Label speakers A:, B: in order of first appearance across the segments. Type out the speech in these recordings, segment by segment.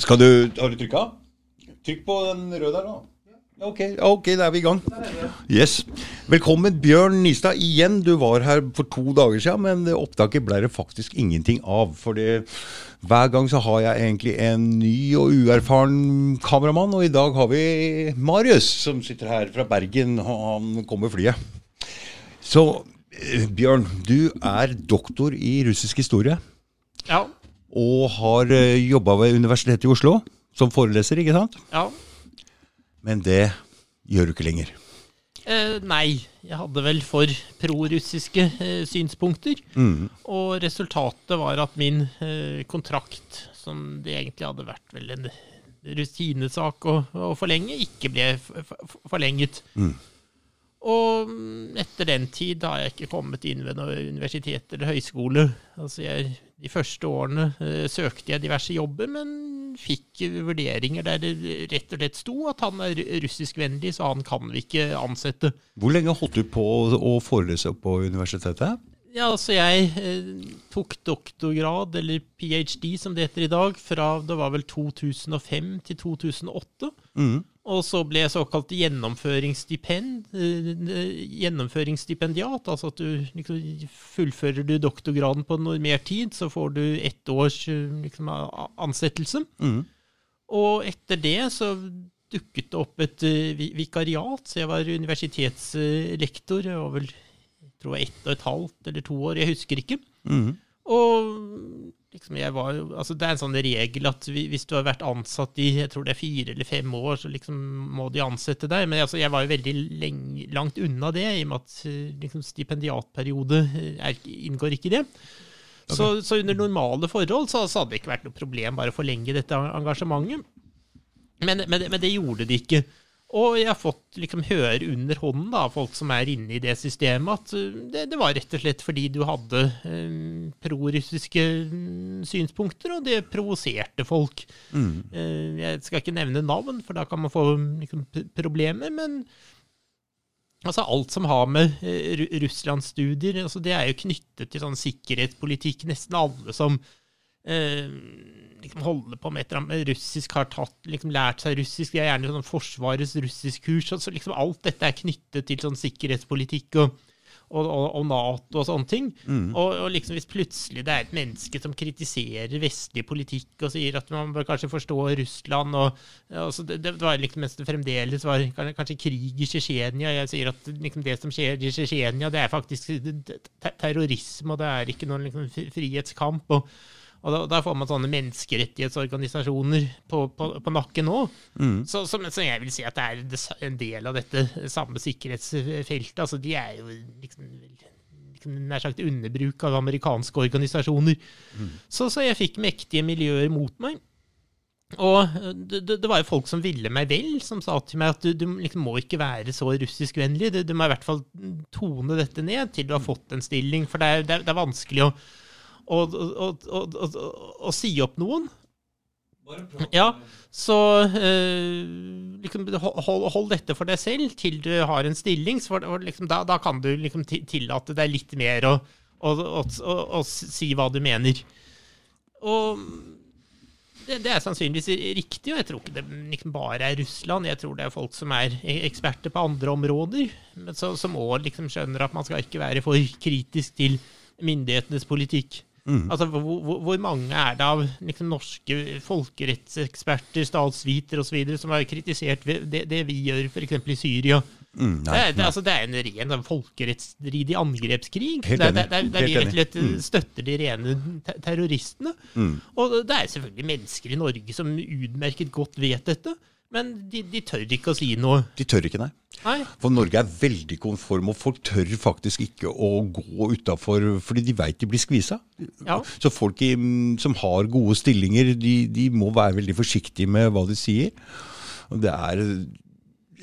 A: Skal du Har du trykka? Trykk på den røde der, da. Ok, ok, da er vi i gang. Yes. Velkommen, Bjørn Nistad. Igjen, du var her for to dager siden, men opptaket ble det faktisk ingenting av. For hver gang så har jeg egentlig en ny og uerfaren kameramann, og i dag har vi Marius, som sitter her fra Bergen. og Han kommer med flyet. Så eh, Bjørn, du er doktor i russisk historie.
B: Ja.
A: Og har uh, jobba ved Universitetet i Oslo som foreleser, ikke sant?
B: Ja.
A: Men det gjør du ikke lenger.
B: Eh, nei, jeg hadde vel for prorussiske eh, synspunkter.
A: Mm.
B: Og resultatet var at min eh, kontrakt, som det egentlig hadde vært vel en rutinesak å, å forlenge, ikke ble forlenget.
A: Mm.
B: Og mm, etter den tid har jeg ikke kommet inn ved noe universitet eller høyskole. Altså jeg, de første årene eh, søkte jeg diverse jobber, men fikk vurderinger der det rett og slett sto at han er russiskvennlig, så han kan vi ikke ansette.
A: Hvor lenge holdt du på å forelese på universitetet?
B: Ja, altså jeg eh, tok doktorgrad, eller ph.d. som det heter i dag, fra det var vel 2005 til 2008.
A: Mm.
B: Og så ble jeg såkalt gjennomføringsstipend, eh, gjennomføringsstipendiat. Altså at du liksom, fullfører du doktorgraden på mer tid, så får du ett års eh, liksom, ansettelse.
A: Mm.
B: Og etter det så dukket det opp et vikariat, så jeg var universitetslektor. Jeg var vel jeg tror ett og et halvt eller to år, jeg husker ikke.
A: Mm.
B: Og liksom jeg var, altså det er en sånn regel at hvis du har vært ansatt i jeg tror det er fire eller fem år, så liksom må de ansette deg. Men altså jeg var jo veldig lenge, langt unna det, i og med at liksom stipendiatperiode er, inngår ikke i det. Okay. Så, så, under normale forhold så, så, hadde det ikke vært noe problem bare å forlenge dette engasjementet. Men, men, men det gjorde det ikke. Og jeg har fått liksom høre under hånden av folk som er inne i det systemet, at uh, det, det var rett og slett fordi du hadde um, prorussiske mm, synspunkter, og det provoserte folk.
A: Mm.
B: Uh, jeg skal ikke nevne navn, for da kan man få liksom, problemer, men altså, alt som har med uh, Russlandsstudier altså, Det er jo knyttet til sånn sikkerhetspolitikk. Nesten alle som eh, liksom holder på med et eller annet russisk, har tatt, liksom lært seg russisk. De har gjerne sånn Forsvarets russiskkurs. Så liksom alt dette er knyttet til sånn sikkerhetspolitikk og, og, og, og Nato og sånne ting.
A: Mm.
B: Og, liksom hvis plutselig det er et menneske som kritiserer vestlig politikk og sier at man bør kanskje forstå Russland og det, det, var liksom mens det fremdeles var kanskje krig i Tsjetsjenia. Jeg sier at liksom det som skjer i Tsjetsjenia, det er faktisk terrorisme, og det er ikke noen liksom frihetskamp. og og da, da, får man sånne menneskerettighetsorganisasjoner på, på, på nakken òg.
A: Mm.
B: Så, så, så, jeg vil si at det er en del av dette samme sikkerhetsfeltet. Altså, de er jo liksom, liksom nær sagt underbruk av amerikanske organisasjoner.
A: Mm.
B: Så, så, jeg fikk mektige miljøer mot meg. Og det, det, var jo folk som ville meg vel, som sa til meg at du, du liksom må ikke være så russiskvennlig. Du, du må i hvert fall tone dette ned til du har fått en stilling, for det er, det er, er vanskelig å å si opp noen. Ja, så eh, liksom, hold, hold, dette for deg selv til du har en stilling. For, liksom, da, da, kan du liksom tillate deg litt mer å, å, å, å si hva du mener. Og det, det, er sannsynligvis riktig, og jeg tror ikke det liksom bare er Russland. Jeg tror det er folk som er e-, eksperter på andre områder, men så, som òg liksom skjønner at man skal ikke være for kritisk til myndighetenes politikk.
A: Mm.
B: Altså, hvor, hvor, mange er det av liksom, norske folkerettseksperter, statsvitere osv. som har kritisert det, det vi gjør f.eks. i Syria?
A: Mm, nei,
B: det, det, altså, det, er, en ren sånn, folkerettsstridig angrepskrig.
A: Helt
B: enig. Der, der vi rett og slett
A: mm.
B: støtter de rene te terroristene.
A: Mm.
B: Og det er selvfølgelig mennesker i Norge som utmerket godt vet dette. Men de, de, tør ikke å si noe.
A: De tør ikke, nei.
B: nei.
A: For Norge er veldig konform, og folk tør faktisk ikke å gå utafor fordi de veit de blir skvisa.
B: Ja.
A: Så folk i, som har gode stillinger, de, de, må være veldig forsiktige med hva de sier. Og det er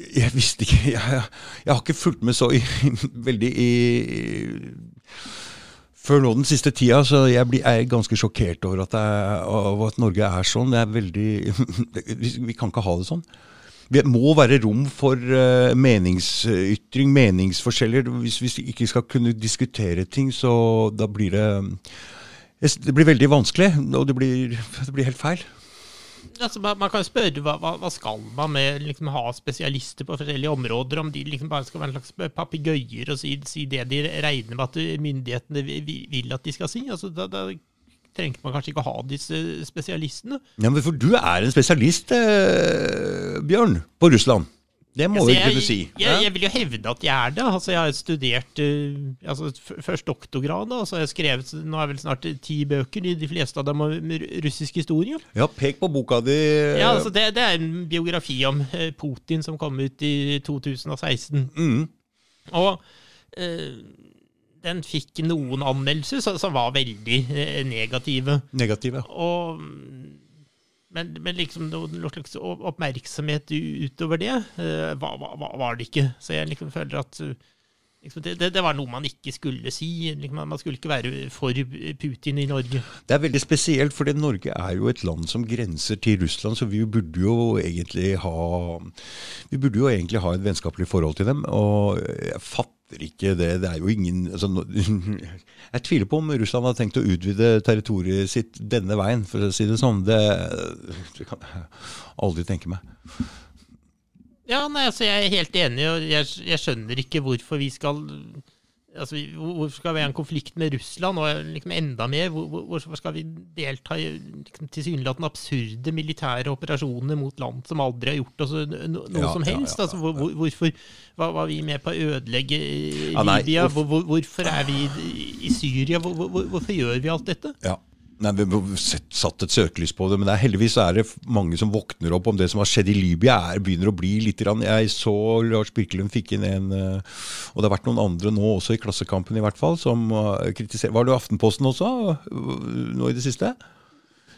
A: Jeg visste ikke Jeg, jeg har ikke fulgt med så i, veldig i før nå den siste tida, så jeg blir, er ganske sjokkert over at, jeg, over at, Norge er sånn. Er veldig, vi kan ikke ha det sånn. Det må være rom for uh, meningsytring, meningsforskjeller. Hvis vi ikke skal kunne diskutere ting, så da blir det Det blir veldig vanskelig, og det blir, det blir helt feil.
B: Altså, man, man kan spørre hva, hva, skal man med liksom, ha spesialister på forskjellige områder, om de liksom bare skal være en slags papegøyer og si, si det de regner med at myndighetene vi- vi- vil at de skal si. Altså, da, da trengte man kanskje ikke å ha disse spesialistene.
A: Ja, men For du er en spesialist, eh, Bjørn, på Russland. Det må
B: Altså, jeg,
A: kunne si.
B: jeg, jeg vil jo hevde at jeg er det. Altså, jeg har studert uh, altså, først doktorgrad, da, og så har jeg skrevet nå er vel snart ti bøker, de, de fleste av dem om russisk historie.
A: Ja, pek på boka di.
B: Ja, altså det, det er en biografi om uh, Putin som kom ut i 2016.
A: mm,
B: Og uh, den fikk noen anmeldelser som, var veldig eh, negative.
A: negative.
B: Og, men, men liksom noe, noe slags oppmerksomhet utover det eh, var, var, var det ikke. Så jeg liksom føler at eh, liksom det, det, var noe man ikke skulle si. Liksom, man skulle ikke være for Putin i Norge.
A: Det er veldig spesielt, for Norge er jo et land som grenser til Russland, så vi burde jo egentlig ha burde jo egentlig ha et vennskapelig forhold til dem. Og jeg fatter ikke det. Det er jo ingen altså, Jeg tviler på om Russland har tenkt å utvide territoriet sitt denne veien, for å si det sånn. Det, det kan jeg aldri tenke meg.
B: Ja, nei, altså jeg er helt enig, og jeg, jeg skjønner ikke hvorfor vi skal Altså, Hvorfor skal vi ha en konflikt med Russland, og liksom enda mer? Hvor, hvor- hvorfor skal vi delta i liksom, tilsynelatende absurde militære operasjoner mot land som aldri har gjort oss no, noe
A: Ja,
B: som
A: ja,
B: helst?
A: ja,
B: Altså, hvor, hvor, hvorfor var, var vi med på å ødelegge Libya?
A: Ja, nei?
B: Hvor, hvor, hvorfor er vi i, i Syria? Hvor, hvor, hvorfor gjør vi alt dette?
A: Ja. Nei, Vi satt et søkelys på det, men det er, heldigvis er det mange som våkner opp om det som har skjedd i Libya. er, begynner å bli litt rann. Jeg så Lars Birkelund fikk inn en eh, Og det har vært noen andre nå også, i Klassekampen i hvert fall, som uh, kritiserer Var det Aftenposten også, uh, nå i det siste?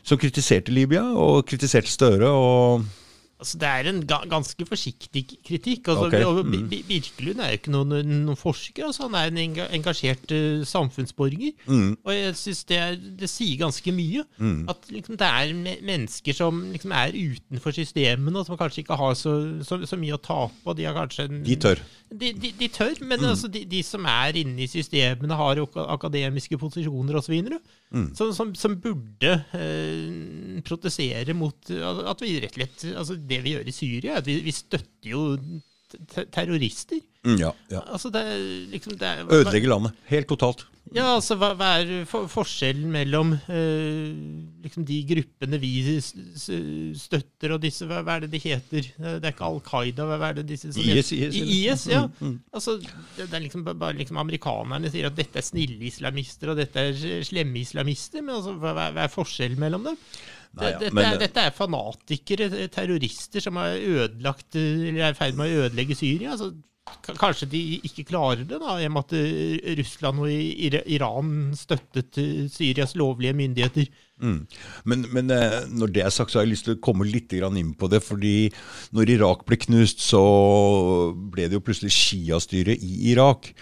A: Som kritiserte Libya, og kritiserte Støre. og
B: Altså, det er en ga ganske forsiktig kritikk. Altså, okay.
A: mm.
B: Bi- Bi- Birkelund er jo ikke noen, noen forsker, altså, han er en enga engasjert uh, samfunnsborger.
A: Mm.
B: Og jeg syns det, det sier ganske mye. At liksom, det er me mennesker som liksom, er utenfor systemene, og som kanskje ikke har så, så, så mye å tape. Og de har kanskje en,
A: De tør.
B: De, de, de tør, men altså, de, de som er inne i systemene, har jo ak- akademiske posisjoner osv. Som, som, som burde eh, protestere mot at vi rett og slett altså Det vi gjør i Syria, at vi, vi støtter jo terrorister.
A: Mm, ja, ja.
B: Altså, det liksom det er,
A: Ødelegge landet. Helt totalt.
B: Ja, altså, hva, hva er for, forskjellen mellom eh, liksom de gruppene vi støtter, og disse, hva, hva er det de heter? Det er ikke Al Qaida, hva hva er det disse som
A: IS,
B: heter?
A: IS?
B: IS, ja. Altså, det, det er liksom bare liksom amerikanerne sier at dette er snille islamister, og dette er slemme islamister, men altså, hva hva er forskjellen mellom dem?
A: Nei, ja,
B: dette,
A: men-
B: er, dette er fanatikere, eh, terrorister, som er ødelagt, eh, eller er i ferd med å ødelegge Syria. altså Kanskje de ikke klarer det, da, i og med at eh, Russland og Iran støttet eh, Syrias lovlige myndigheter.
A: Mm. Men, men eh, når det er sagt, så har jeg lyst til å komme litt inn på det. fordi når Irak ble knust, så ble det jo plutselig Shia-styret i Irak.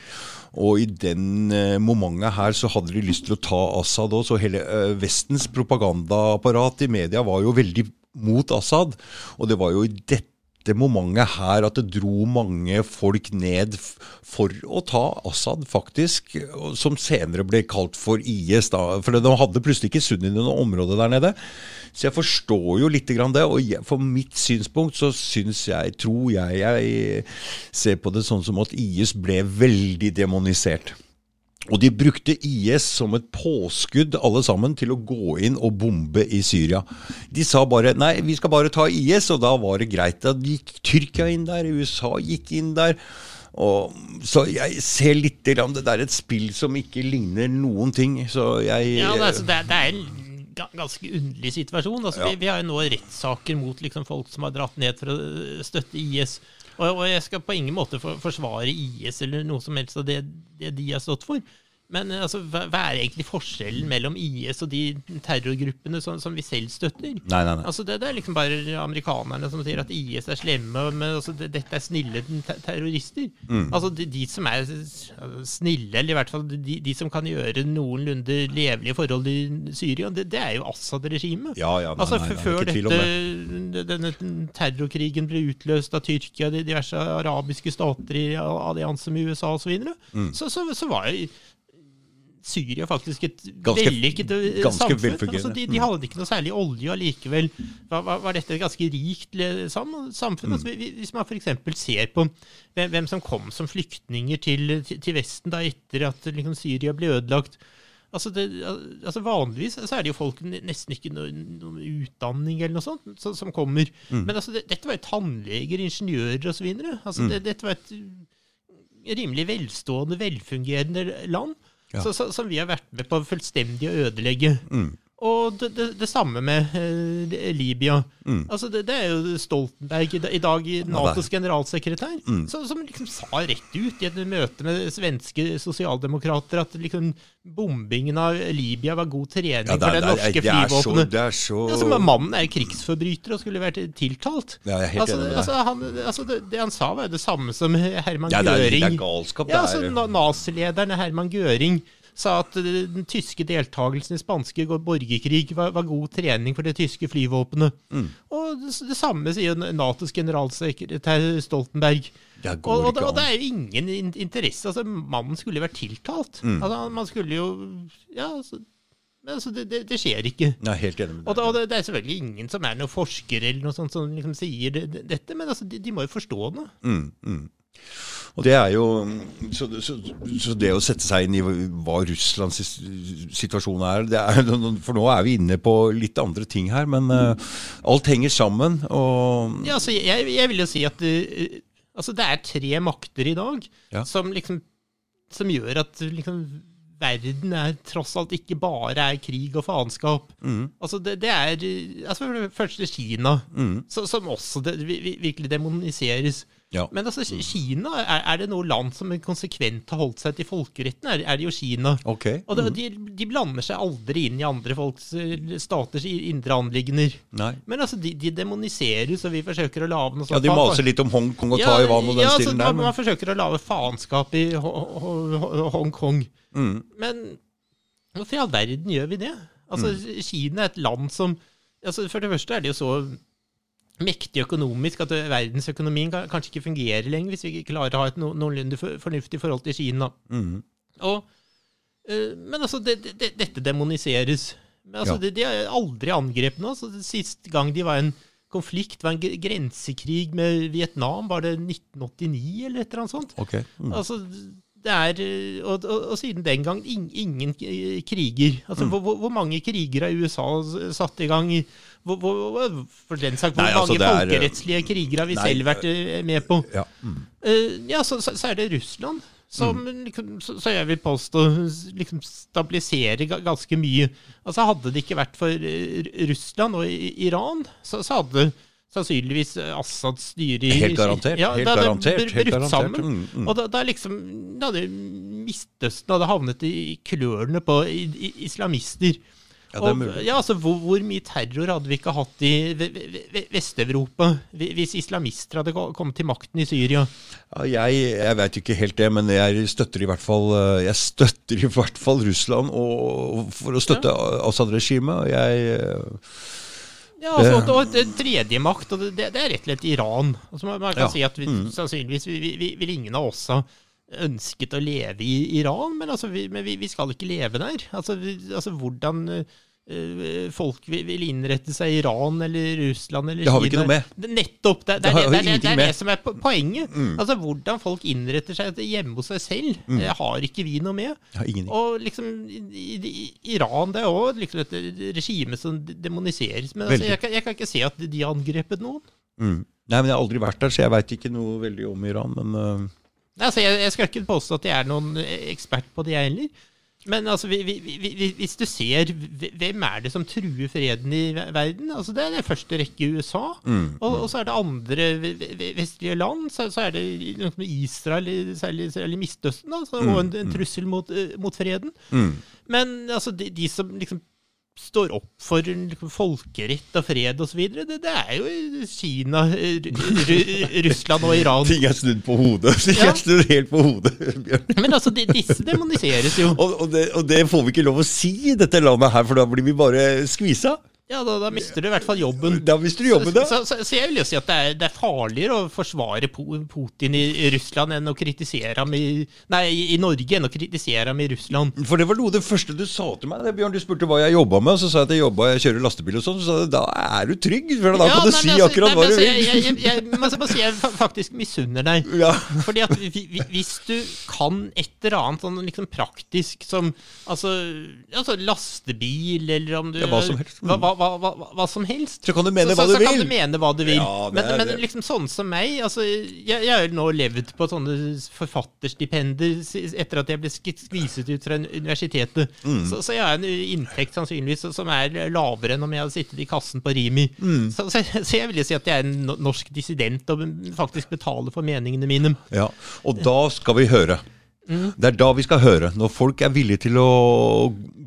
A: Og i den eh, momentet her så hadde de lyst til å ta Assad òg, så hele eh, Vestens propagandaapparat i media var jo veldig mot Assad. Og det var jo i dette dette momentet her at det dro mange folk ned for å ta Assad, faktisk, som senere ble kalt for IS. da, For de hadde plutselig ikke sunnid i noe område der nede. Så jeg forstår jo litt grann det. Og jeg, for mitt synspunkt så syns jeg, tror jeg, jeg ser på det sånn som at IS ble veldig demonisert. Og de brukte IS som et påskudd alle sammen til å gå inn og bombe i Syria. De sa bare nei, vi skal bare ta IS, og da var det greit. Da gikk Tyrkia inn der, USA gikk inn der. Og, så jeg ser litt grann det der et spill som ikke ligner noen ting. Så jeg
B: Ja, det, er, altså, det, er, det er en ganske underlig situasjon. Altså,
A: Ja.
B: vi, vi har jo nå rettssaker mot liksom, folk som har dratt ned for å støtte IS. Og, og jeg skal på ingen måte for, forsvare IS eller noe som helst av det, det de har stått for. Men eh, altså, hva, hva er egentlig forskjellen mellom IS og de terrorgruppene som, som vi selv støtter?
A: Nei, nei, nei.
B: Altså det, det er liksom bare amerikanerne som sier at IS er slemme, men altså det, dette er snille te terrorister.
A: Mm.
B: Altså de, de som er snille, eller i hvert fall de, de som kan gjøre noenlunde levelige forhold i Syria, det, det er jo Assad-regimet.
A: Ja, ja, nei,
B: Altså
A: nei, nei,
B: Før dette, denne terrorkrigen ble utløst av Tyrkia, de diverse arabiske stater i allianse med USA osv., så,
A: Mm.
B: så, så, så var jo Syria faktisk et
A: Ganske-
B: vellykket eh, samfunn. Altså, de, de hadde ikke noe særlig olje, og allikevel var, var, dette et ganske rikt samfunn. Altså, hvis man f.eks. ser på hvem, som kom som flyktninger til, til, Vesten da etter at liksom, Syria ble ødelagt. Altså, det, altså Vanligvis så er det jo folk nesten ikke noe, noe utdanning eller noe sånt så, som kommer. Men altså, det, dette var jo tannleger, ingeniører osv. Altså, det, dette var et rimelig velstående, velfungerende land
A: Ja.
B: så, så, som vi har vært med på fullstendig å ødelegge.
A: Mm.
B: Og det, det, det samme med eh, Libya.
A: Mm.
B: Altså det, det er jo Stoltenberg, i dag Natos generalsekretær,
A: Mm.
B: som, som liksom sa rett ut i et møte med svenske sosialdemokrater at liksom bombingen av Libya var god trening
A: Ja,
B: for det norske
A: så
B: Altså, men mannen er krigsforbryter og skulle vært tiltalt.
A: Ja, jeg helt
B: altså, altså, han, altså, det, han sa, var jo det samme som Herman
A: Ja, det er, det er galskap.
B: Ja, altså,
A: er,
B: na- Herman Göring sa at den tyske deltakelsen i spanske borgerkrig var, var god trening for det tyske flyvåpenet.
A: Mm.
B: Og det, det samme sier Natos generalsekretær Stoltenberg.
A: det
B: Og, og, det, og det er jo ingen interesse. altså Mannen skulle jo vært tiltalt.
A: Mm.
B: Altså, man skulle jo Ja, altså, men altså det, det, det skjer ikke.
A: Er helt enig med
B: Og, det, og det, det er selvfølgelig ingen som er noen forsker eller noe sånt som liksom sier det, det, dette, men altså, de, de må jo forstå det.
A: Mm, mm. Og det er jo så, så, så det å sette seg inn i hva Russlands situasjon er, det er For nå er vi inne på litt andre ting her, men uh, alt henger sammen. Og
B: Ja, altså, jeg, jeg vil jo si at uh, altså, det er tre makter i dag
A: Ja.
B: som liksom som gjør at liksom verden er tross alt ikke bare er krig og faenskap.
A: Mm.
B: Altså, det, det er eh, altså, Først Kina,
A: Mm.
B: så, som også det, vi- vi- virkelig demoniseres.
A: Ja.
B: Men altså, Kina, er, er det noe land som konsekvent har holdt seg til folkeretten, er, er det jo Kina.
A: Ok.
B: Og de, de blander seg aldri inn i andre folks eh, staters indre anliggender.
A: Nei.
B: Men altså, de, de demoniseres, og vi forsøker å lage noe sånt.
A: Ja, de maser litt om Hongkong og Taiwan og den
B: ja,
A: stilen der. Men,
B: man forsøker å lage faenskap i Ho- Ho- Ho- Hongkong.
A: mm,
B: Men hvorfor i all verden gjør vi det? Altså,
A: Mm.
B: Kina er et land som altså, For det første er det jo så mektig økonomisk at verdensøkonomien kanskje ikke fungerer lenger hvis vi ikke klarer å ha et no noenlunde fornuftig forhold til Kina.
A: mm,
B: Og, eh, men altså, det, det, dette demoniseres. Men altså,
A: Ja.
B: de, de har aldri angrepet noe. Altså, Sist gang de var en konflikt, var en grensekrig med Vietnam, var det 1989 eller et eller annet sånt?
A: Okay. Mm.
B: Altså, det er, eh, og, og, og siden den gang ing, ingen eh, kriger. Altså, hvor, hvor, hvor mange kriger har USA satt i gang? Hvor, hvor, for den sak, hvor
A: Nei, altså,
B: mange
A: er, eh,
B: folkerettslige kriger har vi
A: nei,
B: selv vært eh, med på?
A: Ja. Mm.
B: uh, ja, så, så, er det Russland som liksom, så, så jeg vil påstå liksom stabiliserer ganske mye. Altså Hadde det ikke vært for eh, Russland og Iran, så, så hadde sannsynligvis eh, Assads styre i
A: Helt garantert.
B: Ja,
A: helt
B: da,
A: garantert. Helt garantert.
B: sammen.
A: Mm, mm.
B: Og da, da liksom Da hadde Midtøsten hadde havnet i klørne på islamister.
A: Ja,
B: Og, ja, altså, hvor, hvor mye terror hadde vi ikke hatt i Ve- Ve- Ve- Vest-Europa hvis islamister hadde kommet til makten i Syria?
A: Ja, jeg jeg veit ikke helt det, men jeg støtter i hvert fall eh, Jeg støtter i hvert fall Russland og, for å støtte Assad-regimet. Jeg eh,
B: Ja, altså, og, og et tredje makt, og det, det er rett og slett Iran. Altså, man, kan
A: Ja.
B: si at vi, sannsynligvis vi, vi, vi, vil ingen av oss ha ønsket å leve i Iran, men, altså, vi, men vi, vi skal ikke leve der. Altså, vi, altså hvordan eh, folk vil, innrette seg i Iran eller Russland eller
A: Det har vi ikke noe med.
B: Nettopp! Det, det,
A: Det
B: det, det, det, er det som er poenget. poenget. Altså Hvordan folk innretter seg hjemme hos seg selv,
A: Mm.
B: har ikke vi noe med. Og liksom, i, i, Iran det er òg liksom et regime som demoniseres. Men altså, jeg, kan, jeg kan ikke se at de har angrepet noen.
A: mm. Nei, men jeg har aldri vært der, så jeg veit ikke noe veldig om Iran. Men
B: Nei, Altså, jeg, jeg skal ikke påstå at jeg er noen ekspert på det, jeg heller. Men altså, vi, vi, vi, vi- hvis du ser hvem er det som truer freden i verden? Altså, Det er i første rekke USA.
A: Mm,
B: Og, og så er det andre ve- ve- vestlige land. Så, så er det Israel, særlig, særlig Midtøsten, da, så, og en, en trussel mot, eh, mot freden.
A: mm.
B: Men altså, de, de som liksom står opp for folkerett og fred osv., det, det er jo Kina, Ru- Ru- Russland og Iran.
A: Ting er snudd på hodet. Ting
B: Ja.
A: er snudd helt på hodet, Bjørn.
B: Men altså, de, disse demoniseres jo.
A: Og, og, det, og det får vi ikke lov å si i dette landet her, for da blir vi bare skvisa.
B: Ja, da, da mister du i hvert fall jobben.
A: Da mister du jobben, da.
B: Så, så, så jeg vil jo si at det er, det er farligere å forsvare Putin i Russland enn å kritisere ham i Nei, i Norge enn å kritisere ham i Russland.
A: For det var noe av det første du sa til meg. Bjørn, Du spurte hva jeg jobba med, og så sa jeg at jeg jobba, jeg kjører lastebil og sånn. Så sa du da er du trygg, for da
B: Ja,
A: kan du
B: nei,
A: si
B: altså-
A: akkurat
B: nei,
A: hva du
B: altså,
A: vil.
B: Jeg, jeg, jeg, jeg, må si si jeg faktisk misunner deg.
A: Ja.
B: Fordi at vi- vi- hvis du kan et eller annet sånn liksom praktisk som altså, altså lastebil, eller om du
A: Ja, hva som helst.
B: Hva, hva, hva, hva, hva som helst.
A: Så kan du mene
B: så,
A: hva
B: så,
A: du
B: så kan
A: vil.
B: du mene hva du vil.
A: Ja,
B: men,
A: er
B: men liksom sånn som meg altså, jeg, har jo nå levd på sånne forfatterstipender etter at jeg ble skviset ut fra universitetet.
A: Mm.
B: Så, så jeg har en inntekt sannsynligvis som er lavere enn om jeg hadde sittet i kassen på Rimi.
A: Mm.
B: Så, så, så jeg vil jo si at jeg er en norsk dissident og faktisk betaler for meningene mine.
A: Ja, Og da skal vi høre.
B: Mm.
A: Det er da vi skal høre. Når folk er villige til å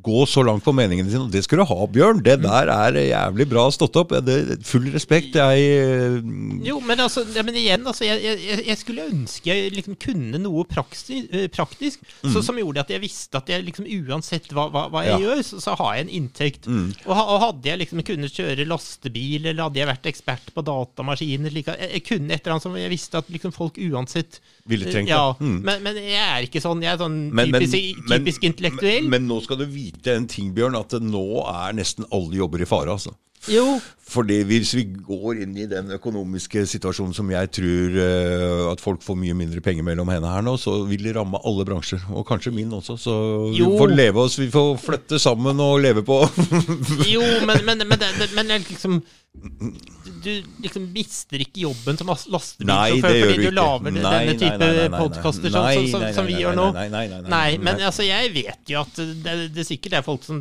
A: gå så langt for meningene sine. Og det skal du ha, Bjørn. Det
B: Mm.
A: der er jævlig bra stått opp. Det full respekt. Jeg eh,
B: Jo, men, altså, ja, men igjen, altså, jeg, jeg, jeg skulle ønske jeg liksom kunne noe praksis, praktisk praktisk så, som gjorde at jeg visste at jeg liksom uansett hva, hva, hva jeg
A: Mm. Ja. Mm.
B: gjør, så, så har jeg en inntekt. Og, og hadde jeg liksom kunnet kjøre lastebil, eller hadde jeg vært ekspert på datamaskiner like, jeg, jeg kunne et eller annet som jeg visste at liksom folk uansett
A: Ville trengt
B: Ja.
A: Mm.
B: men, men jeg er ikke sånn. Jeg er sånn
A: Men-
B: typisk,
A: men-
B: typisk intellektuell.
A: Men, men nå skal du vite en ting, Bjørn, at nå er nesten alle jobber i fare. altså.
B: jo,
A: Fordi hvis vi går inn i den økonomiske situasjonen som jeg tror uh, at folk får mye mindre penger mellom hendene her nå, så vil det ramme alle bransjer. Og kanskje min også. Så vi får leve oss, vi får flytte sammen og leve på
B: Jo, men, men, men, men er liksom Du liksom mister ikke jobben som lastebilsjåfør fordi
A: du
B: lager denne type podkaster som, som, som, som vi gjør nå.
A: nei, nei, nei, nei,
B: men altså, jeg vet jo at det, det sikkert er folk som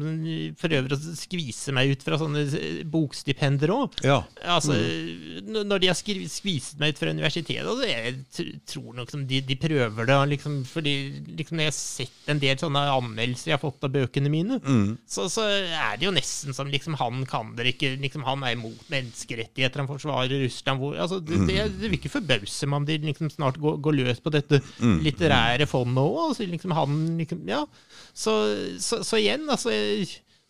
B: prøver å skvise meg ut fra sånne bokstipender òg.
A: Ja.
B: Altså,
A: Mm.
B: Når de har skviset meg ut fra universitetet, altså, jeg tror nok som de, de prøver det. Liksom, fordi liksom, jeg har sett en del sånne anmeldelser jeg har fått av bøkene mine,
A: Mm.
B: så, så er det jo nesten som liksom, han kan dere ikke liksom, Han er imot menneskerettigheter, han forsvarer Russland hvor, altså, det, det,
A: Mm.
B: det vil ikke forbause meg om de liksom, snart går, går løs på dette
A: Mm.
B: litterære fondet òg. Altså, liksom, han liksom, ja. så, så, så igjen, altså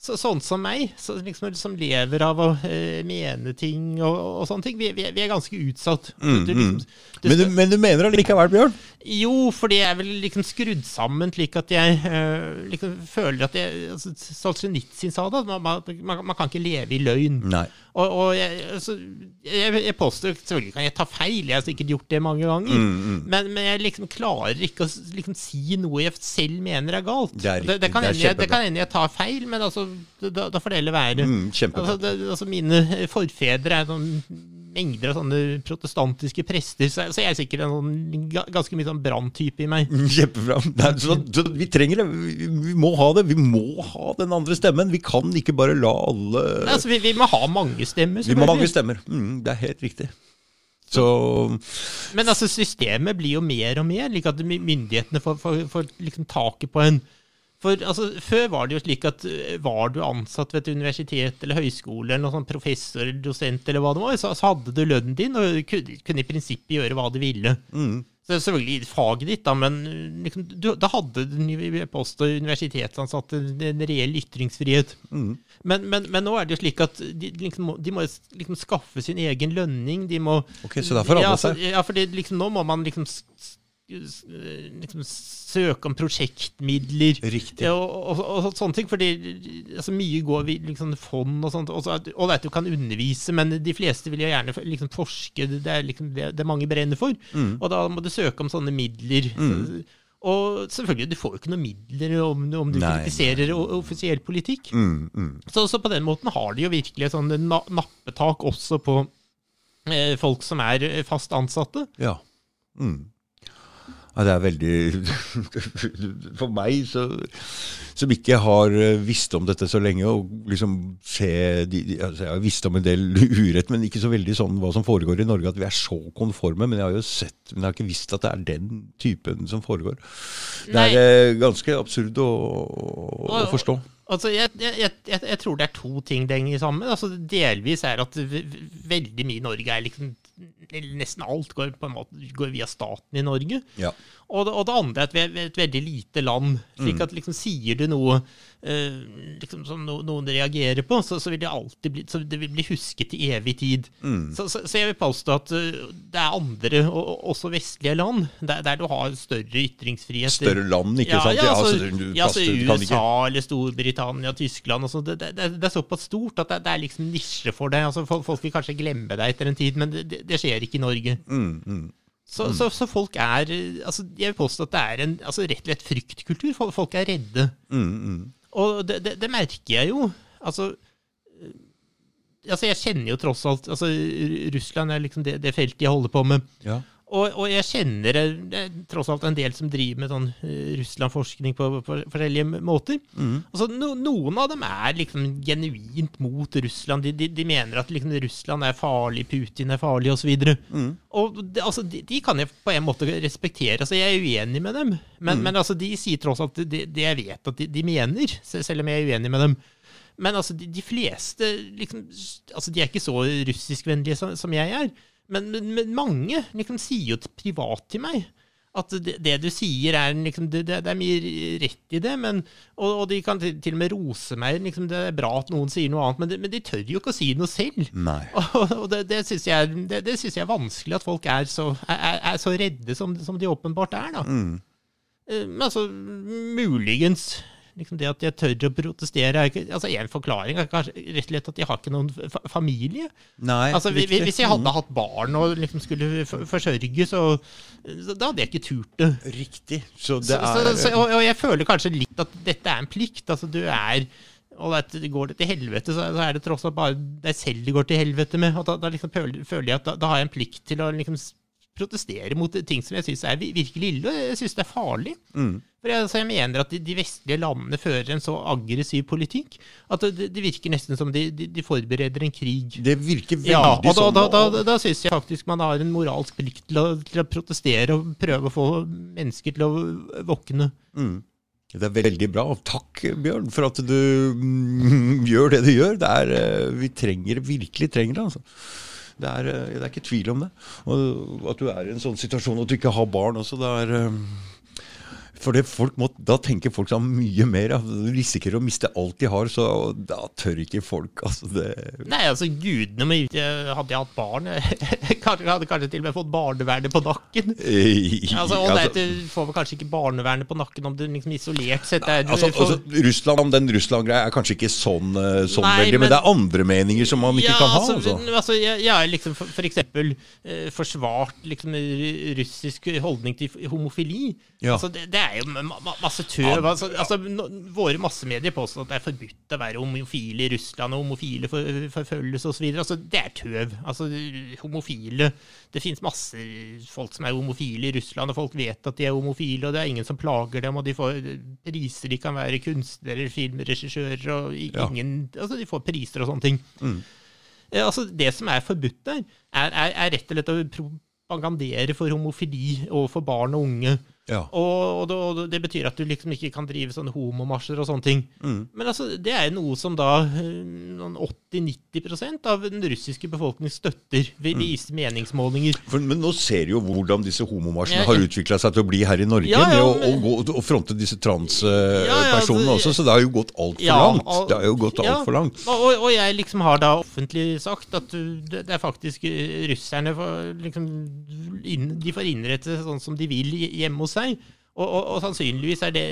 B: så, sånn som meg, så liksom, som lever av å eh, mene ting og, og sånne ting, vi, vi, vi er ganske utsatt.
A: Mm,
B: Du- liksom- du
A: Men, du, men du mener allikevel, Bjørn?
B: jo, fordi jeg er vel liksom skrudd sammen slik at jeg eh, liksom føler at jeg altså, Solzjenitsyn sa det, at man, man, man, kan ikke leve i løgn.
A: Nei.
B: Og, og jeg, altså, jeg, jeg påstår Selvfølgelig kan jeg ta feil, jeg har sikkert gjort det mange ganger.
A: Mm,
B: Men, men jeg liksom klarer ikke å liksom, si noe jeg selv mener er galt.
A: Det er riktig,
B: kan
A: det kan
B: hende jeg, det jeg tar feil, men altså, da, da får det heller være.
A: Mm,
B: altså, det, altså, mine forfedre er sånn mengder av sånne protestantiske prester, så, så jeg er sikkert en sånn, ganske mye sånn branntype i meg.
A: Kjempebra. Nei, så, så vi trenger det. Vi, vi må ha det. Vi må ha den andre stemmen. Vi kan ikke bare la alle
B: Altså, vi, vi må ha mange stemmer.
A: Vi må ha mange stemmer. Mm, det er helt riktig. Så
B: Men altså, systemet blir jo mer og mer, like at myndighetene får, får, får liksom taket på en For altså, Før var det jo slik at eh, var du ansatt ved et universitet eller høyskole, eller noe sånn professor eller dosent, eller hva det var, så, så hadde du lønnen din og kunne, kunne i prinsippet gjøre hva du ville.
A: mm,
B: Så selvfølgelig faget ditt, da, men liksom, du, da hadde du post- og universitetsansatte en, reell ytringsfrihet.
A: mm.
B: Men, men, men nå er det jo slik at de, liksom, de må liksom skaffe sin egen lønning. De må
A: Ok, så det har forandret
B: altså,
A: seg.
B: Ja, for det, liksom, nå må man liksom, liksom søke om prosjektmidler.
A: Riktig.
B: Og, og, og sånne ting, fordi altså, mye går i liksom, fond og sånt. Og så, at du kan undervise, men de fleste vil jo gjerne liksom, forske. Det er, liksom, det, det mange brenner for.
A: Mm.
B: Og da må du søke om sånne midler. Og selvfølgelig, du får jo ikke noen midler om, om du
A: Nei,
B: kritiserer offisiell politikk.
A: Mm, mm.
B: Så, så på den måten har de jo virkelig sånn na nappetak også på eh, folk som er eh, fast ansatte.
A: Ja. Mm. Ja. Det er veldig For meg, så, som ikke har eh, visst om dette så lenge, og liksom se de, de, altså Jeg har visst om en del urett, men ikke så veldig sånn hva som foregår i Norge, at vi er så konforme. Men jeg har jo sett, men jeg har ikke visst at det er den typen som foregår. Det er eh, ganske absurd å, å forstå.
B: Altså, jeg, jeg, jeg, jeg, tror det er to ting det henger sammen. Altså, delvis er at ve- ve- veldig mye i Norge er liksom Nesten alt går på en måte går via staten i Norge.
A: Ja.
B: Og det, og det andre er at vi er et veldig lite land. slik
A: Mm.
B: at liksom sier du noe liksom, som no, noen reagerer på, så, så vil det alltid bli, så det vil bli husket i evig tid.
A: Mm.
B: Så, så, så jeg vil påstå at eh, det er andre, og, og også vestlige land, der, der du har større ytringsfrihet.
A: Større land, ikke
B: ja,
A: sant?
B: Ja, altså, ja, altså
A: du kan
B: USA
A: ikke-
B: eller Storbritannia, Tyskland og sånn. Det, det, det er såpass stort at det, det er liksom nisje for det. Altså, folk, vil kanskje glemme deg etter en tid, men det, skjer ikke i Norge.
A: Mm, mm.
B: Så, så, så folk er eh, altså, Jeg vil påstå at det er en altså, rett og slett fryktkultur. Folk, folk er redde.
A: Mm, mm.
B: Og det, det, det merker jeg jo. Altså, eh, altså Jeg kjenner jo tross alt altså, Russland er liksom det, det feltet jeg holder på med.
A: Ja.
B: Og, og jeg kjenner eh, tross alt en del som driver med sånn eh, Russland-forskning på, på forskjellige måter. måter. Altså, no, noen av dem er liksom genuint mot Russland. De, de, de mener at liksom Russland er farlig, Putin er farlig, osv.
A: Mm.
B: Og det, altså, de, de kan jeg på en måte respektere. Altså, jeg er uenig med dem, men, men altså, de sier tross alt det, det jeg vet at de, mener, selv om jeg er uenig med dem. Men altså, de, de fleste liksom, altså, De er ikke så russiskvennlige som, som jeg er. Men, men, men mange liksom sier jo privat til meg at det, det du sier, er liksom, det, det, er mye rett i det. Men, og, og de kan til, til og med rose meg. Liksom, det er bra at noen sier noe annet, men de, men de tør jo ikke å si noe selv. Og, og det, det syns jeg, det, det synes jeg er vanskelig, at folk er så, er, er så redde som, som de åpenbart er. da.
A: Mm.
B: Eh, Men altså, muligens liksom det at jeg tør å protestere er ikke, altså En forklaring er kanskje rett og slett at jeg har ikke noen fa familie.
A: Nei,
B: Altså, vi-. Hvis jeg hadde hatt barn og liksom skulle forsørges, forsørge, så, så da hadde jeg ikke turt det.
A: Riktig. Så det er
B: så, og, og jeg føler kanskje litt at dette er en plikt. Altså, du er og at Går det til helvete, så, er det tross alt bare deg selv det går til helvete med. Og da, da liksom føler, jeg at da, da har jeg en plikt til å liksom protestere mot ting som jeg syns er virkelig ille. Og jeg syns det er farlig.
A: Mm.
B: For jeg, altså, jeg mener at de, de vestlige landene fører en så aggressiv politikk at det, det virker nesten som de, de, de forbereder en krig.
A: Det virker veldig
B: Ja, og da,
A: sånn.
B: da, da, da, da syns jeg faktisk man har en moralsk plikt til å, til å protestere og prøve å få mennesker til å våkne.
A: Mm. Det er veldig bra. Takk, Bjørn, for at du mm, gjør det du gjør. Det er, eh, vi trenger, virkelig trenger det. altså. Det er, eh, det er ikke tvil om det. Og at du er i en sånn situasjon at du ikke har barn også, det er eh, For det folk må, da tenker folk seg mye mer. Du risikerer å miste alt de har, så da tør ikke folk. altså det...
B: Nei, altså, gudene meg Hadde jeg hatt barn kanskje- hadde kanskje til og med fått barnevernet på nakken.
A: Eh,
B: Altså, og
A: altså-
B: det, du får vel kanskje ikke barnevernet på nakken om du liksom isolert sett er
A: Altså,
B: får...
A: altså, Russland, Den Russland-greia er kanskje ikke sånn, eh, sånn
B: Nei,
A: veldig, men,
B: men-
A: det er andre meninger som man ikke
B: ja,
A: kan ha.
B: altså,
A: Altså.
B: altså jeg, jeg har liksom for, for eksempel eh, forsvart liksom russisk holdning til homofili.
A: Ja.
B: Altså, det, det er jo ma ma masse tøv. Altså, altså, våre massemedier påstår at det er forbudt å være homofil i Russland, og homofile for, forfølges osv. Altså, det er tøv. Altså, homofile Det finnes masse folk som er homofile i Russland, og folk vet at de er homofile, og det er ingen som plager dem, og de får priser. De kan være kunstnere, filmregissører, og ingen
A: Ja.
B: Altså, de får priser og sånne ting. Mm. Altså, det som er forbudt der, er, er, er rett og slett å propagandere for homofili overfor barn og unge.
A: Ja.
B: Og, og, det, betyr at du liksom ikke kan drive sånne homomarsjer og sånne ting.
A: Mm.
B: Men altså, det er noe som da eh, noen 80-90% av den russiske befolkningen støtter ved
A: Mm.
B: visse meningsmålinger.
A: For, men nå ser du jo hvordan disse homomarsjene
B: Ja,
A: har utvikla seg til å bli her i Norge.
B: Ja, ja,
A: med å, fronte disse transpersonene
B: altså,
A: også, så det har jo gått altfor
B: Ja,
A: langt. Det har jo gått
B: ja,
A: altfor langt.
B: Og, og, jeg liksom har da offentlig sagt at uh, det, er faktisk russerne får liksom De får innrette sånn som de vil hjemme hos seg. Og, og, og sannsynligvis er det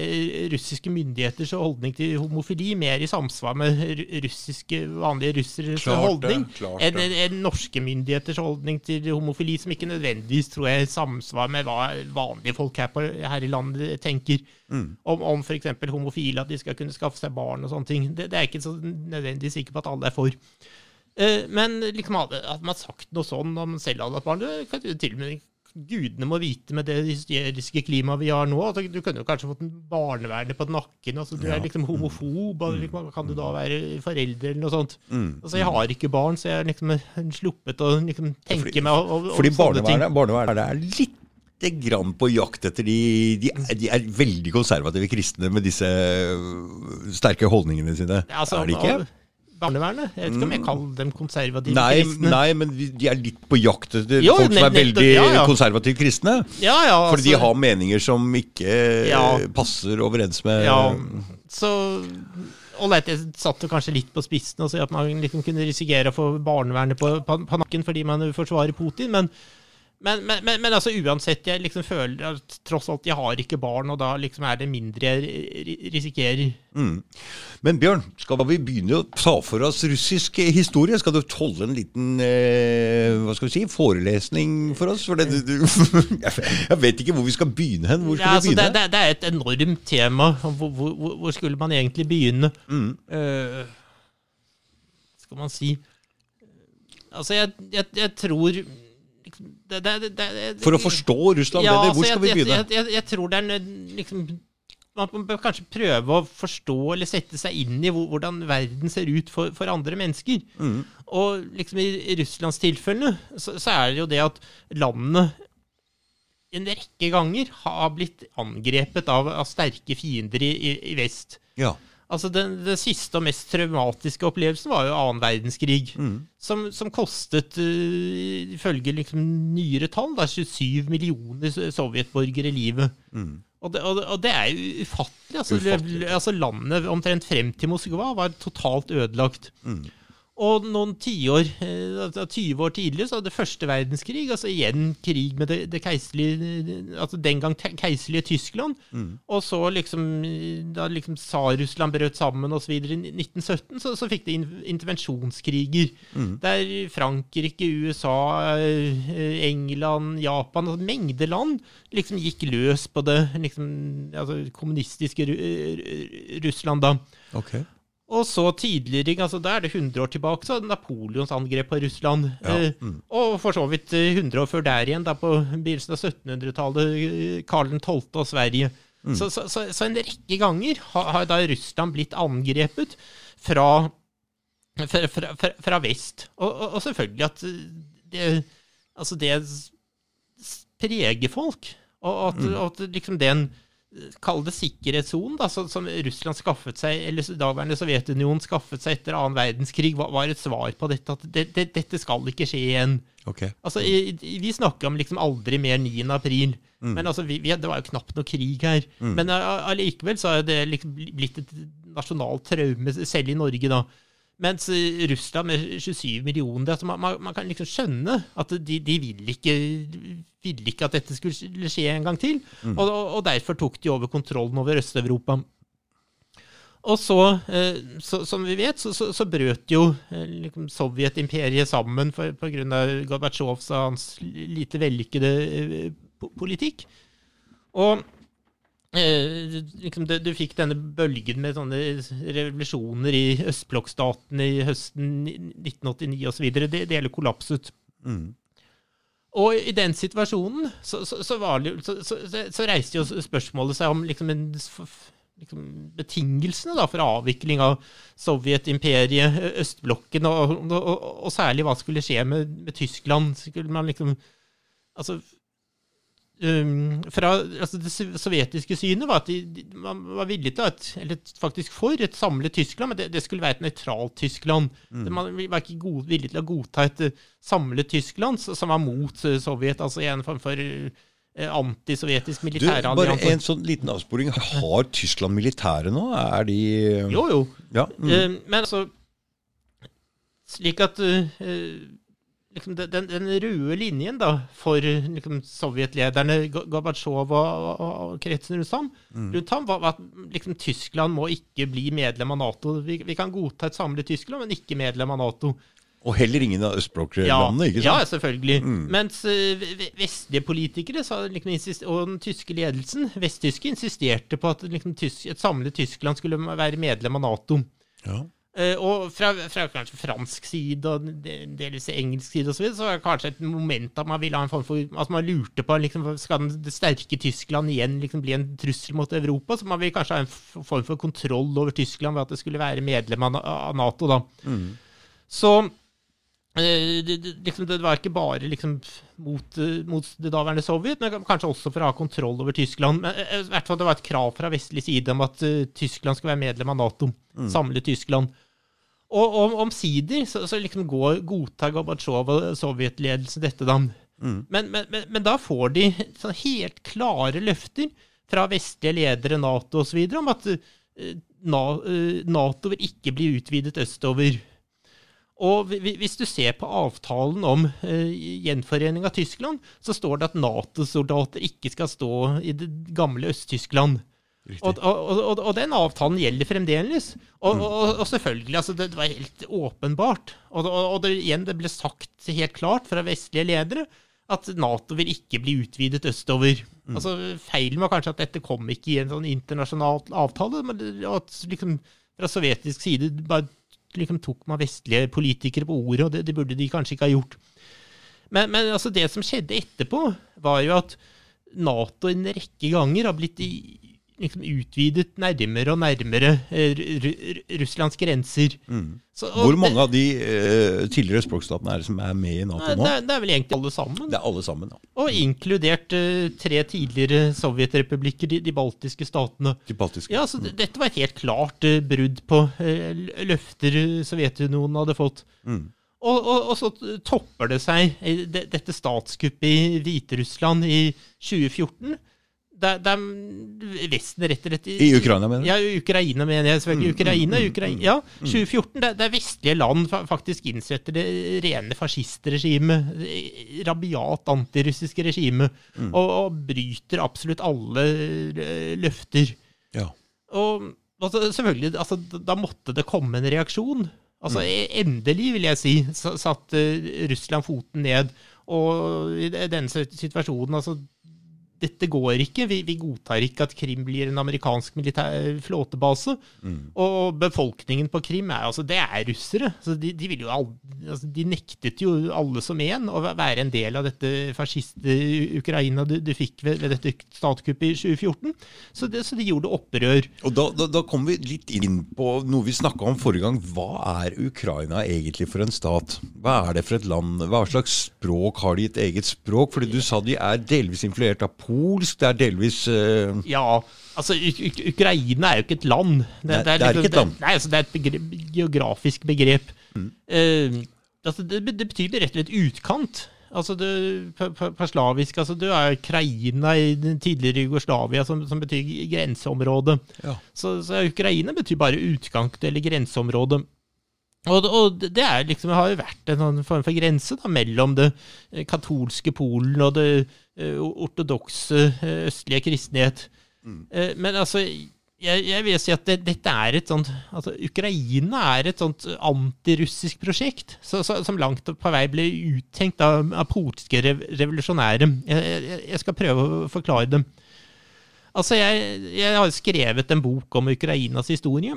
B: russiske myndigheters holdning til homofili mer i samsvar med russiske, vanlige russeres holdning enn
A: en,
B: en norske myndigheters holdning til homofili, som ikke nødvendigvis tror jeg samsvar med hva vanlige folk her, på, her i landet tenker
A: Mm.
B: om, om f.eks. homofile, at de skal kunne skaffe seg barn og sånne ting. Det, det er jeg ikke så nødvendigvis sikker på at alle er for. Eh, men liksom hadde man sagt noe sånn om selv hadde hatt barn det kan til og med Gudene må vite med det hysteriske klimaet vi har nå. Altså, Du kunne jo kanskje fått en barnevernet på nakken. altså Du
A: Ja.
B: er liksom homofob. liksom, Kan du da være forelder eller noe sånt?
A: Mm.
B: Altså Jeg har ikke barn, så jeg har liksom sluppet å liksom tenke meg og, og,
A: Fordi
B: sånne ting.
A: barnevernet, barnevernet er litt grann på jakt etter de, de, er- de er veldig konservative kristne med disse øh, sterke holdningene sine.
B: Ja, altså,
A: er de ikke?
B: Barnevernet? Jeg vet ikke om jeg kaller dem konservative
A: Nei,
B: kristne.
A: nei, men de er litt på jakt etter
B: Jo,
A: folk som er veldig
B: ja, ja.
A: konservative kristne.
B: Ja, ja,
A: Fordi de
B: altså-
A: har meninger som ikke
B: Ja.
A: passer overens med
B: Ja, så Ålreit, jeg satte kanskje litt på spissen og sa at man liksom kunne risikere å få barnevernet på, på, på nakken fordi man forsvarer Putin, men men, men, men, men, altså uansett, jeg liksom føler at tross alt jeg har ikke barn, og da liksom er det mindre jeg risikerer.
A: Mm. Men Bjørn, skal vi begynne å ta for oss russisk historie? Skal du holde en liten eh, hva skal vi si, forelesning for oss? For det, du, jeg vet ikke hvor vi skal begynne hen. Hvor skal
B: ja,
A: altså, vi begynne?
B: Det, det, er et enormt tema. Hvor, hvor, hvor skulle man egentlig begynne? Mm. Uh, skal man si Altså, jeg, jeg, jeg tror
A: det, det, For å forstå Russland
B: ja,
A: bedre, hvor
B: altså,
A: skal vi begynne?
B: Jeg, jeg, jeg, tror det er liksom man bør kanskje prøve å forstå eller sette seg inn i hvordan verden ser ut for, for andre mennesker. Mm. Og liksom i Russlands tilfelle så, så, er det jo det at landet en rekke ganger har blitt angrepet av, av sterke fiender i, i, i vest.
A: Ja.
B: Altså den, den, siste og mest traumatiske opplevelsen var jo annen verdenskrig. Mm. Som, som, kostet, uh, ifølge liksom nyere tall, da, 27 millioner sovjetborgere livet. Mm. Og, det, og, og, det, er jo ufattelig. Altså, ufattelig. altså Landet omtrent frem til Moskva var totalt ødelagt. Mm. Og noen tiår, 20 altså år tidligere, så hadde første verdenskrig, altså igjen krig med det, det keiserlige altså Den gang keiserlige Tyskland. Mm. Og så liksom da liksom Tsar-Russland brøt sammen osv. i 1917, så, så fikk det intervensjonskriger. Mm. Der Frankrike, USA, eh, England, Japan, altså Mengde land liksom gikk løs på det liksom, altså kommunistiske Russland da.
A: Okay.
B: Og så tidligere, altså da er det 100 år tilbake, så Napoleons angrep på Russland. Ja. Eh, mm. og for så vidt 100 eh, år før der igjen, da på begynnelsen av 1700-tallet, eh, Karl 12. og Sverige. Mm. Så, så, så, så, en rekke ganger har, har, da Russland blitt angrepet fra, fra, fra, fra vest. Og, og, og, selvfølgelig at det, altså det preger folk. Og at, mm. at liksom den Kall det sikkerhetssonen som Russland skaffet seg, eller daværende Sovjetunionen skaffet seg etter annen verdenskrig, var, var et svar på dette. At det, det, dette skal ikke skje igjen.
A: Okay.
B: Altså, vi snakker om liksom aldri mer 9. april. Mm. Men altså, vi, vi, det var jo knapt noe krig her. Mm. Men allikevel så er det liksom blitt et nasjonalt traume, selv i Norge, da. Mens Russland med 27 millioner altså man, man, man, kan liksom skjønne at de, de ville ikke, vil, ikke, at dette skulle skje en gang til. Mm. Og, og, derfor tok de over kontrollen over Øst-Europa. Og så, eh, så, som vi vet, så, så, så brøt jo eh, liksom, Sovjetimperiet sammen pga. Gorbatsjovs og hans lite vellykkede eh, politikk. Og Eh, liksom du, du fikk denne bølgen med sånne revolusjoner i østblokkstatene i høsten 1989 osv. Det, det hele kollapset. Mm. Og i den situasjonen så, så, så, det, så reiste jo spørsmålet seg om liksom, en, liksom betingelsene da, for avvikling av Sovjetimperiet, østblokken, og, og, og, og, særlig hva skulle skje med, med Tyskland. Skulle man liksom Altså um, fra altså Det sovjetiske synet var at de, de, man var villig til at, eller faktisk for, et samlet Tyskland, men det, det skulle være et nøytralt Tyskland. Mm. Man var ikke god, villig til å godta et uh, samlet Tyskland som var mot uh, Sovjet, altså i en form for uh, antisovjetisk militærallianse.
A: Bare en sånn liten avsporing. Har Tyskland militære nå? Er de
B: Jo, jo.
A: Ja.
B: Mm. men altså Slik at liksom, den, den, røde linjen da, for liksom, sovjetlederne Gorbatsjov og, og, og, kretsen rundt ham, mm. rundt ham var at liksom, Tyskland må ikke bli medlem av Nato. Vi, vi, kan godta et samlet Tyskland, men ikke medlem av Nato.
A: Og heller ingen av østblokklandene?
B: Ja, ikke sant? Ja, selvfølgelig. Mm. Mens uh, vestlige politikere så, liksom, og den tyske ledelsen, vesttyske, insisterte på at liksom, et samlet Tyskland skulle være medlem av Nato.
A: Ja.
B: Uh, og fra, fra, kanskje fransk side og delvis engelsk side og så, videre, så var det kanskje et moment at man ville ha en form for altså man lurte på liksom, Skal det sterke Tyskland igjen liksom bli en trussel mot Europa? Så man ville kanskje ha en form for kontroll over Tyskland ved at det skulle være medlem av, Nato. da. Mm. Så det, liksom, det, var ikke bare liksom, mot, uh, mot, det daværende Sovjet, men kanskje også for å ha kontroll over Tyskland. Men i hvert fall det var et krav fra vestlig side om at Tyskland skulle være medlem av Nato. Mm. Samle Tyskland. Og, omsider så, så liksom går, godtar Gorbatsjov og sovjetledelsen dette, da. Mm. Men, men, men, men, da får de sånn helt klare løfter fra vestlige ledere, Nato osv., om at uh, eh, Nato vil ikke bli utvidet østover. Og hvi- hvi- hvis du ser på avtalen om eh, gjenforening av Tyskland, så står det at Nato-soldater ikke skal stå i det gamle Øst-Tyskland. Og, og, og, og den avtalen gjelder fremdeles. Og, og selvfølgelig, altså det, var helt åpenbart. Og, det, igjen, det ble sagt helt klart fra vestlige ledere at Nato vil ikke bli utvidet østover. Altså Feilen var kanskje at dette kom ikke i en sånn internasjonal avtale, men at liksom fra sovjetisk side bare liksom tok man vestlige politikere på ordet, og det, det burde de kanskje ikke ha gjort. Men, men altså det som skjedde etterpå, var jo at Nato en rekke ganger har blitt i, liksom utvidet nærmere og nærmere eh, Ru- Ru- Russlands grenser. Så, og
A: Hvor mange
B: det,
A: av de eh, tidligere språkstatene er det som er med i Nato nå?
B: Det, det er vel egentlig alle sammen.
A: Det er alle sammen, ja.
B: Og inkludert eh, tre tidligere sovjetrepublikker, de, de baltiske statene.
A: De baltiske.
B: Ja, så mm. Dette var et helt klart eh, brudd på eh, løfter eh, Sovjetunionen hadde fått.
A: Mm.
B: Og, og, og så topper det seg, dette statskuppet i Hviterussland i 2014. Der, er Vesten rett og slett
A: I Ukraina, mener du?
B: Ja, Ukraina mener jeg selvfølgelig. Ukraina,
A: mm,
B: Ukrai ja, 2014, Det, det er vestlige land faktisk innsetter det rene fascistregimet. eh, Rabiat antirussiske regimet.
A: Mm.
B: Og, og bryter absolutt alle eh, løfter.
A: Ja.
B: Og altså, selvfølgelig, altså, da måtte det komme en reaksjon. Altså, e- Endelig, vil jeg si, sa- satte Russland foten ned. Og i denne situasjonen, altså Dette går ikke. Vi, vi godtar ikke at Krim blir en amerikansk militær flåtebase. Og befolkningen på Krim er altså, det er russere. Så de, de, vil jo aldri, altså, de nektet jo alle som en å være en del av dette fascist-Ukraina du, du fikk ved, ved dette statskuppet i 2014. Så, det, så de gjorde opprør.
A: Og da, da, da kommer vi litt inn på noe vi snakka om forrige gang. Hva er Ukraina egentlig for en stat? Hva er det for et land? Hva slags språk har de et eget språk? Fordi du sa de er delvis influert av polsk, det er delvis uh...
B: Ja, altså Uk Uk Ukraina er jo ikke et land.
A: Nei, det er ikke et land.
B: Nei, altså, det er et begrep, geografisk begrep. Eh, altså, det, det betyr rett og slett utkant. Altså det, på, på, på slavisk altså Du er Kraina i den tidligere Jugoslavia, som, som betyr grenseområde.
A: Ja.
B: Så, så Ukraina betyr bare utkant eller grenseområde. Og, og det er liksom, har jo vært en sånn form for grense da, mellom det katolske Polen og det ortodokse eh, østlige kristenhet. Mm. Men altså, jeg, jeg vil si at det, dette er et sånt altså Ukraina er et sånt antirussisk prosjekt så, så, som langt på vei ble uttenkt av, av polske rev, revolusjonære. Jeg, jeg, jeg skal prøve å forklare dem. Altså, jeg, jeg har skrevet en bok om Ukrainas historie.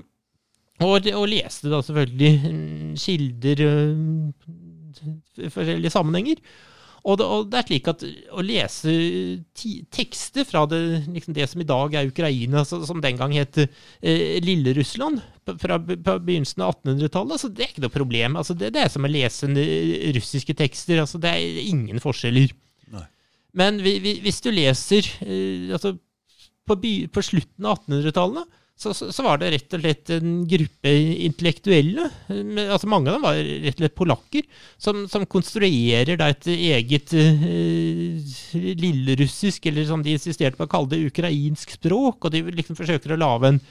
B: Og, og leste da selvfølgelig mm, kilder i forskjellige sammenhenger. Og det, og det er slik at å lese tekster fra det, liksom det som i dag er Ukraina, så, som den gang het eh, Lille-Russland, fra på begynnelsen av 1800-tallet, altså, det er ikke noe problem. Altså, det, det er som å lese eh, russiske tekster. Altså, det er ingen forskjeller.
A: Nei.
B: Men vi, vi, hvis du leser eh, altså, på, by, på slutten av 1800-tallet, så, så, så var det rett og slett en gruppe intellektuelle, altså mange av dem var rett og slett polakker, som, som konstruerer da et eget eh, lillerussisk, eller som de insisterte på å kalle det, ukrainsk språk, og de liksom forsøker å lage en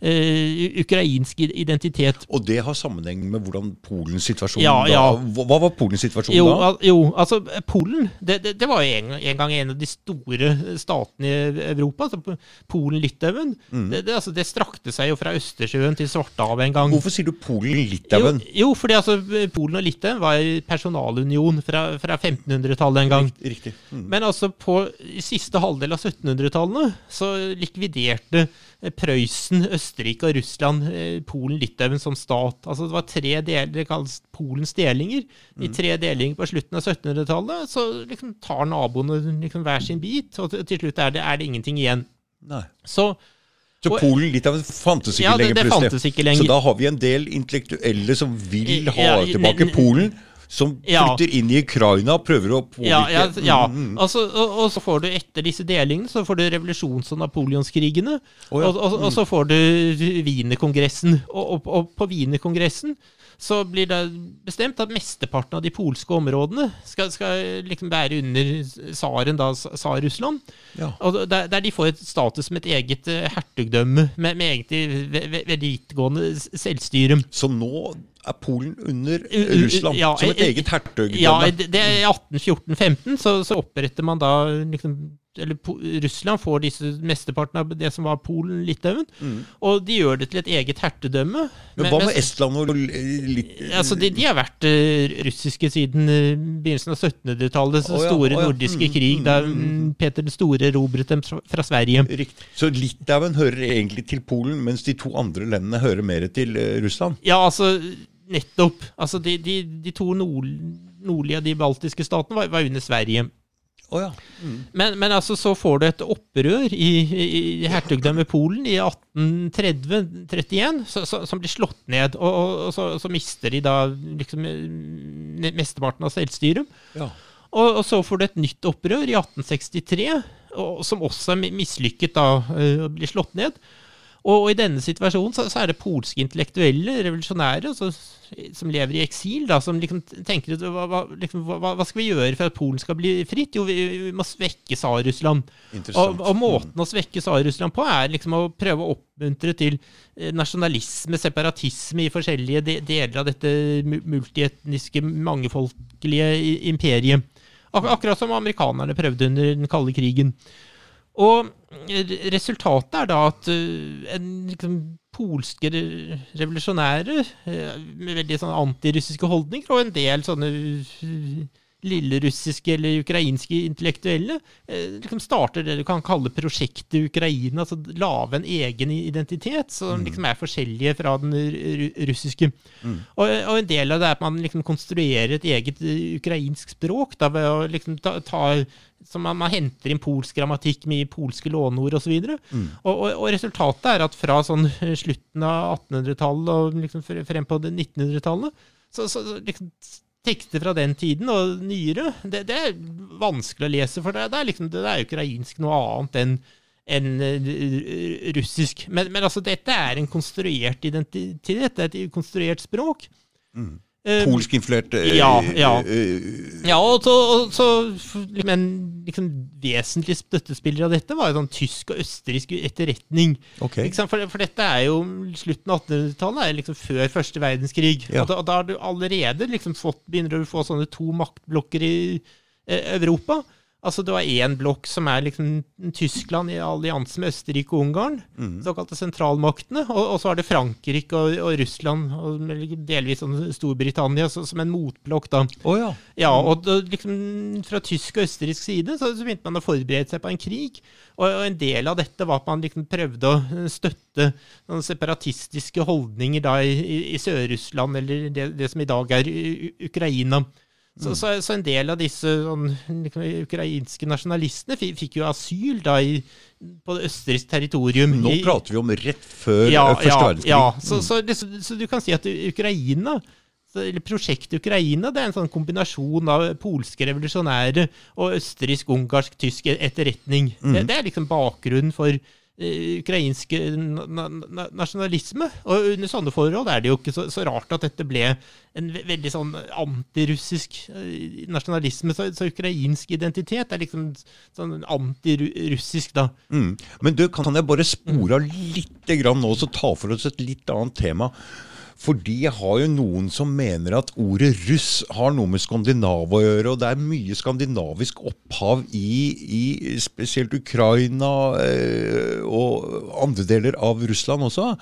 B: eh, ukrainsk identitet.
A: Og det har sammenheng med hvordan Polens situasjon
B: Ja, ja.
A: da Hva var Polens situasjon
B: Jo,
A: da?
B: al jo, altså Polen det, det, det var jo en, en gang en av de store statene i Europa. Altså, Polen-Litauen.
A: Mm.
B: Det, det, altså, det strakte seg jo fra Østersjøen til Svartehavet en gang.
A: Hvorfor sier du Polen-Litauen?
B: jo, fordi altså, Polen og Litauen var personalunion fra, fra 1500-tallet en gang.
A: Riktig. Mm.
B: Men altså på siste halvdel av 1700-tallet så likviderte Prøysen, Østerrike og Russland eh, Polen-Litauen som stat. Altså Det var tre deler, det kalles Polens delinger. I tre delinger på slutten av 1700-tallet så liksom tar naboene liksom hver sin bit, og til slutt er det, er det ingenting igjen.
A: Nei.
B: Så
A: Så
B: Og-
A: Polen-Litauen fantes ikke
B: Ja, det-
A: lenger plutselig. Så da har vi en del intellektuelle som vil ha
B: Ja,
A: tilbake Polen. Som
B: Ja.
A: flytter inn i Ukraina og prøver å påvirke
B: Ja, ja, ja.
A: Mm, mm.
B: Altså, og, og så får du etter disse delingene så får du revolusjons- og napoleonskrigene.
A: Oh, ja.
B: og, og, og så får du Wienerkongressen. Og, og, på Wienerkongressen så blir det bestemt at mesteparten av de polske områdene skal, skal liksom være under tsaren, da Tsar-Russland.
A: Ja.
B: Og der, der de får et status som et eget eh, hertugdømme med, med egentlig ve- ve- veldig vidtgående selvstyre.
A: Så nå er Polen under Russland,
B: ja,
A: som et
B: eh,
A: eget hertugdømme.
B: Ja, det det er i 1814-15 så, så oppretter man da liksom eller Po- Russland får disse mesteparten av det som var Polen, Litauen, og de gjør det til et eget hertugdømme.
A: Mm. Men hva med Estland og litt
B: Altså, de, de har vært uh, russiske siden uh, begynnelsen av 1700-tallet. Den
A: oh, ja,
B: store
A: oh, ja.
B: nordiske
A: Mm,
B: krig,
A: mm,
B: da
A: mm,
B: mm, Peter den store erobret dem fra, fra Sverige.
A: Riktig. Så Litauen hører egentlig til Polen, mens de to andre landene hører mer til uh, Russland?
B: Ja, altså, nettopp. Altså, de, de, de to nord, nordlige av de baltiske statene var, var under Sverige.
A: Oh, ja.
B: Men, men altså, så får du et opprør i, i, i hertugdømmet Polen i 1830-31, så, så, som blir slått ned. Og, og, og så, så mister de da liksom eh, mesteparten av selvstyret.
A: ja.
B: Og, og så får du et nytt opprør i 1863, og, som også er mi- mislykket da, eh, og blir slått ned. Og, og i denne situasjonen så, så er det polske intellektuelle, revolusjonære, altså, som lever i eksil, da, som liksom tenker hva, hva, liksom, hva, hva skal vi gjøre for at Polen skal bli fritt? Jo, vi, vi må svekke Tsar-Russland. Og, og måten å svekke Tsar-Russland på er liksom å prøve å oppmuntre til eh, nasjonalisme, separatisme i forskjellige de deler av dette multietniske, mangefolkelige imperiet. Ak akkurat som amerikanerne prøvde under den kalde krigen. Og resultatet er da at eh, en liksom, polske re- revolusjonære eh, med veldig sånn antirussiske holdninger, og en del sånne lillerussiske eller ukrainske intellektuelle eh, liksom starter det du kan kalle prosjektet Ukraina, altså lage en egen identitet som liksom er forskjellige fra den russiske. russiske. Og, og en del av det er at man liksom konstruerer et eget eh, ukrainsk språk da, ved å liksom ta, ta så man, man henter inn polsk grammatikk med polske låneord osv. Og, og, og, og resultatet er at fra sånn slutten av 1800-tallet og liksom frem på 1900-tallet, så, så så liksom tekster fra den tiden og nyere, det, det er vanskelig å lese, for det, det er liksom, det er ukrainsk noe annet enn enn eh, russisk. Men, men altså, dette er en konstruert identitet, det er et konstruert språk. Eh,
A: Polskinfluert øh,
B: Ja, ja.
A: eh,
B: ja, og så, og så men en liksom, vesentlig støttespillere av dette var jo sånn tysk og østerriksk etterretning. Okay. Liksom. For, for dette er jo slutten av 1800-tallet, er liksom før første verdenskrig.
A: Ja.
B: Og, da, og da har du allerede liksom fått, begynner du å få sånne to maktblokker i eh, Europa. Altså Du har én blokk som er liksom Tyskland i allianse med Østerrike og Ungarn,
A: Mm.
B: såkalte sentralmaktene. Og, og så har du Frankrike og, og Russland, og delvis sånn Storbritannia, så, som en motblokk. da.
A: Oh, ja.
B: Ja, og da, liksom fra tysk og østerriksk side så, så begynte man å forberede seg på en krig. Og, og en del av dette var at man liksom prøvde å støtte noen separatistiske holdninger da i, i, i Sør-Russland, eller det, det som i dag er Ukraina. Ukraina. Så, så, så en del av disse sånn, liksom, ukrainske nasjonalistene fikk, jo asyl da i, på østerriksk territorium.
A: Nå prater vi om rett før
B: ja,
A: eh, første
B: ja,
A: verdenskrig.
B: Ja, så, så, det, så du kan si at Ukraina eller Prosjektet Ukraina det er en sånn kombinasjon av polske revolusjonære og østerriksk-ungarsk-tysk etterretning. Det, det er liksom bakgrunnen for ukrainsk na na na nasjonalisme. Og under sånne forhold er det jo ikke så, så rart at dette ble en ve veldig sånn antirussisk eh, nasjonalisme. Så, så ukrainsk identitet er liksom sånn antirussisk, da.
A: Mm. Men du, kan jeg bare spore av litt grann nå, så ta for oss et litt annet tema? Fordi jeg har jo noen som mener at ordet russ har noe med Skandinav å gjøre, og det er mye skandinavisk opphav i, i spesielt Ukraina eh, og andre deler av Russland også.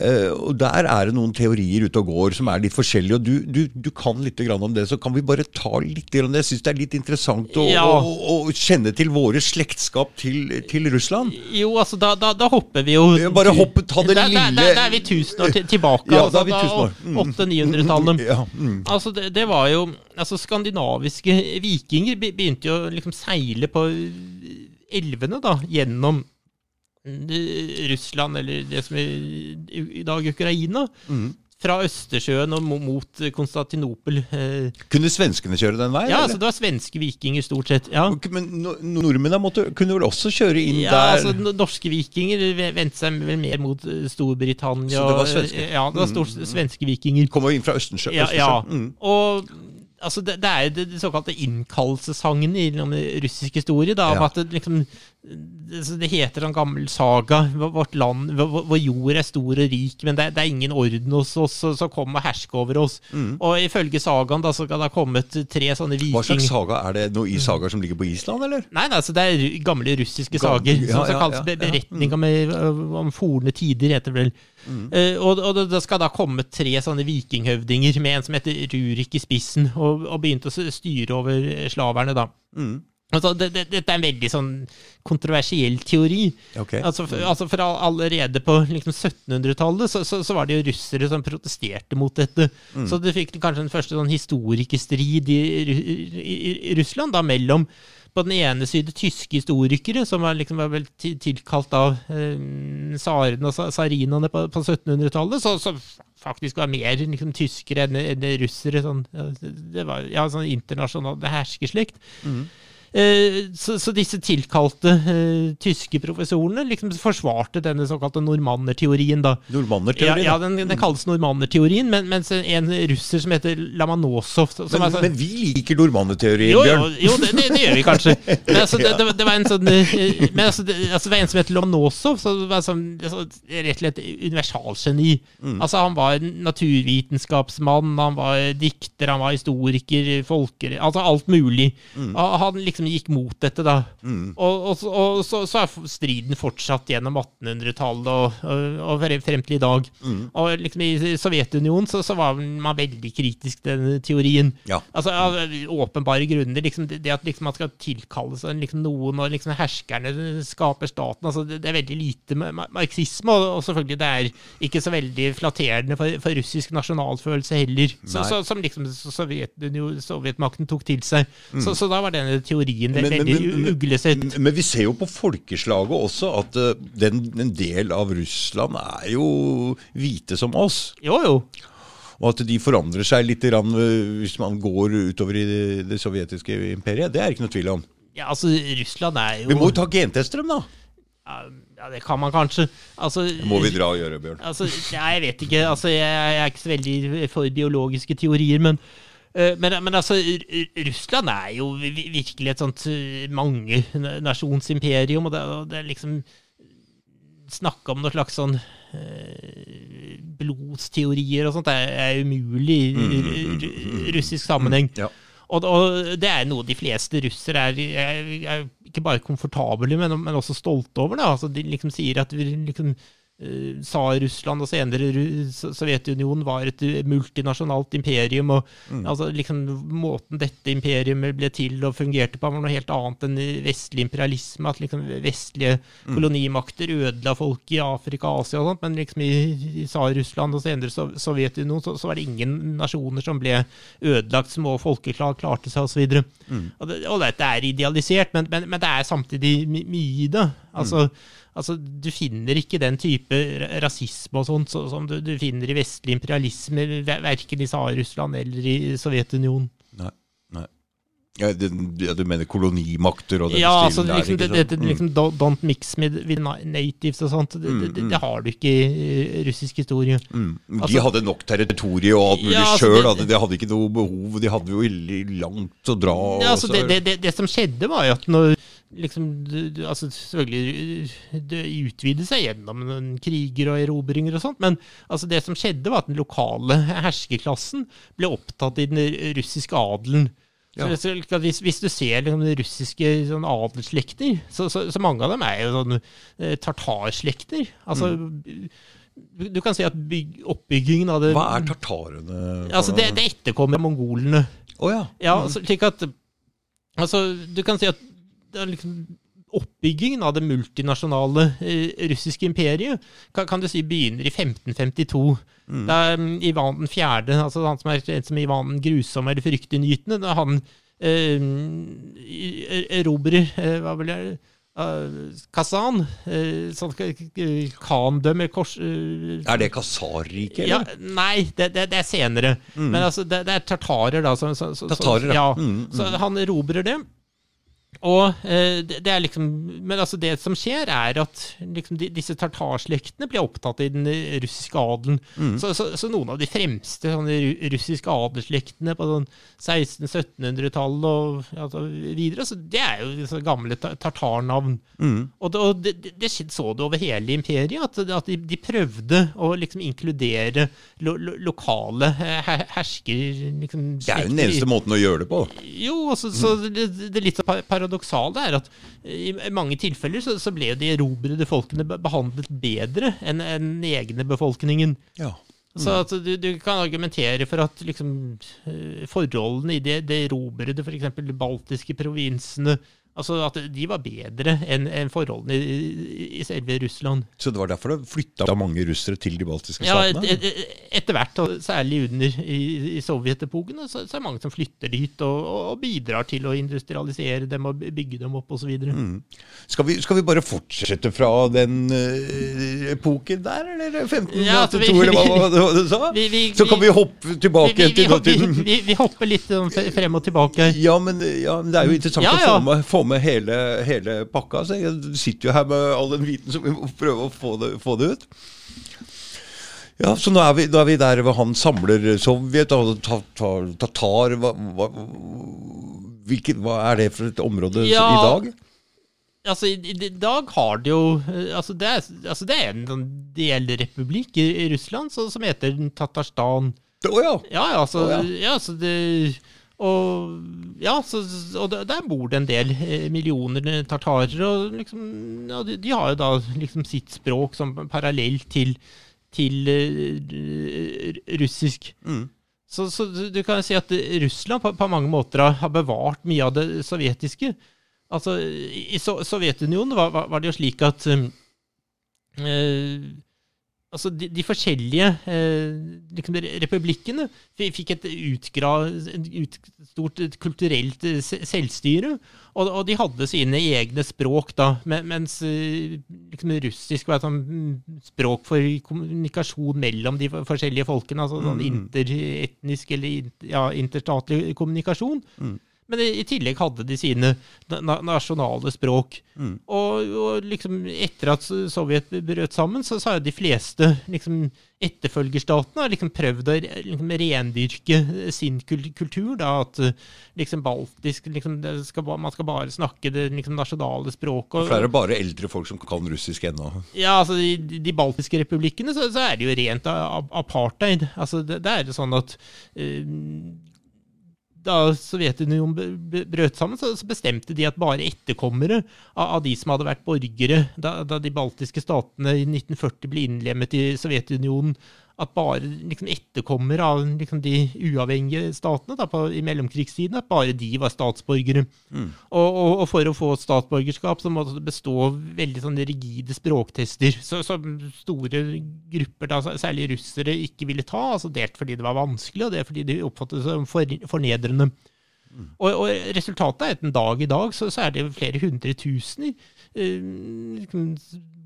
A: Eh, og Der er det noen teorier ute og går som er litt forskjellige. og Du, du, du kan litt grann om det, så kan vi bare ta litt om det. Jeg syns det er litt interessant å,
B: Ja.
A: å, å kjenne til våre slektskap til, til Russland.
B: Jo, altså, da, da, da hopper vi jo
A: bare hoppe, ta det
B: Da-
A: lille-
B: da er vi tusen år tilbake.
A: Ja,
B: altså,
A: da er vi tusen år. Mm.
B: 800-900-tallet.
A: Ja, mm.
B: Altså, det, det var jo altså, Skandinaviske vikinger begynte jo å liksom seile på elvene da, gjennom eh, Russland, eller det som er i dag Ukraina,
A: Mm.
B: fra Østersjøen og mot Konstantinopel. Eh,
A: Kunne svenskene kjøre den veien?
B: Ja, altså det var svenske vikinger, stort sett. Ja,
A: Men no- nordmennene måtte, kunne vel også kjøre inn
B: ja
A: der?
B: altså Norske vikinger vendte seg vel mer mot eh, Storbritannia.
A: Så det var svenske?
B: Ja, det var stort svenske vikinger.
A: Kommer inn fra Østensjø.
B: Ja, ja.
A: Mm.
B: Og altså, det, det er det, det såkalte innkallelsessangen i russisk historie. Da, om
A: Ja.
B: at det liksom det, det heter en gammel saga. Vårt land, vår, vår jord er stor og rik, men det, det er ingen orden hos oss som kommer og hersker over oss. Og ifølge sagaen da, så kan det ha kommet tre sånne
A: viking... Hva slags saga? Er det noe i sagaer som ligger på Island, eller?
B: Nei, nei, altså det er gamle russiske
A: Gam-
B: sager.
A: ja,
B: som
A: ja,
B: kalles
A: ja,
B: be-
A: ja. Mm.
B: beretninger med, om forne tider, heter det vel. Eh, og, og det- det skal da komme tre sånne vikinghøvdinger med en som heter Rurik i spissen, og, og begynte å styre over slaverne, da.
A: Mm.
B: Altså, det, det, dette er en veldig sånn kontroversiell teori.
A: Okay.
B: Altså, for, altså for all- allerede på liksom 1700-tallet så, så, så var det jo russere som protesterte mot dette.
A: Mm.
B: Så du fikk kanskje den første sånn historikerstrid i, i, i Russland da, mellom på den ene side tyske historikere, som var, liksom, var vel tilkalt av eh, tsarene og sa- tsarinaene på, på 1700-tallet, så, så faktisk var mer liksom, tyskere enn enn russere. Sånn, det var ja, sånn internasjonal herskerslekt. Eh, så, så disse tilkalte eh, tyske professorene liksom forsvarte denne såkalte normannerteorien. da. Ja, ja den, den kalles normannerteorien, men, mens en russer som heter Lamanosov som
A: men,
B: sånn-
A: men vi liker normannerteorien,
B: Bjørn. jo, jo det, det, det gjør vi kanskje. Men altså, det, det, var en sånn eh, Men altså, det, altså, var en som het Lamanosov, som var sånn, så, rett og slett universalgeni.
A: Mm.
B: Altså, han var naturvitenskapsmann, han var dikter, han var historiker, folker Altså alt mulig.
A: Mm.
B: Han liksom gikk mot dette, da. Og, og, så- og så, så er striden fortsatt gjennom 1800-tallet og, og, og frem- til i dag.
A: Mm.
B: Og liksom i Sovjetunionen så, så var man veldig kritisk til denne teorien.
A: Ja.
B: Altså Av åpenbare grunner. Liksom, det at liksom, man skal tilkalle seg liksom, noen, og liksom, herskerne skaper staten altså, det, det er veldig lite ma- ma- marxisme. Og, og selvfølgelig det er ikke så veldig flatterende for, for russisk nasjonalfølelse heller. Så, så, som liksom Sovjetunionen- Sovjetmakten tok til seg. Så, så da var denne teorien ve-
A: Det Men- men-
B: veldig
A: men-
B: uglesett.
A: Men vi ser jo på folkeslaget også at uh, den, en del av Russland er jo hvite som oss.
B: Jo, jo.
A: Og at de forandrer seg litt grann, eh, hvis man går utover i det, det sovjetiske imperiet. Det er ikke noe tvil om.
B: Ja, altså, Russland er jo
A: Vi må jo ta gentester dem, da.
B: Ja, det kan man kanskje. Altså,
A: Det må vi dra og gjøre, Bjørn.
B: Altså, jeg vet ikke. Altså, jeg, jeg er ikke så veldig for biologiske teorier, men men, men altså, Russland er jo virkelig et sånt eh, mangenasjonsimperium, og det, det er liksom Snakke om noe slags sånn eh, blodsteorier og sånt, det er, er umulig i r- r- russisk sammenheng.
A: Ja.
B: Og, og det er noe de fleste russere er, er, er ikke bare komfortable med, men, men også stolte over. Altså, de liksom sier at vi liksom eh, Tsar-Russland og senere Sovjetunionen var et eh, multinasjonalt imperium. og altså, liksom, Måten dette imperiumet ble til og fungerte på, var noe helt annet enn vestlig imperialisme. At liksom, vestlige kolonimakter ødela folk i Afrika og Asia, og sånt, men liksom i, Tsar-Russland og senere Sov- Sovjetunionen så, så var det ingen nasjoner som ble ødelagt, små folkeklag klarte seg osv. Mm. Og, det- og dette er idealisert, men, men, men det er samtidig mye i det. Altså, altså, Du finner ikke den type rasisme og sånt så, som du, du finner i vestlig imperialisme, ver- verken i Sahar-Russland eller i Sovjetunionen.
A: Nei. Nei. Ja, det, ja, du mener kolonimakter og den
B: Ja, altså,
A: stilen der?
B: liksom, det,
A: ikke sant?
B: det, liksom, don't, mix with, with natives og sånt. Det, det, det, det har du ikke i russisk historie.
A: Mm. De
B: altså-
A: hadde nok territorium og alt mulig
B: Ja, altså,
A: sjøl. De, de hadde ikke noe behov. De hadde jo langt å dra.
B: Ja, altså,
A: og
B: det, det, det, det som skjedde, var jo at når liksom, altså, Selvfølgelig det utvidet seg gjennom kriger og erobringer og sånt, men altså, det som skjedde, var at den lokale herskerklassen ble opptatt i den russiske adelen. Så,
A: Ja.
B: så hvis, hvis du ser liksom, de russiske sånn, adelsslekter, så, så, så mange av dem er jo sånn eh, tartarslekter. Altså,
A: Mm.
B: du, kan si at bygg, oppbyggingen av det
A: Hva er tartarene?
B: Altså, det, det etterkommer mongolene.
A: Oh, ja.
B: Ja, altså, slik at Altså, du kan si at det er liksom oppbyggingen av det multinasjonale eh, russiske imperiet kan, kan du si begynner i 1552. Da um, Ivan den fjerde, altså han som er kjent som Ivan den grusomme eller fryktinngytende, da han eh, erobrer eh, hva vil jeg, uh, Kazan. Uh, sånn khandømme kors... Uh,
A: er det Khazar-riket,
B: ja, nei, det, det, det er senere. Men altså, det, det er tartarer, da. Som, som, som,
A: Tartarer, ja.
B: ja.
A: Mm,
B: Så han erobrer det. Og eh, det, det er liksom Men altså det som skjer, er at liksom de, disse tartarslektene blir opptatt i den eh, russiske adelen. Så, så, så noen av de fremste russiske adelsslektene på sånn 1600-1700-tallet og altså, videre, så det er jo så gamle tartarnavn. tartarnavn. Og, det, og det, det, så du over hele imperiet, at, at de, de prøvde å liksom inkludere lo, lo, lokale eh, her- hersker... Liksom,
A: Det er jo den eneste måten å gjøre det på.
B: jo, også, så, så det, det litt så pa- paradoksale er at i mange tilfeller så, så ble jo de erobrede folkene behandlet bedre enn den egne befolkningen.
A: Ja.
B: Så at du, du kan argumentere for at liksom, eh, forholdene i de, de erobrede, f.eks. de baltiske provinsene, altså at de var bedre enn en forholdene i, i- selve Russland.
A: Så det var derfor det flytta mange russere til de baltiske
B: Ja, et,
A: statene?
B: et, et, etter hvert, og særlig under i, i sovjetepoken, så, så er det mange som flytter dit og, og, bidrar til å industrialisere dem og bygge dem opp osv. Mm.
A: Skal, vi, skal vi bare fortsette fra den uh, epoken der, eller 1582,
B: Ja, altså, vi-
A: eller hva, du sa?
B: Vi-
A: Så kan vi hoppe tilbake
B: Vi, vi,
A: til nåtiden.
B: vi, hopper litt sånn frem og tilbake.
A: Ja men, ja, det er jo interessant
B: Ja,
A: å få med, med hele, hele pakka. Så jeg sitter jo her med all den viten, som vi må prøve å få det, få det ut. Ja, Så nå er vi, nå er vi der hvor han samler Sovjet og ta- ta- tatar hva, hva, hvilket, hva er det for et område
B: Ja.
A: i dag?
B: Altså, i, i dag har det jo eh, Altså, det er, altså, det er en sånn delrepublikk i, i Russland så, som heter Tatarstan.
A: Å ja.
B: Ja, ja, altså,
A: oh, ja.
B: ja, så det og ja, så, og der- bor det en del eh, millioner tartarer, og liksom, ja, de, de har jo da liksom sitt språk som parallelt til, til uh, russisk.
A: Mm.
B: Så, så du kan si at Russland på, på mange måter har, bevart mye av det sovjetiske. Altså, I so Sovjetunionen var, var, det jo slik at eh, altså de, de forskjellige eh, liksom republikkene fikk et utgra, ut, stort kulturelt eh, selvstyre, og, og de hadde sine egne språk da, mens eh, liksom russisk var et sånn mm, språk for kommunikasjon mellom de forskjellige folkene, altså sånn interetnisk eller ja, interstatlig kommunikasjon. Men i, i tillegg hadde de sine na na nasjonale språk. Og, og liksom etter at Sovjet brøt sammen, så, så har de fleste liksom, etterfølgerstatene liksom prøvd å liksom, rendyrke sin kultur. Da, at eh, liksom baltisk liksom, skal, Man skal bare snakke det liksom, nasjonale språket.
A: For det er det bare eldre folk som kan russisk ennå.
B: Ja, altså I de baltiske republikkene så, så er det jo rent apartheid. Altså, det, det er jo sånn at eh, da Sovjetunionen brøt sammen, så, bestemte de at bare etterkommere av, de som hadde vært borgere da de baltiske statene i 1940 ble innlemmet i Sovjetunionen, at bare liksom, etterkommere av liksom, de uavhengige statene da, på, i mellomkrigstiden, at bare de var statsborgere. Og, og, og for å få statsborgerskap så måtte det bestå veldig sånne rigide språktester, så, som store grupper, da, særlig russere, ikke ville ta. altså Delt fordi det var vanskelig, og det fordi de oppfattet det som for, fornedrende. Og, og resultatet er at en dag i dag så, så er det flere hundre tusener liksom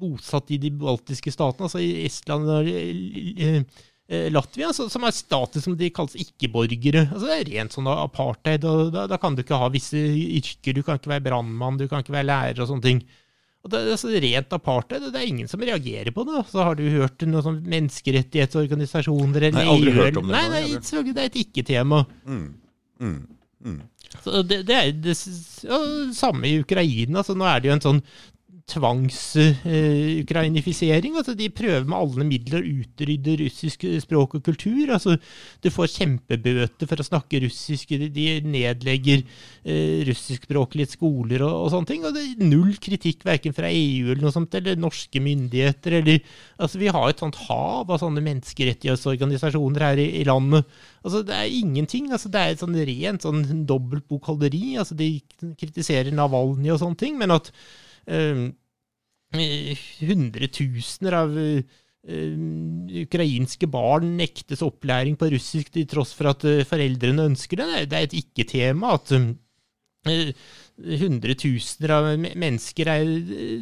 B: bosatt i de baltiske statene, altså i Estland og eh, eh, Latvia, så, som er stater som de kalles ikke-borgere. Altså Det er rent sånn apartheid. og da, da kan du ikke ha visse yrker. Du kan ikke være brannmann, du kan ikke være lærer og sånne ting. Og det altså rent apartheid. Det er ingen som reagerer på det. Så har du hørt noen sånn menneskerettighetsorganisasjoner eller
A: Nei, aldri hørt om det,
B: Nei,
A: nei,
B: det er et ikke-tema. Så det, det er det samme i Ukraina. Så nå er det jo en sånn tvangsukrainifisering. altså de prøver med alle midler å utrydde russisk språk og kultur. altså Du får kjempebøter for å snakke russisk. De, nedlegger eh, russiskspråklige skoler og, og sånne ting. Og det er null kritikk verken fra EU eller noe sånt, eller norske myndigheter. eller altså Vi har et sånt hav av sånne menneskerettighetsorganisasjoner her i, i landet. Altså Det er ingenting. altså Det er et sånn rent sånn dobbelt bokholderi. altså De kritiserer Navalny og sånne ting, men at eh, hundretusener av eh, ukrainske barn nektes opplæring på russisk til tross for at uh, foreldrene ønsker det. Det er- et ikke-tema at eh, hundretusener av mennesker er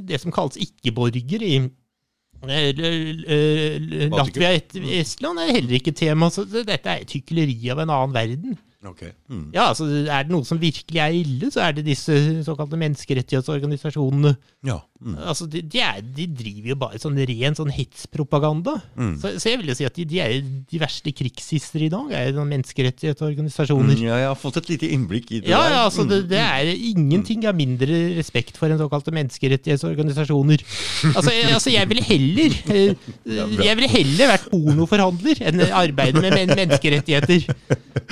B: det som kalles ikke-borger i Latvia og Estland er heller ikke tema, så dette er et hykleri av en annen verden.
A: Okay. Mm.
B: Ja, altså Er det noe som virkelig er ille, så er det disse såkalte menneskerettighetsorganisasjonene.
A: Ja. Mm.
B: Altså, de, de, er, de driver jo bare sånn ren sånn hetspropaganda.
A: Mm.
B: Så, så jeg vil jo si at de, de er de verste krigshisser i dag, er jo menneskerettighetsorganisasjoner.
A: Mm, Ja, jeg har fått et lite innblikk i det
B: Ja,
A: der.
B: ja, altså det,
A: Mm.
B: det er ingenting av mindre respekt for en såkalte menneskerettighetsorganisasjoner. Altså, jeg, altså, jeg ville heller eh. Jeg ville heller vært pornoforhandler enn arbeide med men menneskerettigheter.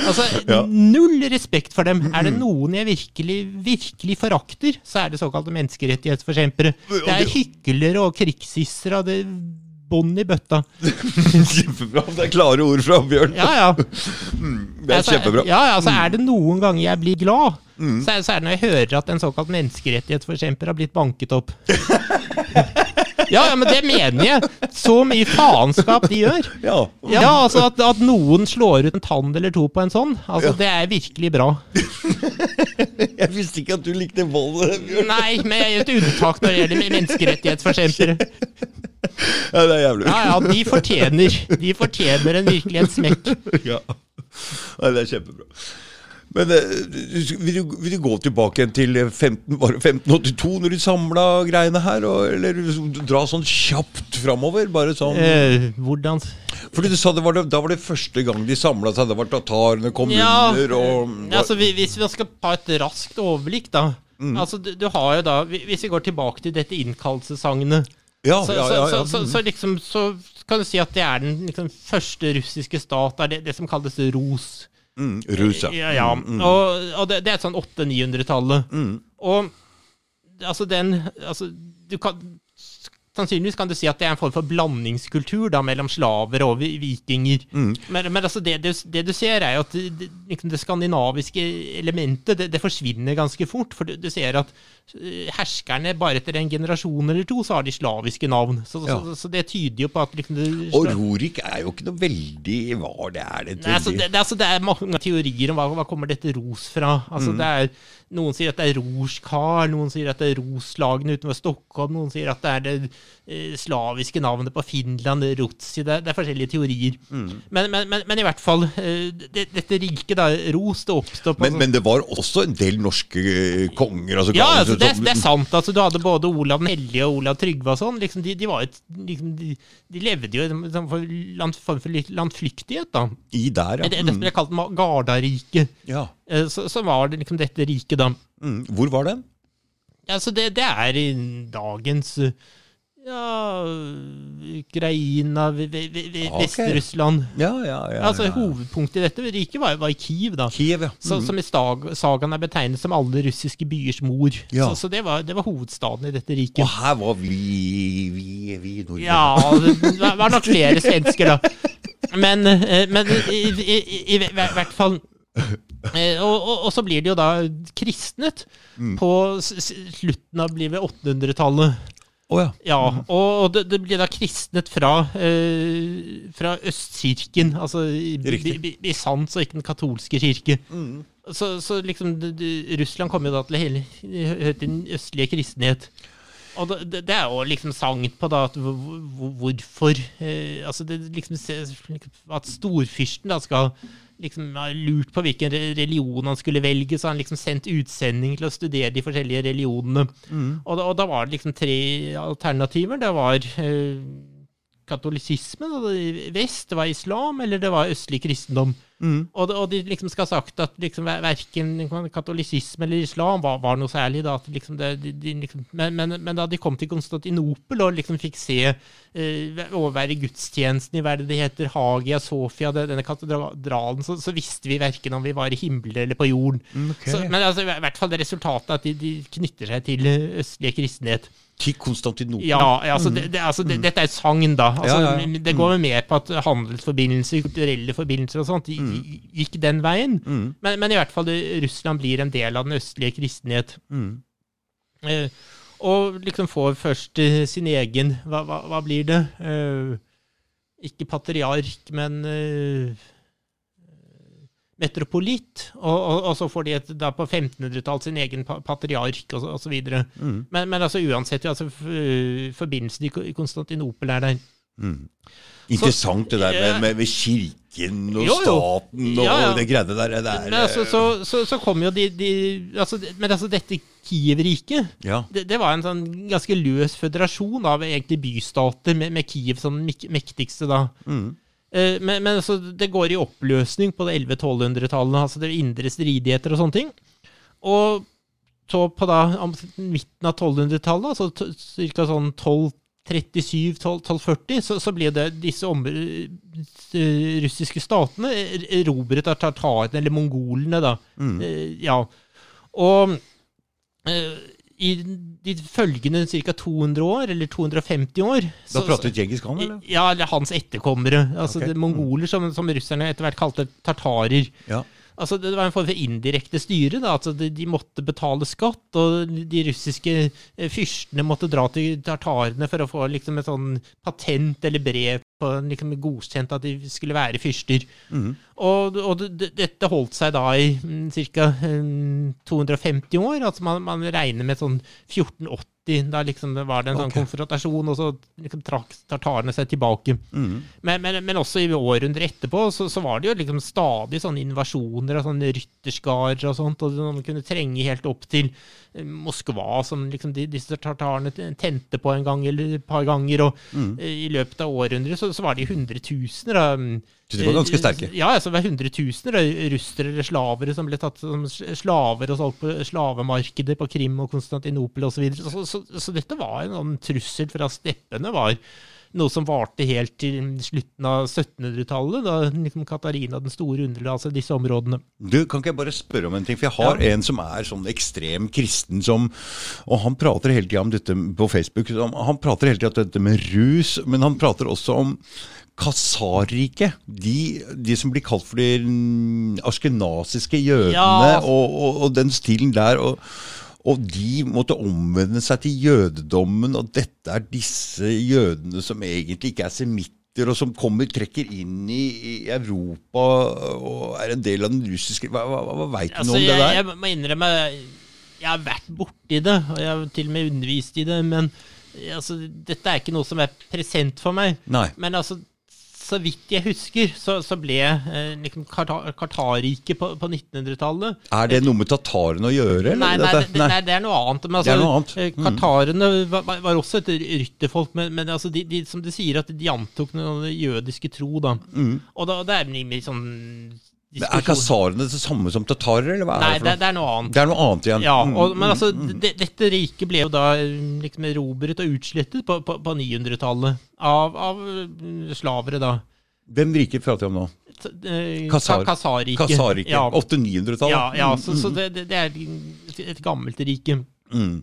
B: Altså,
A: Ja.
B: null respekt for dem. Er det noen jeg virkelig, virkelig forakter, så er det såkalte menneskerettighetsforkjempere. Det er hyklere og krigshisser av det bånn i bøtta.
A: Kjempebra. Det er klare ord fra Bjørn.
B: Ja, ja.
A: Det er
B: Altså,
A: kjempebra. Mm.
B: Ja, ja, altså Er det noen ganger jeg blir glad, så, er, så er det når jeg hører at en såkalt menneskerettighetsforkjemper har blitt banket opp. Ja, ja, men det mener jeg. Så mye faenskap de gjør.
A: Ja.
B: Ja, altså At, at noen slår ut en tann eller to på en sånn, altså det er virkelig bra.
A: Jeg visste ikke at du likte vold,
B: Nei, men jeg gjør et unntak når det gjelder menneskerettighetsforkjempere.
A: Ja, det er jævlig.
B: Ja, ja, de fortjener De fortjener en virkelig en smekk.
A: Ja. ja, det er kjempebra. Men eh, vil du, vil du gå tilbake til 15, var 1582, når du samla greiene her? Og, eller dra sånn kjapt framover? Bare sånn
B: Eh, hvordan
A: Fordi du sa det var det, da var det første gang de samla seg. Det var tatarene kommuner
B: Ja,
A: og
B: var... altså Hvis vi skal ta et raskt overblikk, da.
A: Mm.
B: Altså, du, du har jo da Hvis vi går tilbake til dette innkallelsessagnet,
A: Ja,
B: så,
A: ja, ja,
B: så, så, så liksom Så kan du si at det er den liksom, første russiske stat, det er det, det som kalles Ros.
A: Mm, Rus, ja.
B: Ja, mm. Og, og det, det er sånn 800-900-tallet.
A: Mm.
B: Og altså den altså, du kan, Sannsynligvis kan du si at det er en form for blandingskultur da, mellom slaver og vikinger.
A: Mm.
B: Men, men altså det, du, det du ser, er jo at det, det, liksom det skandinaviske elementet det, det forsvinner ganske fort. For du, du ser at herskerne bare etter en generasjon eller to, så har de slaviske navn. Så,
A: Ja.
B: så, så det tyder jo på at liksom
A: Og Rorik er jo ikke noe veldig Hva det er det
B: Nei, altså, det, det, altså, det er mange teorier om hva, hva kommer dette ros fra. Altså,
A: Mm.
B: det er, noen sier at det er Rorskar, noen sier at det er Roslagene utenfor Stockholm, noen sier at det er det eh, slaviske navnet på Finland, Rotsi. Det, det er forskjellige teorier.
A: Mm.
B: Men, men, men, men i hvert fall, eh, det, dette riket, da, Ros, det oppstår på
A: men, men det var også en del norske eh, konger. Altså,
B: ja, altså,
A: som-
B: det, det er sant. Altså, du hadde både Olav hellige og Olav Trygve og sånn. Liksom, de, de, var et, liksom, de, de levde jo i en sånn for land, form for landflyktighet, da.
A: I der, ja.
B: Det, det som ble kalt Ma- Gardariket.
A: ja.
B: Eh, Så, så var det liksom dette riket, da.
A: Mm. Hvor var
B: det? Altså, det, det er i dagens eh, ja, Ukraina. Vest-Russland.
A: Ja, ja, ja.
B: Altså. Hovedpunktet i dette riket var, var i Kiev, da.
A: Kiev, ja.
B: Så, som i stag, sagaen er betegnet som alle russiske byers mor.
A: Ja.
B: Så, så det, var, det var hovedstaden i dette riket.
A: Og her var vi, vi, vi nordmenn.
B: Ja, det var- nok flere svensker, da. Men, eh, men i, i, i, i hvert fall eh, og, og, og så blir de jo da kristnet på s- s- slutten av blir 800-tallet.
A: Å ja.
B: Ja, og det, det blir da kristnet fra, eh, fra Østkirken, altså i
A: Riktig.
B: Bi- Bisans og ikke den katolske kirke. Så, så liksom det, Russland kommer jo da til hele den østlige kristenhet. Og det, det- er jo liksom sagn på da at hvor- hvor- hvorfor eh, Altså det liksom At storfyrsten da skal liksom lurt på hvilken religion han skulle velge, så han liksom sendt utsending til å studere de forskjellige religionene. Og, da, og da var det liksom tre alternativer. Det var eh, katolisismen i vest, det var islam, eller det var østlig kristendom. Og, og de liksom skal ha sagt at liksom ver- verken katolisisme eller islam var, var noe særlig. Da, at liksom det, de, de liksom, men, men, men da de kom til Konstantinopel og liksom fikk se eh, overvære gudstjenesten i hva det heter, Hagia Sofia, det, denne katedralen, så, så visste vi verken om vi var i himmelen eller på jorden.
A: Okay.
B: Så, men altså, i hvert fall det resultatet at de, de knytter seg til østlige østlig kristenhet.
A: Til Konstantinopel.
B: Ja, altså, det, det, altså det, dette er et sagn, da. Altså,
A: Ja, ja, ja.
B: Det går jo mer på at handelsforbindelser, kulturelle forbindelser og sånt, de gikk den veien. Men, men i hvert fall Russland blir en del av den østlige kristenhet. Eh, og liksom får først eh, sin egen Hva, hva, hva blir det? Eh, ikke patriark, men eh, metropolitt, og, og, og så får de et, da på 1500-tall sin egen patriark og så, og så videre.
A: Mm.
B: Men, men altså uansett, altså, forbindelsen i Konstantinopel er der.
A: Interessant det der med, med, med kirken og
B: Jo, jo.
A: staten og
B: Ja, ja.
A: det greiene der. Det er,
B: Men altså, så, så, så kom jo de, de altså, Men altså, dette Kiev-riket
A: Ja.
B: det, det var en sånn ganske løs føderasjon av egentlig bystater, med, med Kiev som den mektigste da.
A: Mm.
B: Eh, Men, men altså, det går i oppløsning på det 1100-1200-tallet, altså det indre stridigheter og sånne ting. Og så på da midten av 1200-tallet, altså ca. sånn 1237-1240, så, så ble det disse eh, russiske statene er- erobret av tartarene, eller mongolene, da.
A: Mm.
B: Eh, Ja. Og eh, i de følgende ca. 200 år, eller 250 år
A: Da prater Djengis Khan, eller?
B: ja, eller hans etterkommere. Altså okay. mongoler, som, som russerne etter hvert kalte tartarer.
A: Ja.
B: Altså Det var en form for indirekte styre. da, altså de, de måtte betale skatt, og de russiske eh, fyrstene måtte dra til tartarene for å få liksom et sånn patent eller brev liksom godkjent at de skulle være fyrster.
A: Mm.
B: Og, og det, det- dette holdt seg da i ca. 250 år. altså Man, man regner med sånn 1480. Da liksom det var det en sånn konfrontasjon, og så liksom trakk tartarene seg tilbake.
A: Mm.
B: Men, men, men også i århundret etterpå så, så var det jo liksom stadig sånne invasjoner av sånne rytterskarer og sånt, og man kunne trenge helt opp til eh, Moskva, som liksom de, disse tartarene tente på en gang eller et par ganger. Og
A: Mm.
B: eh, i løpet av århundret så, så var det hundretusener av
A: de var ganske sterke.
B: Ja, altså det var hundretusener av russere eller slavere som ble tatt som slaver og solgt på slavemarkedet på Krim og Konstantinopel osv. Så, så, så, så dette var en sånn trussel fra steppene. var noe som varte helt til slutten av 1700-tallet, da liksom Katarina den store underla seg disse områdene.
A: Du, Kan ikke jeg bare spørre om en ting? For jeg har en som er sånn ekstrem kristen som Og han prater hele tida om dette på Facebook. Han prater hele tida om dette med rus, men han prater også om Kasarriket. De, de som blir kalt for de askenasiske jødene
B: Ja.
A: og, og, og den stilen der. og og de måtte omvende seg til jødedommen, og dette er disse jødene som egentlig ikke er semitter, og som kommer, trekker inn i, i Europa og er en del av den russiske Hva, hva, hva veit du
B: Altså,
A: om det der?
B: jeg må innrømme Jeg har vært borti det, og jeg har til og med undervist i det, men altså, dette er ikke noe som er present for meg.
A: Nei.
B: Men altså, så vidt jeg husker, så, så ble eh, liksom Qatar-riket på, på 1900-tallet
A: Er det noe med tatarene å gjøre? eller
B: Nei, nei, det, nei, det er noe annet. Men altså, eh,
A: Mm.
B: Kartarene var, var- også et rytterfolk, men, men altså, de, de, som du sier, at de antok noen jødiske tro. da. Og da, det er
A: Mm. Men Er kasarene det samme som tatarer, eller hva
B: Nei,
A: er det noe?
B: det er noe annet.
A: Det er noe annet igjen.
B: Ja,
A: Mm,
B: og, men
A: mm,
B: altså,
A: mm.
B: det, dette riket ble jo da liksom erobret og utslettet på, på, på 900-tallet av, av slavere, da.
A: Hvem riket prater vi om nå?
B: Eh,
A: Kasar-
B: Ka- Kasarriket.
A: Kasarriket.
B: Ja,
A: 800-900-tallet?
B: ja, ja så, så det er et gammelt rike.
A: Mm.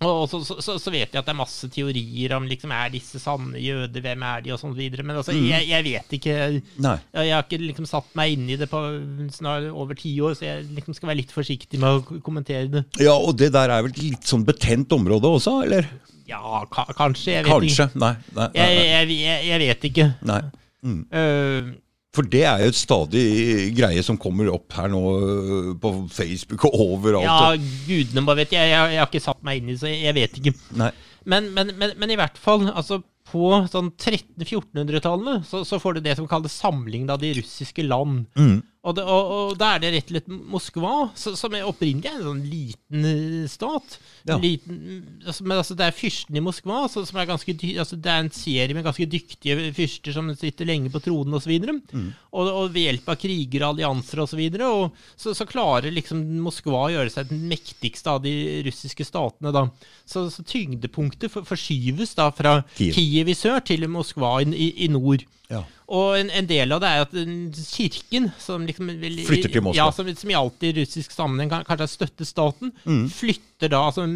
B: Og så, så, så, vet jeg at det er masse teorier om liksom, er disse sanne jøder, hvem er de, og sånn videre. Men altså, jeg, jeg vet ikke.
A: Nei.
B: Jeg, har ikke liksom satt meg inn i det på snart over ti år, så jeg liksom skal være litt forsiktig med å kommentere det.
A: Ja, og det der er vel et litt sånn betent område også, eller?
B: Ja, ka kanskje. Jeg vet
A: Kanskje. Nei. nei, nei,
B: ikke. Jeg,
A: nei.
B: jeg, jeg, jeg vet ikke.
A: nei.
B: Eh,
A: For det er jo et stadig greie som kommer opp her nå øh, på Facebook og overalt.
B: ja, gudene må vet jeg, jeg. Jeg har ikke satt meg inn i det, så jeg, vet ikke. Men, men, men, men i hvert fall, altså på sånn 1300-1400-tallene så, så får du det som kalles samling av de russiske land.
A: Mm.
B: Og, det, og, og da er det rett og slett Moskva, så, som er opprinnelig er en sånn liten eh, stat.
A: Ja.
B: Liten, altså, men altså, det er fyrsten i Moskva, så, som er ganske altså, det er en serie med ganske dyktige fyrster som sitter lenge på tronen osv. Mm. Og, og ved hjelp av kriger og allianser osv. Så, og så, så klarer liksom Moskva å gjøre seg den mektigste av de russiske statene. da. Så, så tyngdepunktet for, forskyves da fra
A: Kiev.
B: Kiev. i sør til Moskva i, i, i nord.
A: Ja.
B: Og en, en del av det er at kirken, som liksom vil,
A: Flytter til Moskva.
B: Ja, som, som i alltid i russisk sammenheng kan- kanskje støtter staten,
A: Mm.
B: flytter da altså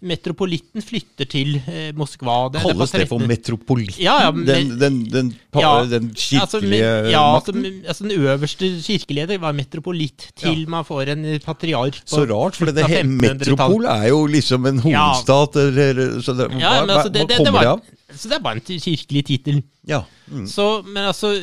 B: Metropolitten flytter til eh, Moskva. Det- det
A: Kalles det for metropolitten?
B: Ja, ja, men-
A: den, den, den,
B: Ja,
A: den
B: Altså,
A: kirkelige
B: men- ja, altså,
A: makten?
B: Altså, altså, Den øverste kirkeleder var metropolitt, til man får en patriark.
A: Så rart, for det
B: slutten av
A: he-
B: 1500-tallet.
A: metropol er jo liksom en hovedstat. Eller, så det,
B: Ja,
A: hva,
B: men altså,
A: hva,
B: det,
A: hva
B: det, det
A: kommer
B: var,
A: det av?
B: Så det er bare en kirkelig tittel.
A: Ja. Mm.
B: Så, men altså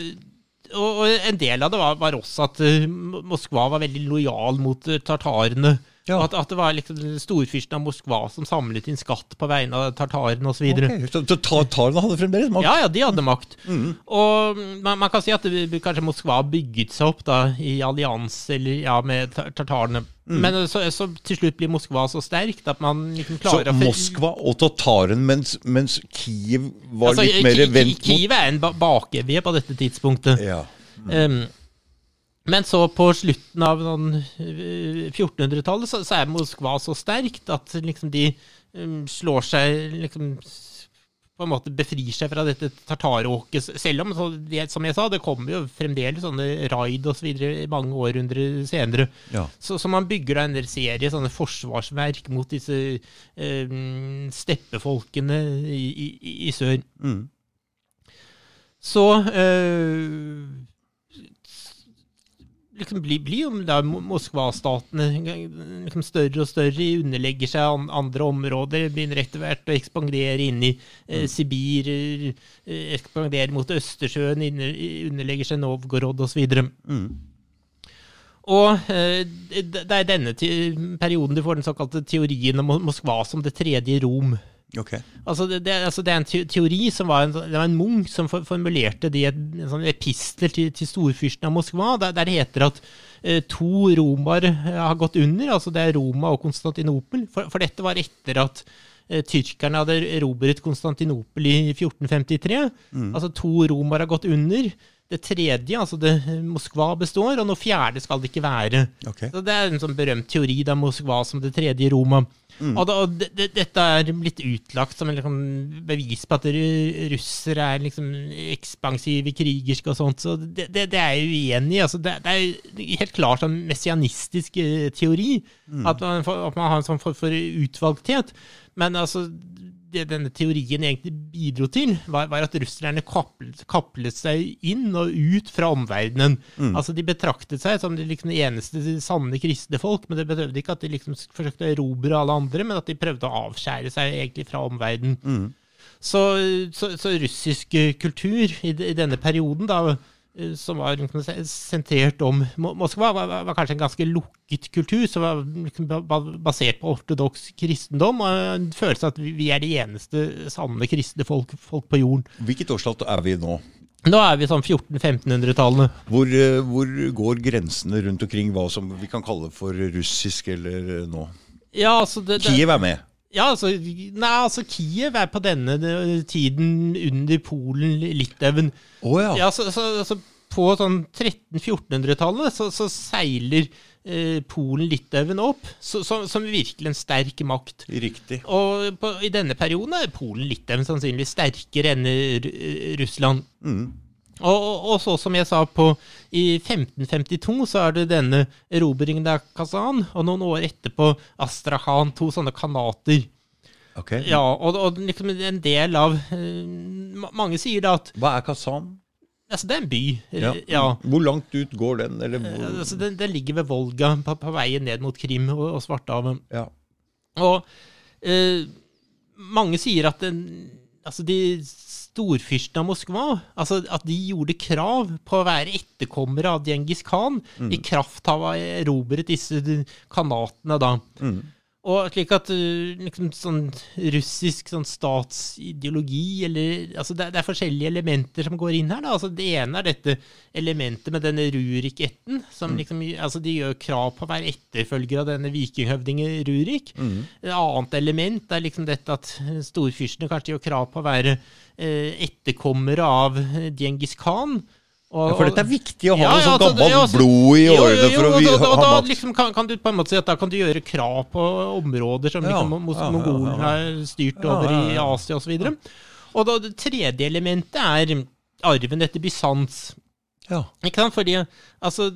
B: og, og en del av det var, var også at uh, Moskva var veldig lojal mot uh, tartarene.
A: Ja.
B: At, at det var liksom storfyrsten av Moskva som samlet inn skatt på vegne av tartarene osv. videre
A: okay. Så, så tatarene hadde fremdeles makt?
B: Ja, ja, de hadde makt.
A: Mm.
B: Og man, man kan si at det, kanskje Moskva bygget seg opp da i allianse ja, med tar- tartarene. Men så, så til slutt blir Moskva så sterkt at man liksom
A: Så
B: klarer å Så
A: Moskva og tataren, mens, mens Kiev var
B: altså,
A: litt mer vendt
B: mot Kiev er en ba bakevje på dette tidspunktet.
A: Ja.
B: Um, men så på slutten av sånn, eh, 1400-tallet så, så er Moskva så sterkt at liksom de um, slår seg liksom på en måte befrir seg fra dette tartaråket. Selv om, så det, som jeg sa, det kommer jo fremdeles sånne raid osv. mange århundrer senere.
A: Ja.
B: Så, så man bygger da en del serie sånne forsvarsverk mot disse eh, steppefolkene i, i, i sør.
A: Mm.
B: Så eh, liksom blir, blir jo da Moskva-statene liksom større og større, underlegger seg an, andre områder, begynner etter hvert å ekspandere inn i eh, Sibir, eh, ekspandere mot Østersjøen, underlegger seg Novgorod osv.
A: Mm.
B: Og eh, det det er denne perioden du får den såkalte teorien om Moskva som det tredje Rom.
A: Ok.
B: Altså det, det, altså det er en teori som var en, det var en munk som for, formulerte det i et, en sånn epistel til, til storfyrsten av Moskva, der, der det heter at eh, to romaer eh, har gått under, altså det er Roma og Konstantinopel. For, for dette var etter at eh, tyrkerne hadde erobret Konstantinopel i 1453. Altså to romaer har gått under. Det tredje, altså det, Moskva består, og noe fjerde skal det ikke være.
A: Okay.
B: Så Det er en sånn berømt teori da Moskva som det tredje Roma. Og, da, og det, det, dette er blitt utlagt som en liksom, bevis på at ru- russere er liksom ekspansive, krigerske og sånt. Så det, det, er jeg uenig i. Altså, det, det er helt klart en messianistisk teori. teori. At, man, at man har en sånn form for utvalgthet. Men altså denne teorien egentlig bidro til, var, var at russerne kaplet, kaplet seg inn og ut fra omverdenen. Altså De betraktet seg som de liksom eneste sanne kristne folk, men det betøvde ikke at de liksom forsøkte å erobre alle andre, men at de prøvde å avskjære seg egentlig fra omverdenen. Så, så, så russisk kultur i, i denne perioden, da, som var sentrert om Moskva, var, var, kanskje en ganske lukket kultur, som var liksom ba- ba- basert på ortodoks kristendom, og en følelse av at vi, er de eneste sanne kristne folk, folk på jorden.
A: Hvilket årstall er vi nå?
B: Nå er vi sånn 1400-1500-tallene.
A: Hvor, eh, hvor går grensene rundt omkring hva som vi kan kalle for russisk eller eh, nå?
B: Ja, altså det, det,
A: Kiev er med.
B: Ja, altså, nei, altså Kiev er på denne eh, tiden under Polen, Litauen.
A: oh, ja.
B: Ja, så, så, altså, på sånn 1300-1400-tallet så, så seiler eh, Polen-Litauen opp så, så, som virkelig en sterk makt.
A: Riktig.
B: Og på, i denne perioden er Polen-Litauen sannsynligvis sterkere enn Ru- Russland.
A: Mm.
B: Og, og, så som jeg sa på I 1552 så er det denne erobringen av Kazan, og noen år etterpå Astrahan, to sånne kanater.
A: Ok.
B: Ja, og, og liksom en del av eh, Mange sier da at
A: Hva er Kazan?
B: altså, det er en by.
A: Ja.
B: ja.
A: Hvor langt ut går den? Eller hvor?
B: Eh, Altså, den, den ligger ved Volga, på, på veien ned mot Krim og, og Svartehavet.
A: Ja.
B: Og eh, mange sier at den, altså de storfyrstene av Moskva altså at de gjorde krav på å være etterkommere av Djengis Khan i kraft av å ha erobret disse kanatene da.
A: Mm.
B: Og slik at uh, liksom sånn russisk sånn statsideologi eller altså det, det er forskjellige elementer som går inn her. da, altså Det ene er dette elementet med denne Rurik-ætten. som liksom, altså De gjør krav på å være etterfølger av denne vikinghøvdingen Rurik. Et annet element er liksom dette at storfyrstene kanskje gjør krav på å være eh, etterkommere av eh, Djengis Khan. Og,
A: Ja, for dette er viktig å ha
B: Ja,
A: noe sånn gammelt
B: ja, altså-
A: blod i årene for å
B: og
A: vi-
B: da, da, da liksom kan, kan du på en måte si at da kan du gjøre krav på områder som liksom,
A: mongolene
B: har styrt over i. Asia osv. Og da det tredje elementet er arven etter Bysants.
A: Ja.
B: Ikke sant? Fordi altså,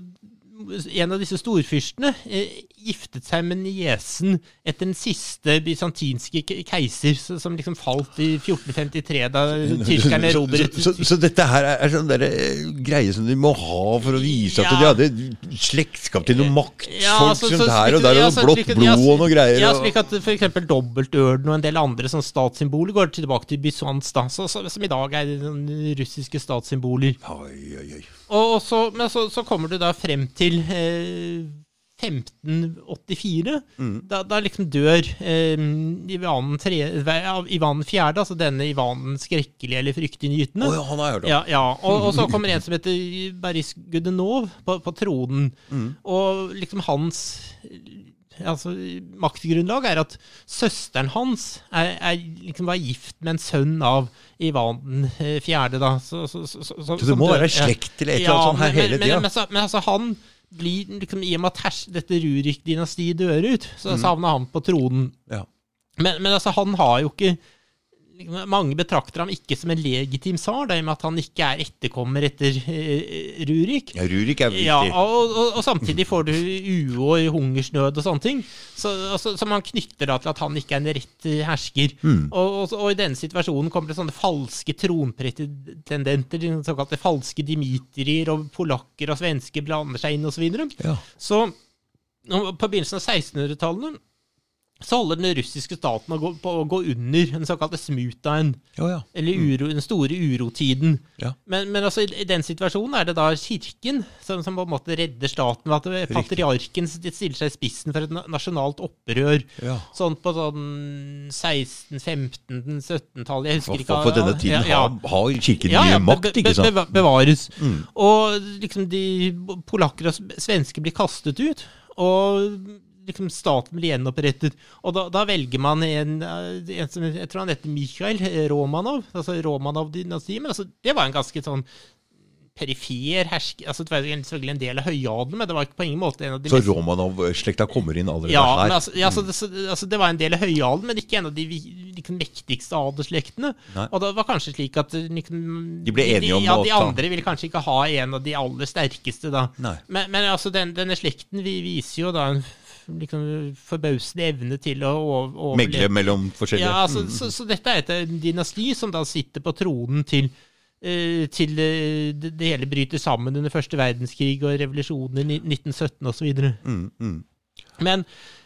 B: en av disse storfyrstene eh, giftet seg med niesen etter den siste bysantinske keiser, så- som liksom falt i 1453, da tyrkerne erobret
A: Så, så, så dette her er, sånn der, eh, greie som de må ha for å vise at
B: Ja.
A: de hadde slektskap til noe maktfolk
B: Ja, så,
A: som
B: så
A: her og der, og
B: så
A: blått blod og noe greier.
B: Ja, slik at f.eks. dobbeltørnen og en del andre sånn statssymboler går tilbake til Bysants, da, så, så, som i dag er russiske statssymboler.
A: Oi.
B: Og så, men så, så kommer du da frem til eh, 1584. Da, da liksom dør eh, Ivan, tre, Ivan 4., altså denne Ivanen skrekkelige eller fryktinngytende.
A: Oh, ja, han har hørt om.
B: Ja, ja. Og, og så kommer en som heter Baris Gudenov på, på tronen. Og liksom hans altså, maktgrunnlag er at søsteren hans er, er, liksom var gift med en sønn av Ivan den eh, fjerde. Da. Så, så, så, så,
A: det må være slekt til et eller annet sånt her hele tida.
B: Men, men, men, men altså, han blir liksom, I og med at hers, dette Rurik-dynastiet dør ut, så
A: Mm.
B: savner han på tronen.
A: Ja.
B: Men, men altså, han har jo ikke Mange betrakter ham ikke som en legitim tsar, det med at han ikke er etterkommer etter eh, Rurik.
A: Ja, Rurik er viktig.
B: Ja, og, og, og samtidig får du uår, hungersnød og sånne ting. Så, altså, som han knytter da til at han ikke er en rett hersker.
A: Mm.
B: Og, og, i denne situasjonen kommer det sånne falske tronpretendenter, de såkalte falske dimitrier, og polakker og svensker blander seg inn osv. Så, videre.
A: Ja.
B: så på begynnelsen av 1600-tallet så holder den russiske staten å gå, på å gå under den såkalte smutaen,
A: Ja, ja.
B: eller uro, den store urotiden.
A: Ja.
B: Men, men altså, i, den situasjonen er det da kirken som, som på en måte redder staten, ved at Riktig. patriarken stiller seg i spissen for et nasjonalt opprør.
A: Ja.
B: Sånn på sånn 16-, 15-, 17-tallet, jeg husker ikke.
A: for denne tiden har, har kirken mye makt, ikke sant?
B: be- bevares.
A: Mm.
B: Og liksom de polakker og svensker blir kastet ut, og liksom staten blir gjenopprettet. Og da, da velger man en, eh, en som jeg tror han heter Mikhail Romanov, altså Romanov-dynastiet. Men altså, det var en ganske sånn perifer hersker altså Det var selvfølgelig en del av høyadelen, men det var ikke på ingen måte en av de
A: Så
B: mest
A: Romanov-slekta kommer inn allerede
B: ja, men
A: her.
B: altså, ja, altså, det, altså, det var en del av høyadelen, men ikke en av de liksom, mektigste adelsslektene. Og det var kanskje slik at liksom,
A: De ble enige om
B: ja,
A: å
B: De andre ville kanskje ikke ha en av de aller sterkeste, da. Men, men altså, den, denne slekten vi viser jo da en liksom, forbausende evne til å overleve.
A: Megle mellom forskjellige
B: Ja, altså,
A: Mm.
B: så, så dette er et dynasti som da sitter på tronen til eh, til eh, det, det hele bryter sammen under første verdenskrig og revolusjonen i 1917 osv.
A: Mm, mm.
B: Men,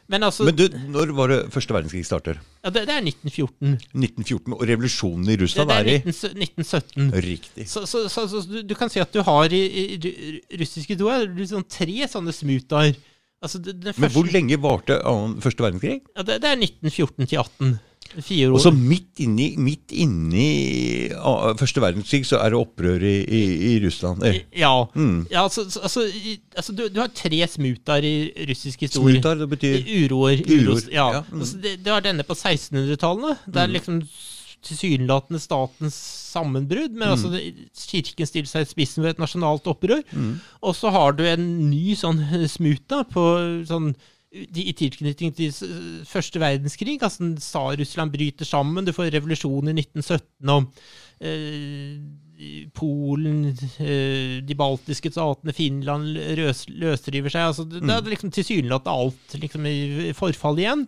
B: men altså
A: Men du, når var det første verdenskrig starter?
B: ja, det, det er 1914.
A: 1914, og revolusjonen i Russland
B: det
A: er
B: er
A: i
B: 19, 1917.
A: Riktig.
B: Så, så, så, så du, du kan si at du har i, i ru- russisk historie sånn tre sånne smutaer. Altså, det, det
A: Men hvor lenge varte første verdenskrig?
B: ja, det, det er 1914 til 18. Fire år.
A: Og så midt inni, midt inni første verdenskrig så er det opprør i, i, i Russland. Eh,
B: ja.
A: Mm.
B: ja altså, altså, altså du, du har tre smutaer i russisk historie.
A: Smutar, det betyr
B: Uroer.
A: Uroer,
B: uroer ja.
A: ja, mm.
B: altså, det, det var denne på 1600-tallet. Det er liksom tilsynelatende statens sammenbrudd, men altså, det, kirken stiller seg i spissen ved et nasjonalt opprør. Og så har du en ny sånn eh, smuta på sånn i i tilknytning til første verdenskrig. altså Tsar-Russland bryter sammen, du får revolusjon i 1917, og eh, Polen, eh, de baltiske statene, Finland løs, løsriver seg. altså Det, det er liksom tilsynelatende alt liksom i forfall igjen.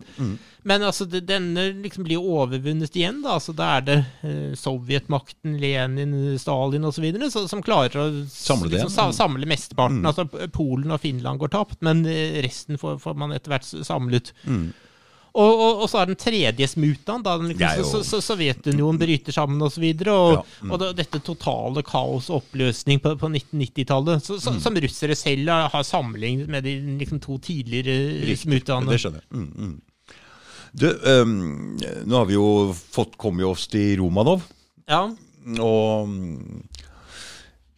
B: Men altså, det, denne liksom blir overvunnet igjen. da, altså Da er det eh, Sovjetmakten, Lenin, Stalin osv. som klarer å
A: Samle
B: liksom, sa, samle mesteparten. altså Polen og Finland går tapt, men eh, resten får, får man etter hvert samlet. samlet. Og, og, og så er den tredje smutaen, da den liksom, så, så, Sovjetunionen bryter sammen osv. Og, så og,
A: Ja, mm.
B: og det, dette totale kaos og oppløsning på, på 1990-tallet,
A: Mm.
B: som russere selv har har sammenlignet med de liksom, to tidligere smutaene.
A: Det skjønner jeg. Mm, mm. Du, um, nå har vi jo fått kommet oss til Romanov,
B: Ja.
A: og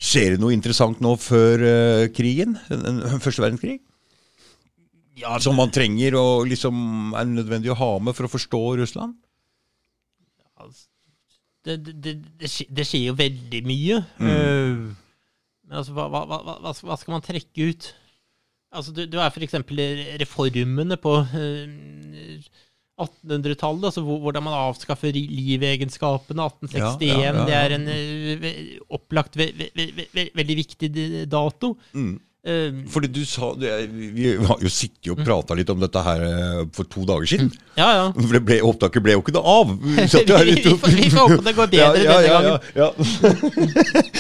A: Skjer det noe interessant nå før uh, krigen? Den, den første verdenskrig?
B: Ja,
A: Som man trenger og liksom er nødvendig å ha med for å forstå Russland?
B: det, det, det, det, det skjer jo veldig mye.
A: Mm.
B: Eh, men altså, hva, hva, hva, hva skal man trekke ut? Altså, du, du er eksempel reformene på eh, 1800-tallet, altså hvordan man avskaffer livegenskapene. 1861,
A: Ja, ja, ja,
B: det er en eh, opplagt ve ve ve veldig viktig dato.
A: Mm.
B: Eh,
A: Fordi du sa Vi har jo sittet og prata litt om dette her eh, for to dager siden.
B: ja, ja.
A: For det ble, opptaket ble jo ikke noe av. Vi jo
B: får- vi får håpe det går bedre
A: ja, ja,
B: denne
A: ja,
B: gangen.
A: Ja, ja.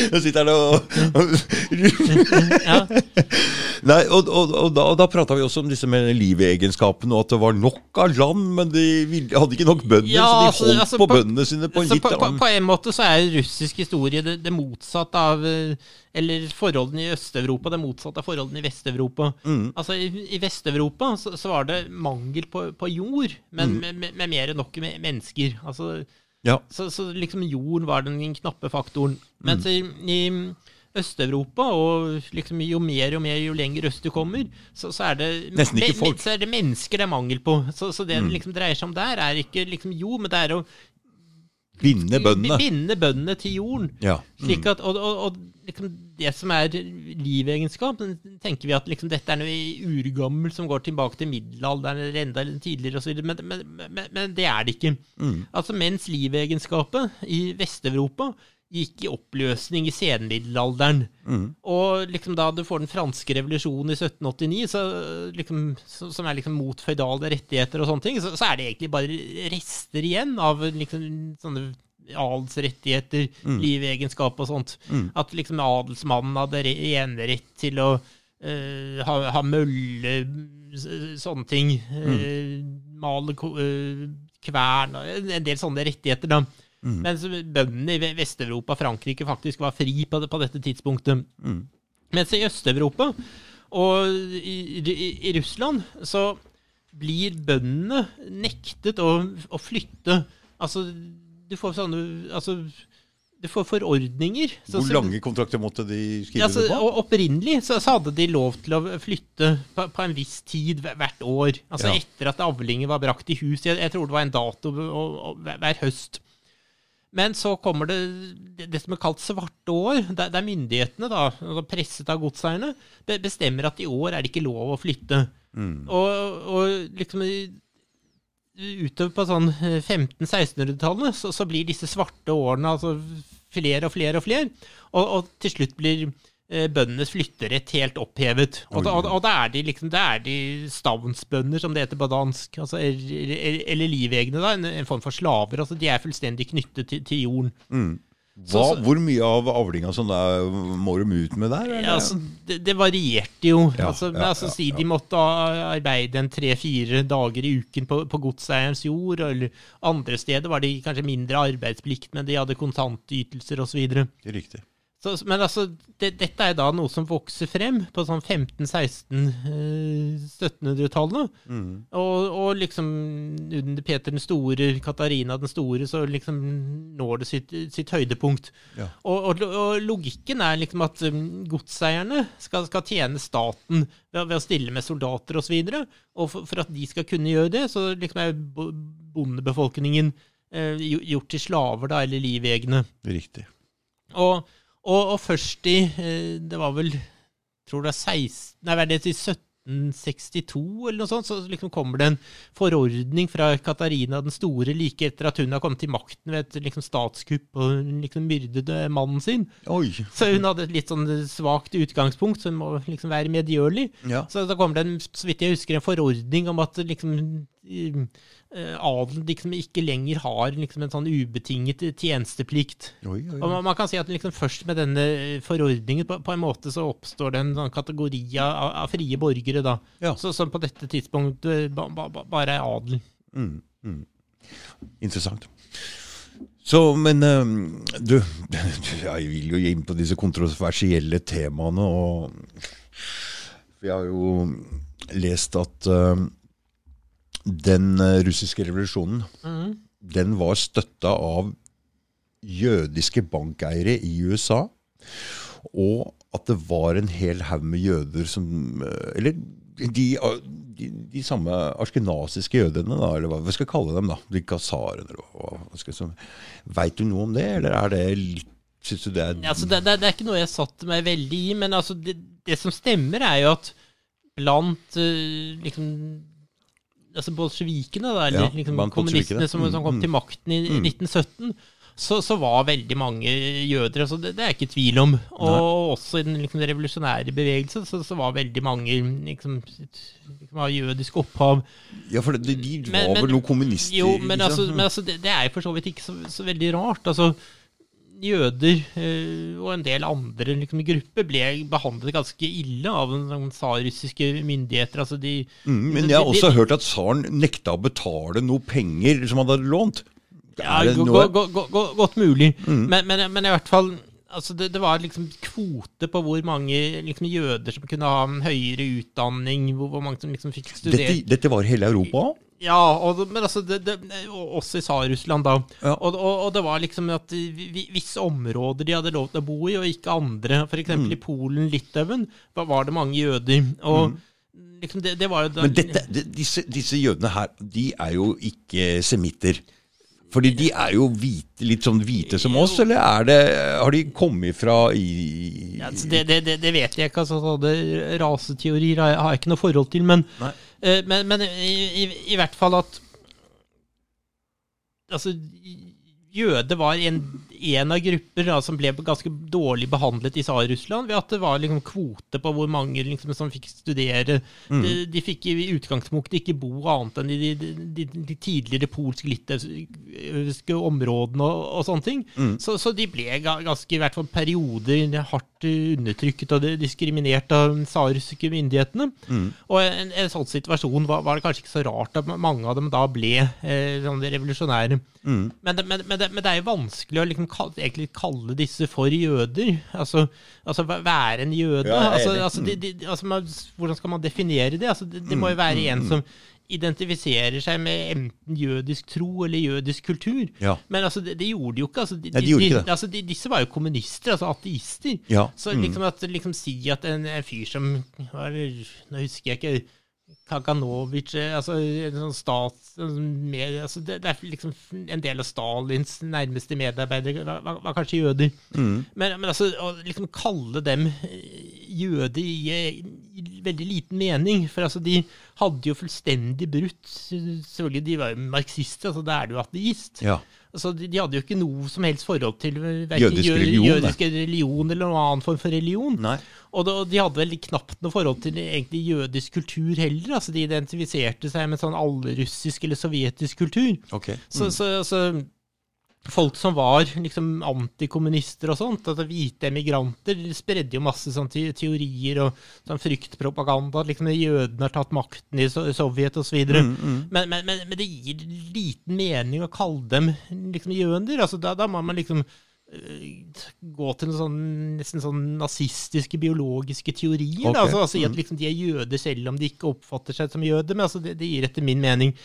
A: Jeg sitter her og. Nei, og, og, og da, og da prata vi også om disse med livegenskapene, og at det var nok av land, men de hadde ikke nok bønder,
B: Ja,
A: så de
B: altså-
A: holdt
B: altså,
A: på,
B: på-
A: bøndene sine på en
B: Så
A: gitt
B: på, på, på en måte så er russisk historie det, det motsatte av eh, Eller forholdene i Øst-Europa det motsatte av forholdene i Vest-Europa.
A: Mm.
B: Altså I, i Vest-Europa så, så var det mangel på, på jord, men
A: Mm.
B: med, med, med mer enn nok med mennesker. Altså,
A: Ja.
B: så, så liksom jorden var den knappe faktoren. Mens
A: Mm.
B: i, i Øst-Europa, og liksom jo mer og mer jo lenger øst du kommer, så, så er det. Så er det mennesker det er mangel på. Så, så det
A: Mm.
B: det liksom dreier seg om der, er ikke liksom jord, men det er å
A: Binde bøndene.
B: binde bøndene til jorden.
A: Ja.
B: Slik at, og, og, og liksom det som er livegenskap, tenker vi at liksom dette er noe urgammelt som går tilbake til middelalderen eller enda tidligere osv., men, men, men, men det er det ikke.
A: Mm.
B: Altså Mens livegenskapet i Vest-Europa gikk i oppløsning i senmiddelalderen,
A: Mm.
B: og liksom da du får den franske revolusjonen i 1789, så, liksom, så, som er liksom mot føydale rettigheter og sånne ting, så, så er det egentlig bare rester igjen av liksom sånne adelsrettigheter, livegenskap og sånt.
A: Mm.
B: At liksom adelsmannen hadde re- enerett til å uh, ha, ha mølle, sånne ting. Uh, male eh, kvern, og en del sånne rettigheter, da.
A: Mm.
B: Mens bøndene i Ve- Vest-Europa, Frankrike, faktisk var fri på, det- på dette tidspunktet.
A: Mm.
B: Mens i Øst-Europa og i, i, i Russland så blir bøndene nektet å, å flytte. Altså, du får sånne Altså, du får forordninger. Så-
A: Hvor lange kontrakter måtte de skrive
B: ja, så,
A: på?
B: og Opprinnelig så, så hadde de lov til å flytte på, på en viss tid hvert år. Altså
A: Ja.
B: etter at avlinger var brakt i hus. Jeg, jeg tror det var en dato og, og, hver høst. Men så kommer det det, som er kalt svarte år, der, der myndighetene, da, altså presset av godseierne, bestemmer at i år er det ikke lov å flytte.
A: Mm.
B: Og, og liksom utover på sånn 1500-1600-tallet så, så blir disse svarte årene altså flere og flere og flere. Og, og til slutt blir eh, bøndenes flytterett helt opphevet. Og, da- og, da er de liksom da er de stavnsbønder, som det heter på dansk. Altså, eller, livegne, da. En, en form for slaver. Altså, de er fullstendig knyttet til, til jorden.
A: Mm. Hva, hvor mye av avlinga som der må de ut med der?
B: Ja, altså, det, det varierte jo.
A: Ja,
B: altså,
A: ja,
B: altså, Si de måtte arbeide en tre-fire dager i uken på, på godseierens jord, eller andre steder var det kanskje mindre arbeidsplikt, men de hadde kontantytelser osv.
A: Riktig.
B: Så, men altså, det, dette er da noe som vokser frem på sånn 1500-1600-1700-tallet.
A: Mm.
B: Og, og liksom under Peter den store, Katarina den store, så liksom når det sitt, sitt høydepunkt.
A: Ja.
B: Og, og, og logikken er liksom at um, godseierne skal, skal tjene staten ved, ved å stille med soldater osv. Og, så og for, for at de skal kunne gjøre det, så liksom er bondebefolkningen eh, gjort til slaver, da, eller livegne.
A: Riktig.
B: Og, og, og først i eh, Det var vel tror det er 16, nei, er det til 1762 eller noe sånt, så liksom kommer det en forordning fra Katarina den store like etter at hun har kommet til makten ved et liksom, statskupp og liksom myrdet eh, mannen sin.
A: Oi.
B: Så hun hadde et litt sånn svakt utgangspunkt, så hun må liksom være medgjørlig.
A: Ja.
B: Så da kommer det, en, så vidt jeg husker, en forordning om at liksom adelen liksom ikke lenger har liksom en sånn ubetinget tjenesteplikt.
A: Oi, oi,
B: Og
A: oi.
B: man, man kan si at liksom først med denne forordningen på, på en måte så oppstår det en sånn kategori av, av frie borgere, da.
A: Ja.
B: Så, som på dette tidspunktet ba, ba, ba, bare er adel.
A: Mm, mm. Interessant. Så, men du, jeg vil jo inn på disse kontroversielle temaene, og jeg har jo lest at den øh, russiske revolusjonen,
B: mm.
A: den var støtta av jødiske bankeiere i USA, og at det var en hel haug med jøder som øh, Eller de, de, de samme askenasiske jødene, da, eller hva skal kalle dem. da, De kasarene, eller jeg. Veit du noe om det, eller er det litt Syns du det er
B: Altså, det, det, det er ikke noe jeg satte meg veldig i, men altså, det, det som stemmer, er jo at blant eh, liksom altså bolsjevikene, da, eller
A: Ja,
B: liksom kommunistene som, som kom
A: Mm,
B: til makten i, i
A: Mm.
B: 1917, så, så var veldig mange jøder. Altså det, det er jeg ikke tvil om. Og også i den liksom, revolusjonære bevegelsen så, så var veldig mange liksom, liksom av jødisk opphav.
A: Ja, for de, de var
B: Men- men-
A: vel noen kommunister?
B: Jo, men, altså, men altså, det, det er jo for så vidt ikke så, så veldig rart. Altså, jøder eh, og en del andre liksom, grupper ble behandlet ganske ille av den sånn tsarrussiske myndigheter. Altså, de,
A: Mm, men jeg har
B: de-
A: også hørt at tsaren nekta å betale noe penger som han hadde lånt.
B: Ja,
A: noe-
B: go- go- go- godt mulig. Men, men, men i hvert fall altså det, det var liksom kvote på hvor mange liksom, jøder som kunne ha en høyere utdanning, hvor, hvor mange som liksom fikk studere.
A: dette, dette var hele Europa?
B: Ja, og, men altså det, det, også i Tsar-Russland, da.
A: Ja.
B: Og, og, og det var liksom at vi- vi- visse områder de hadde lov til å bo i, og ikke andre. Eksempel
A: Mm.
B: i Polen, Litauen, var, det mange jøder. Og liksom det, det var jo da
A: Mm. Men dette, de, disse, disse jødene her, de er jo ikke semitter. Fordi de er jo hvite, litt sånn hvite som oss, eller er det, har de kommet fra i
B: Ja, altså, det, det, det, vet jeg ikke. altså Raseteorier har jeg ikke noe forhold til. Men,
A: Nei.
B: Eh, men, men i, i, i hvert fall at Altså, jøde var en, en av grupper da, som ble ganske dårlig behandlet i Tsar-Russland, ved at det var liksom kvote på hvor mange liksom, som fikk studere. De, de fikk i utgangspunktet ikke bo annet enn i de, de, de tidligere polsk-litauiske områdene og, og sånne ting. Så, så de ble ganske, i hvert fall perioder, hardt undertrykket og diskriminert av tsarrussiske myndighetene. Og en, en sånn situasjon var, var det kanskje ikke så rart at mange av dem da ble eh, sånn revolusjonære. Men, det, men, men, det, men det er jo vanskelig å liksom egentlig kalle disse for jøder. Altså, altså være en jøde.
A: Ja,
B: altså, altså, de, de, altså, man, hvordan skal man definere det? Altså, det, det må jo være en som identifiserer seg med enten jødisk tro eller jødisk kultur.
A: Ja.
B: Men altså, det, det gjorde de jo ikke. Altså, de,
A: Nei, de gjorde ikke det.
B: Altså, de, disse var jo kommunister, altså ateister.
A: Ja,
B: Så liksom at liksom si at en, en fyr som Nå husker jeg ikke Kaganovitsj altså en sånn stats... Med, altså det, det er liksom en del av Stalins nærmeste medarbeidere var, var, kanskje jøder. Men, men altså, å liksom kalle dem eh, jøder i, i, veldig liten mening. For altså, de hadde jo fullstendig brutt Selvfølgelig, de var jo marxister, altså da er du ateist.
A: Ja.
B: Altså, de, de hadde jo ikke noe som helst forhold til eh,
A: Jødisk
B: jø-
A: religion,
B: jødisk religion eller noen annen form for religion.
A: Nei.
B: Og de hadde vel knapt noe forhold til egentlig jødisk kultur heller. altså De identifiserte seg med sånn allrussisk eller sovjetisk kultur.
A: Ok.
B: Så, så, så folk som var liksom antikommunister og sånt, altså hvite emigranter, de spredde jo masse sånn teorier og sånn fryktpropaganda. at liksom Jødene har tatt makten i Sovjet osv.
A: Mm,
B: Men, men, men, men det gir liten mening å kalle dem liksom jøder. altså Da, da må man liksom øh, gå til noen sånn, nesten sånn nazistiske biologiske teorier. Okay. Altså, altså at liksom de er jøder selv om de ikke oppfatter seg som jøder. Men altså det, det gir etter min mening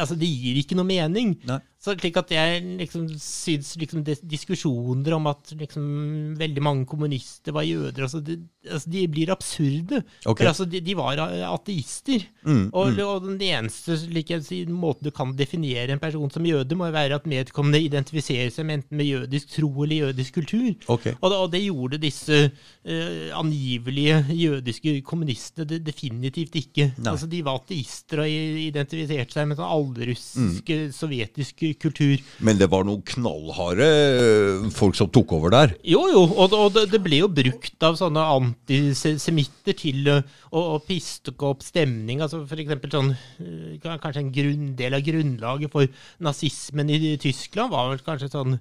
B: altså Det gir ikke noe mening.
A: Nei.
B: Så slik at jeg liksom syns liksom diskusjoner om at liksom veldig mange kommunister var jøder, altså, de, altså de blir absurde.
A: Okay.
B: For altså de, de var ateister.
A: Mm,
B: Og, og den eneste like, måten du kan definere en person som jøde, må være at medkommende identifiserer seg med enten med jødisk tro eller jødisk kultur.
A: Okay.
B: Og, det, og det gjorde disse uh, angivelige jødiske kommunistene det, definitivt ikke.
A: Nei.
B: Altså, de var ateister og identifiserte seg med sånn allrussisk, sovjetisk kultur.
A: Men det var noen knallharde øh, folk som tok over der.
B: Jo, jo, og, og det, det ble jo brukt av sånne antisemitter til å, å, å piske opp stemning. altså eksempel sånn eh, Kanskje en grunn, del av grunnlaget for nazismen i Tyskland var vel kanskje sånn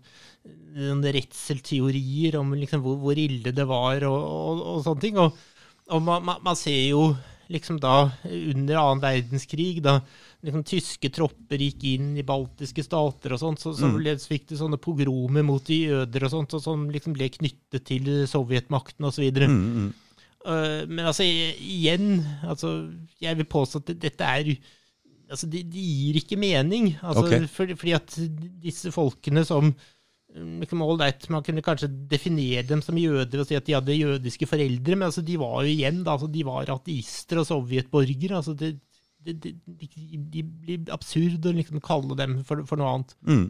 B: redselteorier om liksom hvor, hvor ille det var og, og, og sånne ting. Og, og man, man, man ser jo liksom da under annen verdenskrig, da liksom tyske tropper gikk inn i baltiske stater og sånt, så, så ble, så fikk de sånne pogromer mot de jøder og sånt, og som liksom ble knyttet til sovjetmakten osv.
A: Mm,
B: Uh, men altså, igjen, altså, jeg vil påstå at dette er Altså, det de gir ikke mening. Altså,
A: okay.
B: fordi, fordi at disse folkene som mm, liksom, all right, Man kunne kanskje definere dem som jøder og si at de hadde jødiske foreldre, men altså, de var jo igjen da, altså, de var ateister og sovjetborgere. altså det de, de, de, blir absurde å liksom kalle dem for, for noe annet.
A: Mm.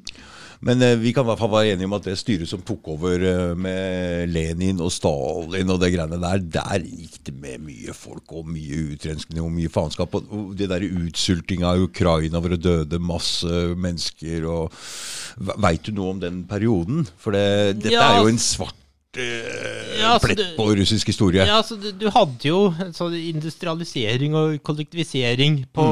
A: Men eh, vi kan i hvert fall være enige om at det styret som tok over eh, med Lenin og Stalin og det greiene der, der gikk det med mye folk og mye utrenskning og mye faenskap. Og, og det der utsultinga av Ukraina hvor det døde masse mennesker og Veit du noe om den perioden? For det, dette
B: Ja,
A: er jo en svart eh,
B: Ja, altså,
A: plett
B: det-
A: på russisk historie.
B: Ja, så du, du hadde jo sånn industrialisering og kollektivisering på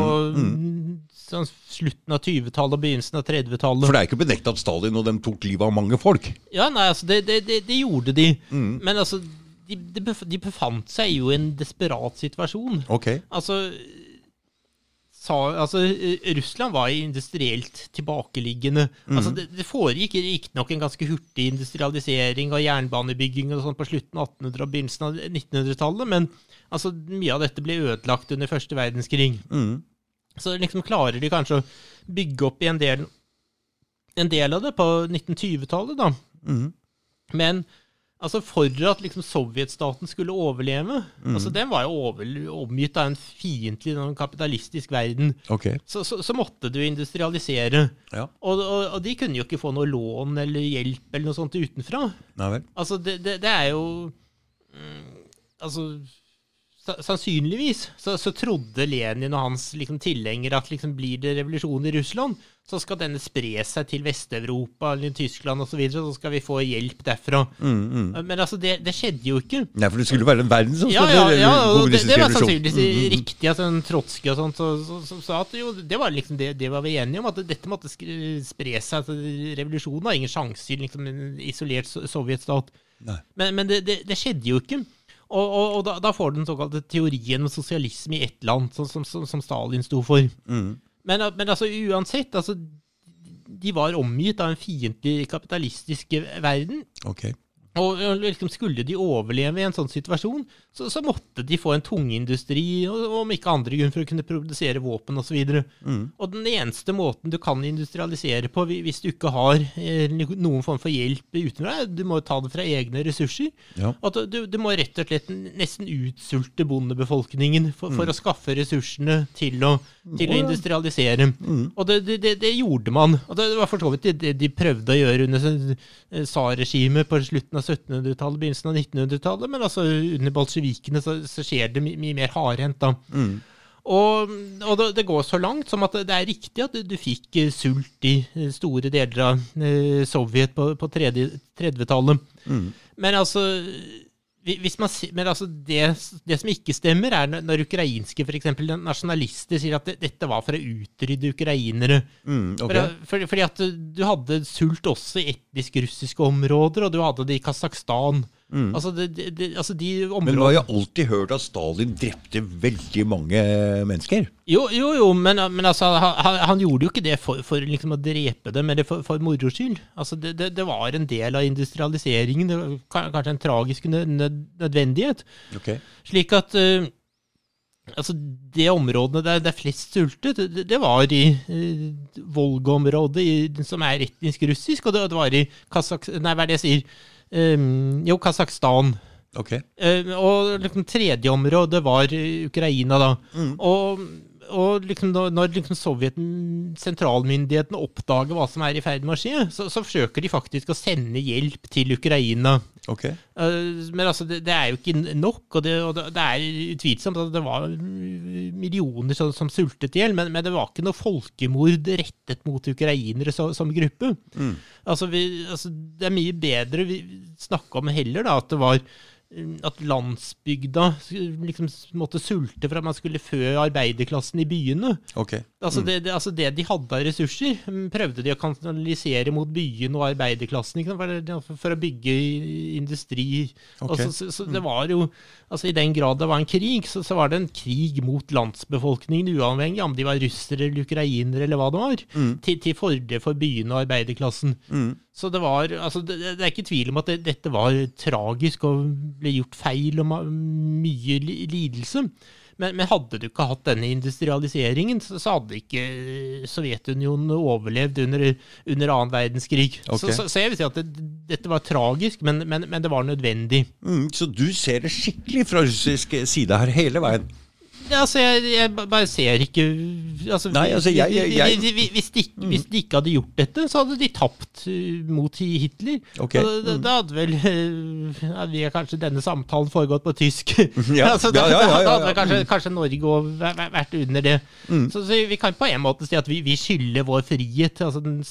B: Sånn, slutten av 20-tallet og begynnelsen av 30-tallet.
A: For det er ikke benektet at Stalin og dem tok livet av mange folk.
B: Ja, nei, altså, det, det, det, gjorde de. Men altså, de, de de befant seg jo i en desperat situasjon.
A: Ok.
B: Altså, sa, altså eh, Russland var industrielt tilbakeliggende. Altså, det, det foregikk riktignok en ganske hurtig industrialisering og jernbanebygging og sånn på slutten av 1800- og begynnelsen av 1900-tallet, men altså, mye av dette ble ødelagt under første verdenskrig.
A: Mm.
B: Så liksom klarer de kanskje å bygge opp i en del, en del av det på 1920-tallet, da.
A: Mm.
B: Men altså for at liksom sovjetstaten skulle overleve altså Den var jo over, omgitt av en fiendtlig kapitalistisk verden.
A: Okay.
B: Så, så, så måtte du industrialisere.
A: Ja.
B: Og, og, og de kunne jo ikke få noe lån eller hjelp eller noe sånt utenfra.
A: Nei vel.
B: Altså, det, det, det er jo mm, Altså Sannsynligvis så, så trodde Lenin og hans liksom, tilhengere at liksom, blir det revolusjon i Russland, så skal denne spre seg til Vest-Europa eller Tyskland osv., så, videre, så skal vi få hjelp derfra. Men altså, det, det skjedde jo ikke.
A: Nei, for det skulle være en verden som
B: Ja, ja, ja, det, det var
A: revolusjon.
B: mm, riktig. Altså, en Trotskij og sånt så- så- som sa at jo, det var liksom det, det var vi enige om, at dette måtte spre seg. Altså, revolusjonen har ingen sjanse i liksom, en isolert sovjetstat. Men, men det, det, skjedde jo ikke. Og, og, og da, da får du den såkalte teorien om sosialisme i ett land, som, som, som Stalin sto for.
A: Mm.
B: Men, men altså uansett, altså, de var omgitt av en fiendtlig kapitalistisk verden.
A: Ok.
B: Og liksom skulle de overleve i en sånn situasjon, så, så måtte de få en tungindustri, om ikke andre grunn, for å kunne produsere våpen osv. Og,
A: Mm.
B: og den eneste måten du kan industrialisere på hvis du ikke har eh, noen form for hjelp utenfra, du må ta det fra egne ressurser.
A: Ja.
B: At du, du må rett og slett nesten utsulte bondebefolkningen for, for å skaffe ressursene til å, til ja.
A: Å, industrialisere.
B: industrialisere. Og det, det, det, gjorde man. Og det var for så vidt det, de prøvde å gjøre under eh, tsarregimet på slutten av 1700-tallet, begynnelsen av 1900-tallet. Men altså under bolsjevikene så, så skjer det my mye mer hardhendt.
A: Mm.
B: Og, og det, det går så langt som at det er riktig at du, du fikk eh, sult i eh, store deler av eh, Sovjet på, på 30-tallet.
A: Mm.
B: Men altså man, men altså det, det som ikke stemmer, er når- når ukrainske for eksempel, nasjonalister sier at det, dette var for å utrydde ukrainere.
A: Mm, okay.
B: For, for, fordi at du hadde sult også i etnisk russiske områder, og du hadde det i Kasakhstan. Altså, det, det, altså de
A: områdene... Men nå har jo alltid hørt at Stalin drepte veldig mange mennesker.
B: Jo, jo, jo, men, men altså, han, han- gjorde jo ikke det for, for liksom å drepe dem, eller for, for moro skyld. Altså, det, det, var en del av industrialiseringen, det var kanskje en tragisk nødvendighet.
A: Okay.
B: Slik at uh, altså, det områdene der det er flest sultet, det, var i uh, Volga-området, som er etnisk russisk, og det, var i Kasak... Nei, hva er det jeg sier? Um, jo, Kasakhstan.
A: Ok.
B: Uh, og liksom tredje område var Ukraina, da. Og, og liksom når, når liksom Sovjeten, sentralmyndighetene oppdager hva som er i ferd med å skje, så, så forsøker de faktisk å sende hjelp til Ukraina.
A: Okay.
B: Eh, men altså, det, det er jo ikke nok, og det, og det, er utvilsomt at det var millioner som, som sultet i hjel, men, men det var ikke noe folkemord rettet mot ukrainere så, som gruppe. Altså, vi, altså, det er mye bedre vi snakke om heller da, at det var mm, at landsbygda liksom måtte sulte for at man skulle fø arbeiderklassen i byene.
A: Ok.
B: Altså, det, det, altså det de hadde av ressurser, mm, prøvde de å kanalisere mot byene og arbeiderklassen ikke sant? For, for å bygge industri.
A: Ok.
B: Altså, så, så det var jo, altså I den grad det var en krig, så, så var det en krig mot landsbefolkningen, uavhengig om de var russere eller ukrainere eller hva det var, til, til fordel for byene og arbeiderklassen. Så det var, altså det, det er ikke tvil om at det, dette var tragisk og ble gjort feil og mye lidelse. Men, men hadde du ikke hatt denne industrialiseringen, så, så hadde ikke Sovjetunionen overlevd under, under annen verdenskrig.
A: Okay.
B: Så, så, så jeg vil si at det, dette var tragisk, men, men, men det var nødvendig.
A: Mm, så du ser det skikkelig fra russisk side her hele veien?
B: Altså, jeg, jeg bare ser ikke altså,
A: Nei, altså, jeg- jeg-
B: hvis, de, ikke- hvis de ikke hadde gjort dette, så hadde de tapt uh, mot Hitler.
A: Okay. Mm.
B: Da, da hadde vel uh, hadde kanskje denne samtalen foregått på tysk.
A: Ja,
B: altså, da,
A: ja, ja,
B: da hadde kanskje, kanskje Norge vært under det.
A: Mm.
B: Så, så vi kan på en måte si at vi, vi skylder vår frihet, altså den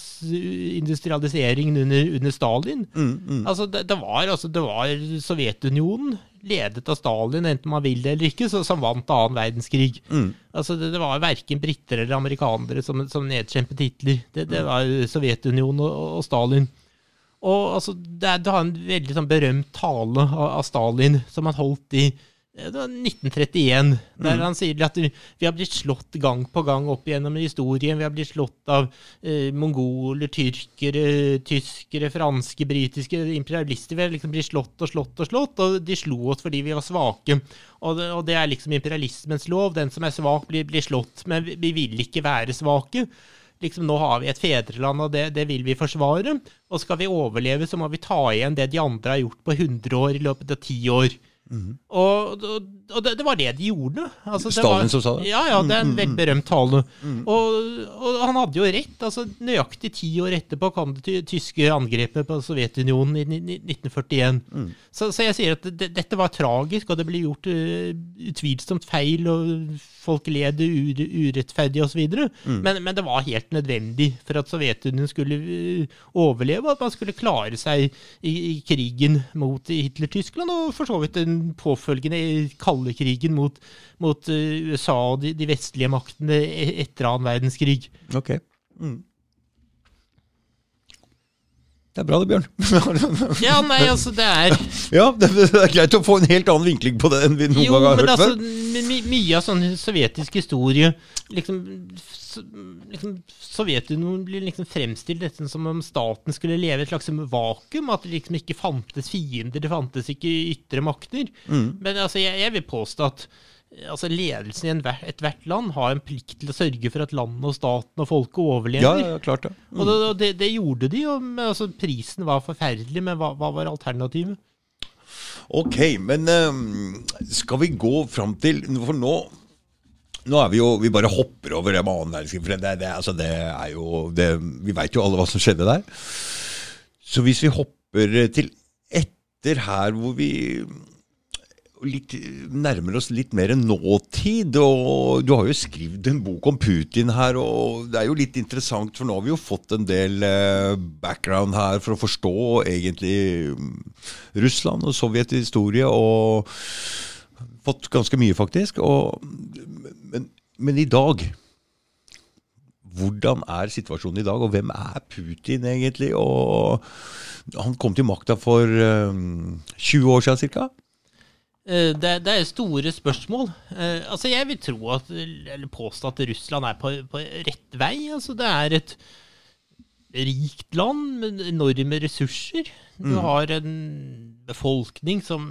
B: industrialiseringen under, under Stalin.
A: Mm,
B: Altså, det, det, var, altså, det var Sovjetunionen, ledet av Stalin, enten man vil det eller ikke, så, som vant annen verdenskrig.
A: Mm.
B: Altså, det, det var verken briter eller amerikanere som, som nedkjempet Hitler. Det, det var Sovjetunionen og, og Stalin. Og altså, det, det har en veldig sånn, berømt tale av, av Stalin som han holdt i det var 1931, der han sier at vi har blitt slått gang på gang opp gjennom historien. Vi har blitt slått av eh, mongoler, tyrkere, tyskere, franske, britiske imperialister. Vi har liksom blitt slått og slått og slått, og de slo oss fordi vi var svake. Og det, og det er liksom imperialismens lov. Den som er svak, blir, blir slått. Men vi, vi vil ikke være svake. Liksom, nå har vi et fedreland, og det, det vil vi forsvare. Og skal vi overleve, så må vi ta igjen det de andre har gjort på 100 år i løpet av 10 år. Og, og, og det, det var det de gjorde. Altså,
A: Stalin
B: var,
A: som sa det?
B: Ja, ja, det er en veldig berømt tale. Og, og han hadde jo rett. altså Nøyaktig ti år etterpå kom det tyske angrepet på Sovjetunionen i ni- ni- 1941. Så, så jeg sier at det, dette var tragisk, og det ble gjort uh, utvilsomt feil, og folk led ure, urettferdig osv. Mm. Men, men det var helt nødvendig for at Sovjetunionen skulle uh, overleve, og at man skulle klare seg i, i krigen mot Hitler-Tyskland, og for så vidt den påfølgende kalde krigen mot, mot uh, USA og de, de vestlige maktene e- etter annen verdenskrig.
A: Ok. Mm. Det er bra det, Bjørn.
B: Ja, nei, altså, det er
A: ja, det er greit å få en helt annen vinkling på det enn vi noen
B: Jo,
A: gang har hørt
B: altså,
A: før.
B: my, mye av sånn sovjetisk historie liksom, so, liksom Sovjetunionen blir liksom fremstilt nesten som om staten skulle leve i et slags vakuum. At det liksom ikke fantes fiender, det fantes ikke ytre makter.
A: Mm.
B: Men altså, jeg, jeg vil påstå at altså, ledelsen i et ethvert land har en plikt til å sørge for at landet og staten og folket overlever.
A: Ja, ja, klart det.
B: Og det, det, det gjorde de, og altså, prisen var forferdelig, men hva, hva var alternativet?
A: Ok, men ehm, skal vi gå fram til For nå nå er vi jo, vi bare hopper over det med annen verdenskrig, for det, det, altså det er jo det, Vi veit jo alle hva som skjedde der. Så hvis vi hopper til etter her hvor vi litt, nærmer oss litt mer nåtid, og du har jo skrevet en bok om Putin her, og det er jo litt interessant, for nå har vi jo fått en del eh, background her for å forstå egentlig mm, Russland og sovjethistorie, og fått ganske mye, faktisk. Og, men, men i dag hvordan er situasjonen i dag, og hvem er Putin egentlig? Og han kom til makta for eh, 20 år siden ca.
B: Eh, Det, det er store spørsmål. Eh, altså Jeg vil tro at, eller påstå at Russland er på, på rett vei. Altså Det er et rikt land med enorme ressurser. Du har en befolkning som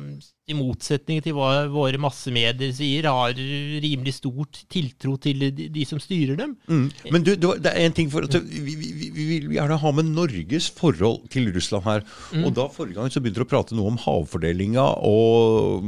B: i motsetning til hva våre massemedier sier, har rimelig stort tiltro til de, de som styrer dem.
A: Mm. Men du, det det er en ting for at vi, vi, vi, vi vil gjerne ha med Norges forhold til Russland her. Og da Forrige gang så begynte du å prate noe om havfordelinga og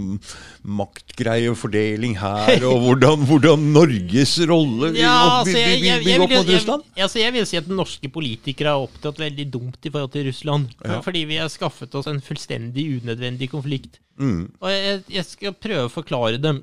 A: maktgreier og fordeling her, og hvordan, hvordan Norges rolle
B: Ja, altså, jeg, jeg, jeg,
A: opp mot Russland.
B: jeg, altså, jeg vil si at norske politikere har opptatt veldig dumt i forhold til Russland.
A: Ja.
B: Fordi vi har skaffet oss en fullstendig unødvendig konflikt.
A: Mm.
B: Og jeg, jeg skal prøve å forklare det.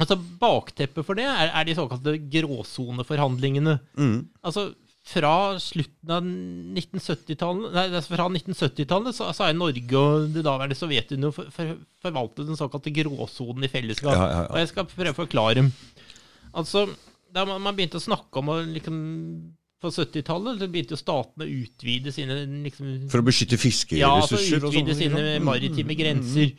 B: Altså, Bakteppet for det er, er de såkalte gråsoneforhandlingene.
A: Mm.
B: Altså, fra slutten av 1970-tallet Nei, fra 1970-tallet så, så er Norge og det daværende Sovjetunionen for, for, forvaltet den såkalte gråsonen i fellesskap.
A: Ja, ja, ja.
B: Og jeg skal prøve å forklare. Altså, da man, man begynte å snakke om å liksom På 70-tallet begynte jo statene å utvide sine liksom,
A: For å beskytte
B: ja,
A: for å
B: utvide sine maritime grenser.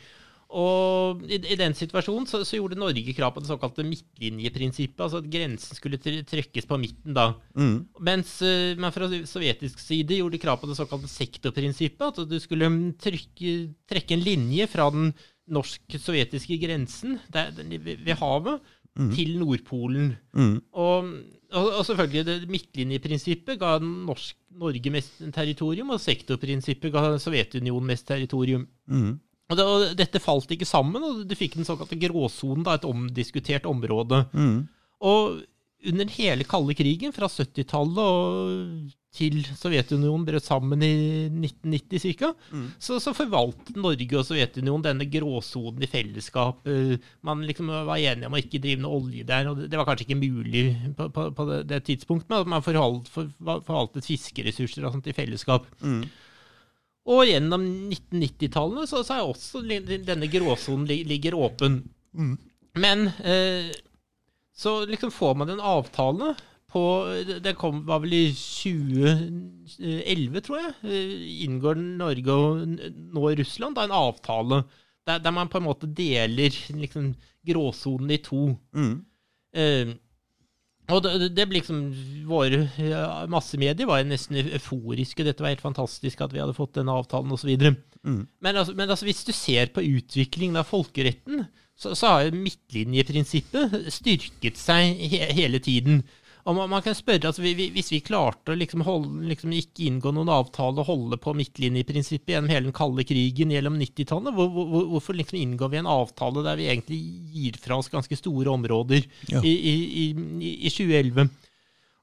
B: Og i, i den situasjonen så, så gjorde Norge krav på det såkalte midtlinjeprinsippet, altså at grensen skulle tre- trekkes på midten da.
A: Mm.
B: Mens eh, man fra sovjetisk side gjorde krav på det såkalte sektorprinsippet, at du skulle mm, trykke, trekke en linje fra den norsk-sovjetiske grensen der, ved havet havet til Nordpolen.
A: Mm.
B: Og, og, og selvfølgelig, det midtlinjeprinsippet ga norsk, Norge mest territorium, og sektorprinsippet ga Sovjetunionen mest territorium.
A: Mm.
B: Og, det, og dette falt ikke sammen, og du fikk den såkalte gråsonen, da, et omdiskutert område. Og under hele kalde krigen, fra 70-tallet og til Sovjetunionen brøt sammen i 1990 ca., så, så forvaltet Norge og Sovjetunionen denne gråsonen i fellesskap. Eh, Man liksom var enige om å ikke drive noe olje der, og det, var kanskje ikke mulig på, på, på det, det tidspunktet, men at man forhalt, for, forvaltet fiskeressurser og sånt i fellesskap. Og gjennom 1990-tallene så, så er også denne gråsonen li, ligger åpen. Men eh, så liksom får man en avtale på Det kom, var vel i 2011, tror jeg. eh, Inngår Norge og nå Russland da en avtale der, der man på en måte deler liksom, gråsonen i to. Eh, og det, det ble liksom Våre ja, massemedier var nesten euforiske. Dette var helt fantastisk at vi hadde fått denne avtalen osv.
A: Mm.
B: Men, altså, men altså, hvis du ser på utviklingen av folkeretten, så, så har jo midtlinjeprinsippet styrket seg he hele tiden. Og man, man kan spørre, altså, vi, vi, Hvis vi klarte å liksom holde, liksom ikke inngå noen avtale og holde på midtlinjeprinsippet gjennom hele den kalde krigen gjennom 90-tallet, hvor, hvor, hvorfor liksom inngår vi en avtale der vi egentlig gir fra oss ganske store områder
A: Ja.
B: i, i, i, i 2011?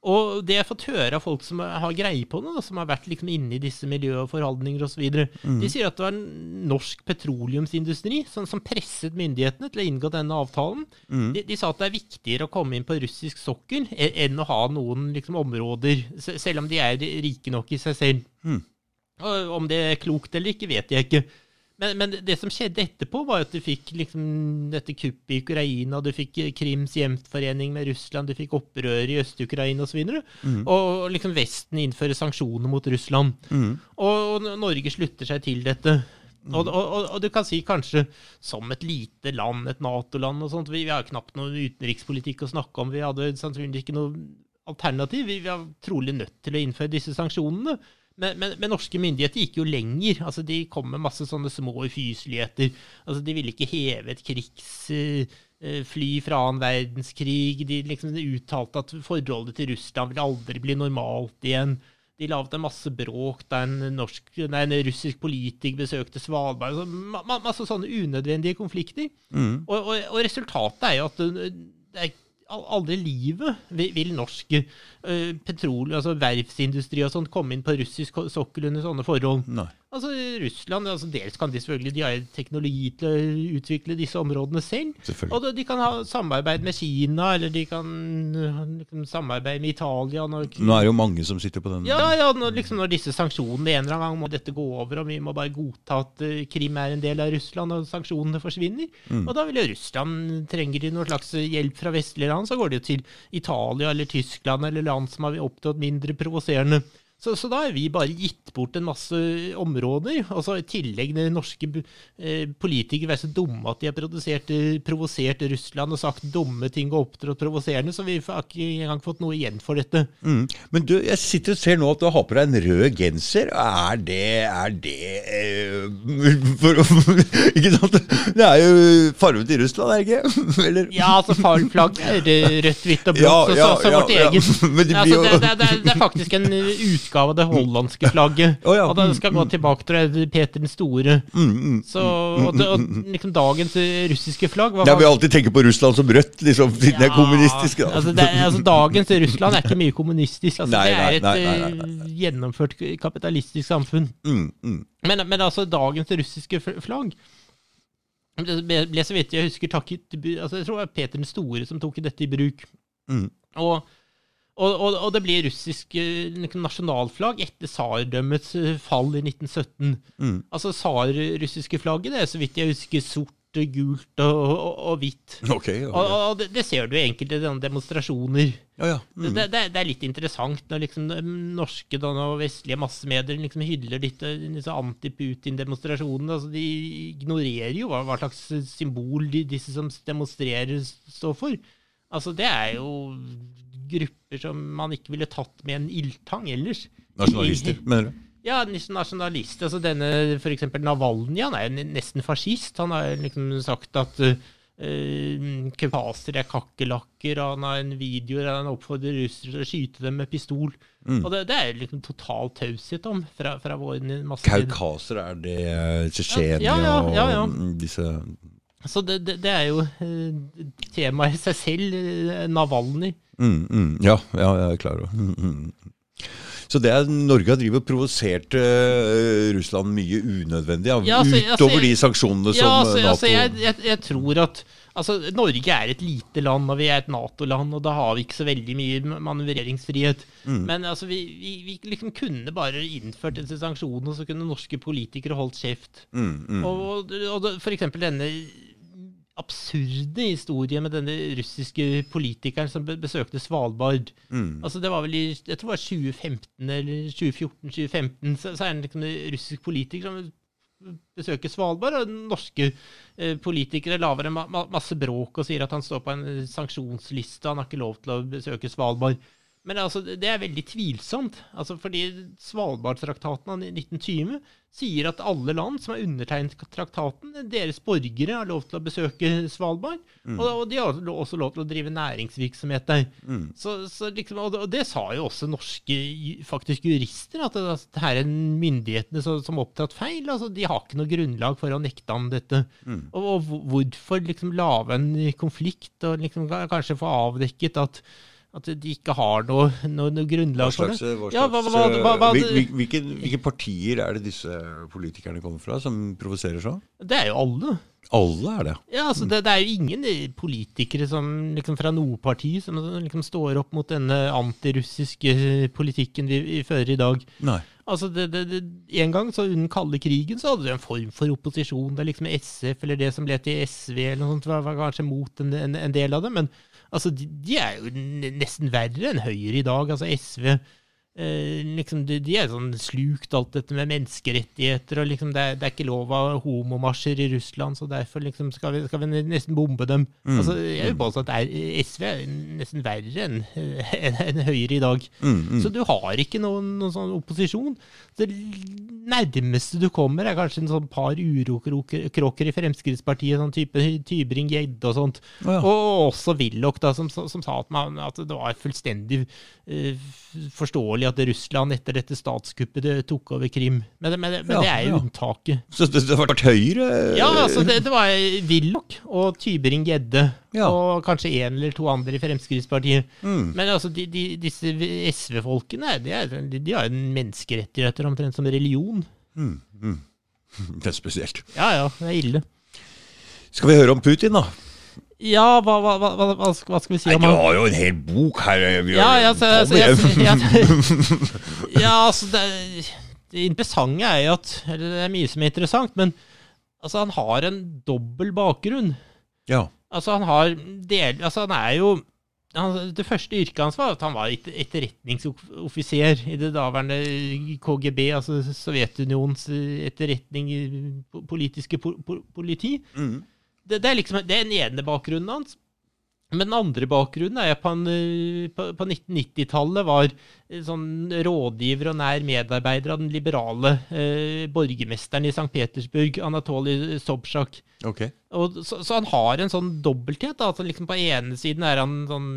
B: Og det jeg har fått høre av folk som har greie på det, da, som har vært liksom inne i disse miljø- og forhandlinger osv., de sier at det var en norsk petroleumsindustri som, som presset myndighetene til å inngå denne avtalen. De, de sa at det er viktigere å komme inn på russisk sokkel e- enn å ha noen liksom, områder, selv om de er rike nok i seg selv. Og om det er klokt eller ikke, vet jeg ikke. Men, men det som skjedde etterpå, var at du fikk liksom dette kuppet i Ukraina, du fikk Krims hjemforening med Russland, du fikk opprør i Øst-Ukraina osv. Og, og liksom Vesten innfører sanksjoner mot Russland. Og, og Norge slutter seg til dette. Og, og, og, og du kan si kanskje som et lite land, et Nato-land og sånt, vi, vi har knapt noen utenrikspolitikk å snakke om. Vi hadde sannsynligvis ikke noe alternativ. Vi, vi er trolig nødt til å innføre disse sanksjonene. Men, men, men norske myndigheter gikk jo lenger. Altså, de kom med masse sånne små ufyseligheter. Altså, de ville ikke heve et krigsfly fra annen verdenskrig. De liksom uttalte at forholdet til Russland ville aldri bli normalt igjen. De laget en masse bråk da en, en russisk politiker besøkte Svalbard. Så, ma, ma, masse sånne unødvendige konflikter. Og, og, og resultatet er jo at det, det er aldri i livet vil, norsk uh, petrol, altså verftsindustri og sånt komme inn på russisk sokkel under sånne forhold.
A: Nei.
B: Altså Russland, altså dels kan de selvfølgelig de har teknologi til å utvikle disse områdene selv. Og de- kan ha samarbeid med Kina, eller de kan de kan samarbeide med Italia. Når,
A: Nå er det jo mange som sitter på den.
B: ja, ja, når, liksom, når disse sanksjonene en eller annen gang må dette gå over, og vi må bare godta at eh, Krim er en del av Russland, og sanksjonene forsvinner. Og da vil jo Russland trenger de noe slags hjelp fra vestlige land, så går de jo til Italia eller Tyskland eller land som har opptrådt mindre provoserende. Så, så da har vi bare gitt bort en masse områder. Og så i tillegg til norske eh, politikere være så dumme at de har produsert, eh, provosert Russland og sagt dumme ting og opptrådt provoserende, så vi har ikke engang fått noe igjen for dette.
A: Mm. Men du, jeg sitter og ser nå at du har på deg en rød genser. Er det Er det eh, for, Ikke sant? Det er jo fargen til Russland, er det ikke? Eller?
B: Ja, altså flagg er rødt, hvitt og blått,
A: Ja,
B: så,
A: ja,
B: så, så
A: så,
B: vårt
A: ja.
B: eget.
A: Men det
B: altså,
A: jo-
B: det, det, det, det er faktisk en utgave av det hollandske flagget.
A: oh, ja.
B: Og det skal gå tilbake til Peter den store.
A: Mm,
B: Så, og, det, og liksom dagens eh, russiske flagg var
A: Ja, Vi alltid tenker på Russland som rødt, liksom, siden det er kommunistisk. Da.
B: Altså, det, altså, dagens Russland er ikke mye kommunistisk. Altså,
A: Nei,
B: det er et
A: nei, nei,
B: eh, gjennomført kapitalistisk samfunn.
A: Mm, mm.
B: Men, men altså, dagens russiske flagg det ble så vidt jeg husker takket altså, Jeg tror det var Peter den store som tok dette i bruk.
A: Mm.
B: Og, og, og, og det blir russisk eh, liksom, nasjonalflagg etter tsardømmets eh, fall i 1917.
A: Mm.
B: Altså tsarrussiske flagget, det er så vidt jeg husker sort, gult og, og, og hvitt.
A: Ok. ja,
B: Og,
A: ja.
B: og det, det ser du i enkelte demonstrasjoner.
A: ja, ja. Mm.
B: Det, det, det er litt interessant når liksom norske da, og vestlige massemedier liksom hyller litt eh, disse anti-Putin-demonstrasjonene. Altså, de ignorerer jo hva, hva slags symbol de, disse som demonstrerer, står for. Altså, det er jo grupper som man ikke ville tatt med en ildtang ellers.
A: Nasjonalister, mener du?
B: Ja, nasjonalist. Altså denne, eksempel Navalny, han er jo nesten fascist. Han har liksom sagt at uh, uh, er kakerlakker, og han har en video der han oppfordrer russere til å skyte dem med pistol.
A: Mm.
B: Og det, det er liksom total taushet om fra, fra vår masse
A: Kaukaser, er det Tsjetsjenia
B: Ja, ja, ja, ja.
A: og disse
B: Så det, det, det er jo uh, temaet i seg selv, uh, Navalny.
A: mm, mm, Ja, ja, jeg er klar over mm, mm. Så det er Norge har drivet og provosert eh, Russland mye unødvendig, ja,
B: Ja, altså, altså,
A: utover de sanksjonene som
B: Ja, altså,
A: Nato
B: altså jeg, jeg, jeg tror at altså, Norge er et lite land, og vi er et Nato-land, og da har vi ikke så veldig mye manøvreringsfrihet.
A: Mm.
B: Men altså, vi, vi, vi liksom kunne bare innført disse sanksjonene, så kunne norske politikere holdt kjeft.
A: mm, mm.
B: Og, og, og for eksempel denne absurde historie med denne russiske politikeren som besøkte Svalbard.
A: Mm.
B: Altså det var vel i jeg tror det var 2015 eller 2014-2015, så, så er det liksom en russisk politiker som besøker Svalbard, og norske eh, politikere lager en ma ma masse bråk og sier at han står på en sanksjonsliste, han har ikke lov til å besøke Svalbard. Men altså, det er veldig tvilsomt, altså, fordi Svalbardtraktaten av 1920 sier at alle land som har undertegnet traktaten, deres borgere har lov til å besøke Svalbard, og, og de har også lov til å drive næringsvirksomhet der.
A: Mm.
B: Så, så liksom, og, det, og det sa jo også norske faktisk jurister, at det, at det her er myndighetene som, som opptatt feil. altså De har ikke noe grunnlag for å nekte ham dette.
A: Mm.
B: Og, og hvorfor liksom lage en konflikt og liksom kanskje få avdekket at, at de ikke har noe, noe, noe grunnlag for det? Ja, hva- hva- hva- hva-
A: hvil- hvil- hvilke, hvilke partier er det disse politikerne kommer fra, som provoserer sånn?
B: Det er jo alle.
A: Alle er det.
B: Ja, altså det, det er jo ingen eh, politikere som liksom fra noe parti som liksom står opp mot denne antirussiske politikken vi, vi fører i dag.
A: Nei.
B: Altså, det, det, En gang, så under kalde krigen, så hadde du en form for opposisjon. Det er liksom SF, eller det som ble til SV, eller noe sånt, var, var kanskje mot en, en, en del av det. Men altså, de, de er jo nesten verre enn Høyre i dag. Altså, SV eh, liksom, de, de er sånn slukt alt dette med menneskerettigheter, og liksom, det, er, det er ikke lov av homomarsjer i Russland, så derfor liksom, skal, vi, skal vi nesten bombe dem. Altså, jeg vil påstå at er, SV er nesten verre enn en, en Høyre i dag.
A: Mm, mm.
B: Så du har ikke noen, noen sånn opposisjon. Det nærmeste du kommer, er kanskje en sånn par urokråker i Fremskrittspartiet, sånn type Tybring-Gjedde og sånt.
A: oh, ja.
B: Og også Willoch, da, som, som sa at, man, at det var fullstendig uh, f- forståelig at Russland etter dette statskuppet det tok over Krim. Men, men, men
A: Ja,
B: det er jo
A: ja.
B: unntaket.
A: Så det, det vært Høyre?
B: Ja, altså det, det var Willoch og Tybring-Gjedde
A: Ja.
B: og kanskje en eller to andre i Fremskrittspartiet.
A: Mm.
B: Men altså, de, de, disse SV-folkene de, de, de har jo menneskerettigheter omtrent som religion.
A: Mm, mm. Det er spesielt.
B: Ja ja, det er ille.
A: Skal vi høre om Putin, da?
B: Ja, hva, hva, hva, hva, skal vi si
A: Nei,
B: om
A: du har jo en hel bok her.
B: Ja, ja, så,
A: Kom igjen.
B: ja, altså det, det interessante er jo at Eller det er mye som er interessant, men altså, han har en dobbel bakgrunn.
A: Ja.
B: Altså, han har del... Altså, han er jo han, Det første yrket hans var at han var etterretningsoffiser i det daværende KGB, altså Sovjetunionens etterretning, politiske po po politi.
A: Mm.
B: Det, det er liksom det er den ene bakgrunnen hans. Men den andre bakgrunnen er at han eh, på, på 1990-tallet var eh, sånn rådgiver og nær medarbeider av den liberale eh, borgermesteren i St. Petersburg, Anatolij Sobsjak.
A: Okay.
B: Og, så, så han har en sånn dobbelthet. Da. Altså liksom på ene siden er han sånn,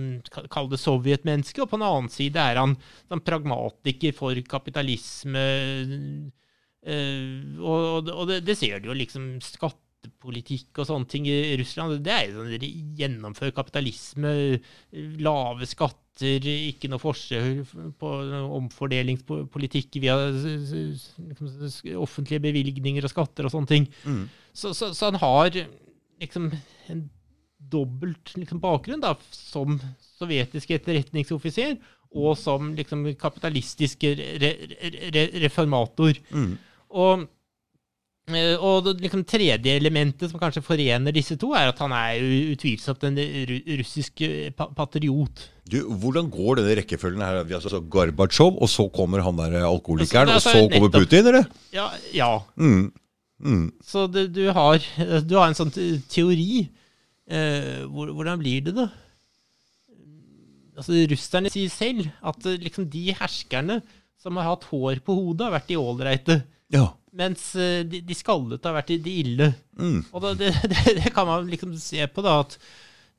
B: kall det sovjetmenneske, og på den annen side er han sånn pragmatiker for kapitalisme. eh, og og, det- det, ser du jo liksom skattepolitikk og sånne ting i Russland. Det er jo sånn gjennomfør kapitalisme, lave skatter, ikke noe forskjell på omfordelingspolitikk via liksom, offentlige bevilgninger og skatter og sånne ting.
A: Mm.
B: Så, så, så han har liksom en dobbelt liksom, bakgrunn da, som sovjetisk etterretningsoffiser og som liksom kapitalistisk re, re, re, reformator.
A: Mm.
B: Og, og det liksom, tredje elementet som kanskje forener disse to, er at han er utvilsomt en russisk eh, patriot.
A: Du, hvordan går denne rekkefølgen her? Vi har altså Gorbatsjov, og så kommer han der alkoholikeren, og
B: Altså,
A: så
B: er
A: kommer
B: nettopp-
A: Putin, eller?
B: Ja, ja.
A: Mm. Mm.
B: Så det, du, har, du har en sånn teori. Eh, hvordan blir det, da? Altså, Russerne sier selv at eh, liksom, de herskerne som har hatt hår på hodet, har vært de ålreite.
A: Ja.
B: Mens eh, de, de skallete har vært de, de ille.
A: Mm.
B: Og da, det, det, det kan man liksom se på, da, at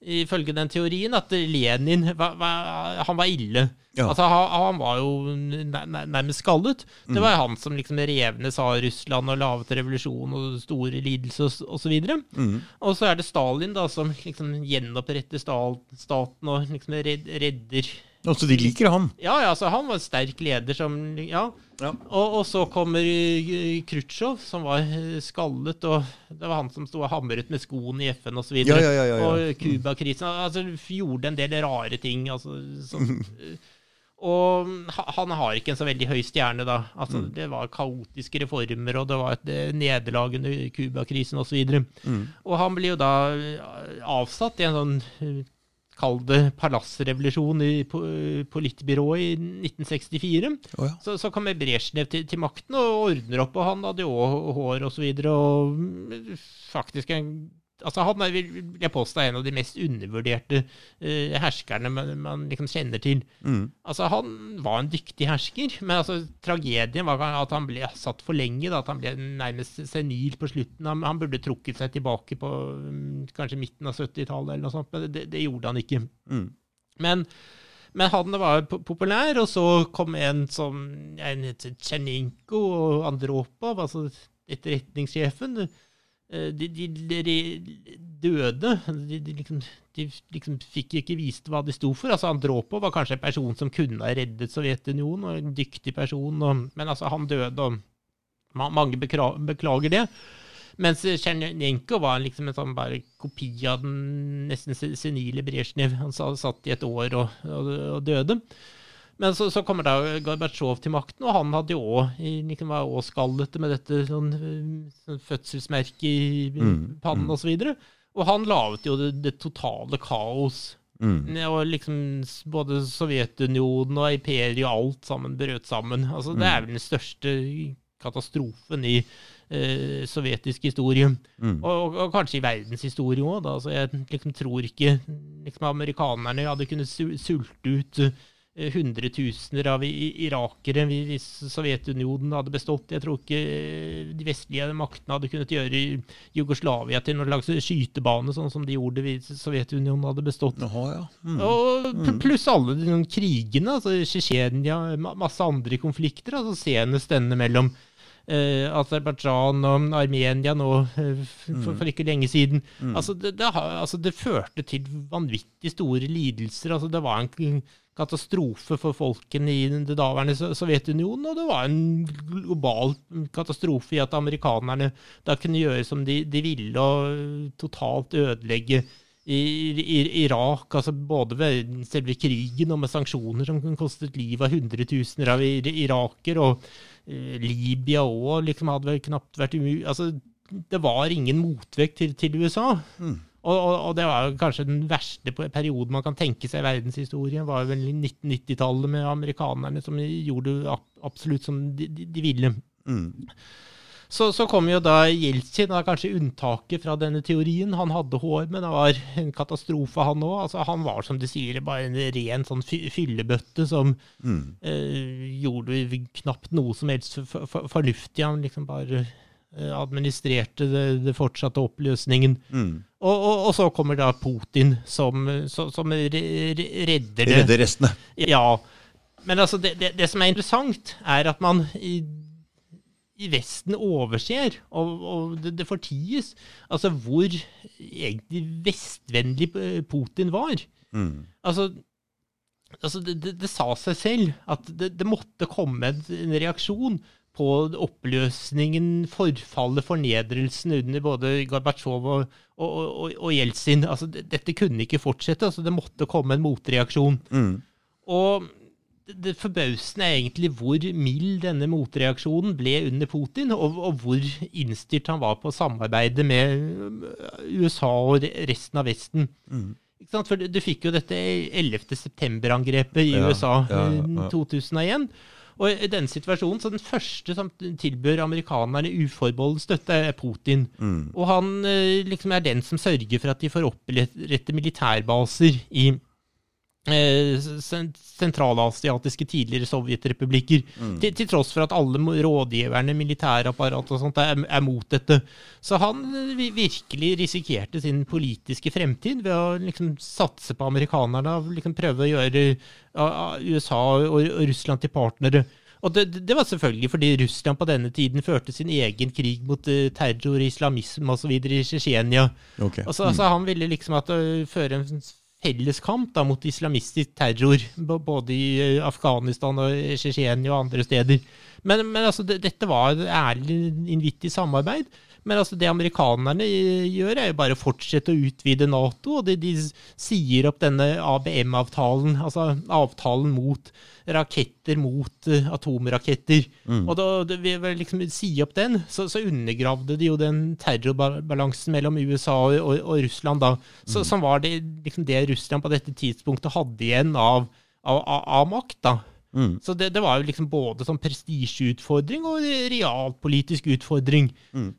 B: ifølge den teorien, at Lenin var, var, han var ille.
A: Ja.
B: Altså, han, han var jo nær- nær- nærmest skallet. Det var han som liksom rev ned Tsar-Russland og laget revolusjon og store lidelser og, og.
A: Mm.
B: Og så er det Stalin da, som liksom gjenoppretter staten og liksom redder
A: Og så de liker han.
B: Ja, ja, altså, han var en sterk leder som Ja.
A: Ja.
B: Og, og så kommer eh, Khrusjtsjov, som var eh, skallet, og det var han som sto og hamret med skoene i FN osv.
A: Ja, ja, ja, ja, ja.
B: Og Cuba-krisen. Altså, gjorde en del rare ting. Altså, som, eh, og han har ikke en så veldig høy stjerne, da. Altså,
A: Mm.
B: Det var kaotiske reformer, og det var et nederlag under Cuba-krisen osv. Og, så
A: Mm.
B: og han blir jo da avsatt i en sånn Kall det palassrevolusjon i politbyrået i 1964.
A: Oh, ja.
B: Så, så kommer Brezjnev til, til makten og ordner opp, og han hadde jo hår hår og så videre, og faktisk en Altså Han er, vil jeg påstå, en av de mest undervurderte uh, herskerne man, man liksom kjenner til.
A: Mm.
B: Altså Han var en dyktig hersker, men altså tragedien var at han ble satt for lenge. Da, at han ble nærmest senil på slutten. Han, han burde trukket seg tilbake på um, kanskje midten av 70-tallet, eller noe sånt, men det, det gjorde han ikke.
A: Mm.
B: Men, men han var populær, og så kom en som en Tsjernenko og Andropov, altså etterretningssjefen. Eh, De, de, de døde. De, de, liksom, de liksom fikk ikke vist hva de sto for. Altså Andropov var kanskje en person som kunne ha reddet Sovjetunionen, og en dyktig person, og, men altså han døde, og ma mange beklager det. Mens Tsjernenko var liksom en sånn bare kopi av den nesten senile Brezjnev. Han satt i et år og, og, og døde. Men så, så kommer da Gorbatsjov til makten, og han hadde jo òg liksom skallete med dette sånn, eh, sånn fødselsmerket i
A: Mm,
B: pannen
A: mm.
B: og så videre. Og han laget jo det, det totale kaos.
A: Mm.
B: Og liksom både Sovjetunionen og imperiet og alt sammen brøt sammen. Altså, det er vel den største katastrofen i eh, sovjetisk historie.
A: Mm.
B: Og, og, og kanskje i verdenshistorie òg. Altså, jeg liksom tror ikke liksom, amerikanerne hadde kunnet sulte ut eh, hundretusener av irakere hvis Sovjetunionen hadde bestått. Jeg tror ikke eh, de vestlige maktene hadde kunnet gjøre Jugoslavia til noen slags skytebane, sånn som de gjorde hvis Sovjetunionen hadde bestått.
A: Aha, ja. Mm.
B: Og pluss alle de krigene, altså Tsjetsjenia, masse andre konflikter. altså Senest denne mellom eh, Aserbajdsjan og Armenia nå eh, for, for ikke lenge siden. Altså, det, det, altså Det førte til vanvittig store lidelser. altså Det var en katastrofe for folkene i det daværende Sovjetunionen, og det var en global katastrofe i at amerikanerne da kunne gjøre som de, de ville, og totalt ødelegge i, i, Irak, altså både ved selve krigen og med sanksjoner som kunne kostet livet av hundretusener av ir iraker, og eh, Libya òg liksom hadde vel knapt vært umulig altså, Det var ingen motvekt til, til USA.
A: Mm.
B: Og, og, og det var jo kanskje den verste pe- perioden man kan tenke seg i verdenshistorien, var vel 1990-tallet med amerikanerne som gjorde ab- absolutt som de, de, de ville.
A: Mm.
B: Så, så kom jo da Jeltsin, da kanskje unntaket fra denne teorien. Han hadde hår, men det var en katastrofe, han òg. Altså, han var, som de sier, bare en ren sånn fyllebøtte som
A: Mm.
B: eh, gjorde knapt noe som helst for, for, fornuftig. Han liksom bare eh, administrerte det, det fortsatte oppløsningen.
A: Mm.
B: Og, og, og så kommer da Putin som, som, som re, re, redder det.
A: Redder restene.
B: Ja. Men altså, det, det, det som er interessant, er at man i, i Vesten overser, og, og det, det forties, altså hvor egentlig vestvennlig eh, Putin var.
A: Mm.
B: Altså, altså det, sa seg selv at det, det måtte komme en, en reaksjon på oppløsningen, forfallet, fornedrelsen under både Gorbatsjov og, og, og, og Jeltsin. Altså, dette kunne ikke fortsette. Altså, det måtte komme en motreaksjon.
A: Mm.
B: Og det, det forbausende er egentlig hvor mild denne motreaksjonen ble under Putin, og, og hvor innstilt han var på samarbeide med øh, USA og resten av Vesten.
A: Mm.
B: Ikke sant? For du, du fikk jo dette 11. september-angrepet i
A: Ja,
B: USA
A: ja, ja.
B: 2001. Og i denne situasjonen, så den første som tilbør amerikanerne uforbeholden støtte, er Putin.
A: Mm.
B: Og han eh, liksom er den som sørger for at de får opprette militærbaser i, sen- sentralasiatiske tidligere sovjetrepublikker. Til, til tross for at alle rådgiverne, militærapparat og sånt er, er mot dette. Så han eh, virkelig risikerte sin politiske fremtid ved å liksom satse på amerikanerne og liksom prøve å gjøre USA og, Russland til partnere. Og det, det var selvfølgelig fordi Russland på denne tiden førte sin egen krig mot eh, terror, islamisme osv. i Tsjetsjenia.
A: Okay.
B: Og så, altså, han ville liksom at å føre en felles kamp da, mot islamistisk terror, både i øh, Afghanistan og Tsjetsjenia og andre steder. Men, men altså, det, dette var ærlig, innvittig samarbeid. Men altså, det amerikanerne gjør, er jo bare å fortsette å utvide Nato. Og de, de sier opp denne ABM-avtalen, altså avtalen mot raketter mot atomraketter. atomraketter. Og da ved å liksom si opp den, så, så undergravde de jo den terrorbalansen mellom USA og, og, og Russland, da. Så, Som var det, liksom det Russland på dette tidspunktet hadde igjen av, av, av, av makt, da.
A: Mm.
B: Så det, det var jo liksom både sånn prestisjeutfordring og realpolitisk utfordring.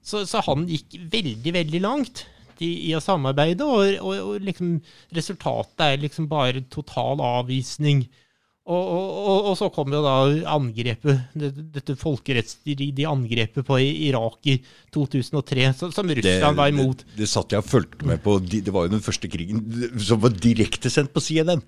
B: Så, så han gikk veldig, veldig langt i, i å samarbeide, og, og, og liksom resultatet er liksom bare total avvisning. Og, og, og, og så kom jo da angrepet, dette folkerettsstridige angrepet på Irak i 2003, som, som Russland var imot.
A: Det, det satt jeg og fulgte med på. Det var jo den første krigen som var direktesendt på CNN.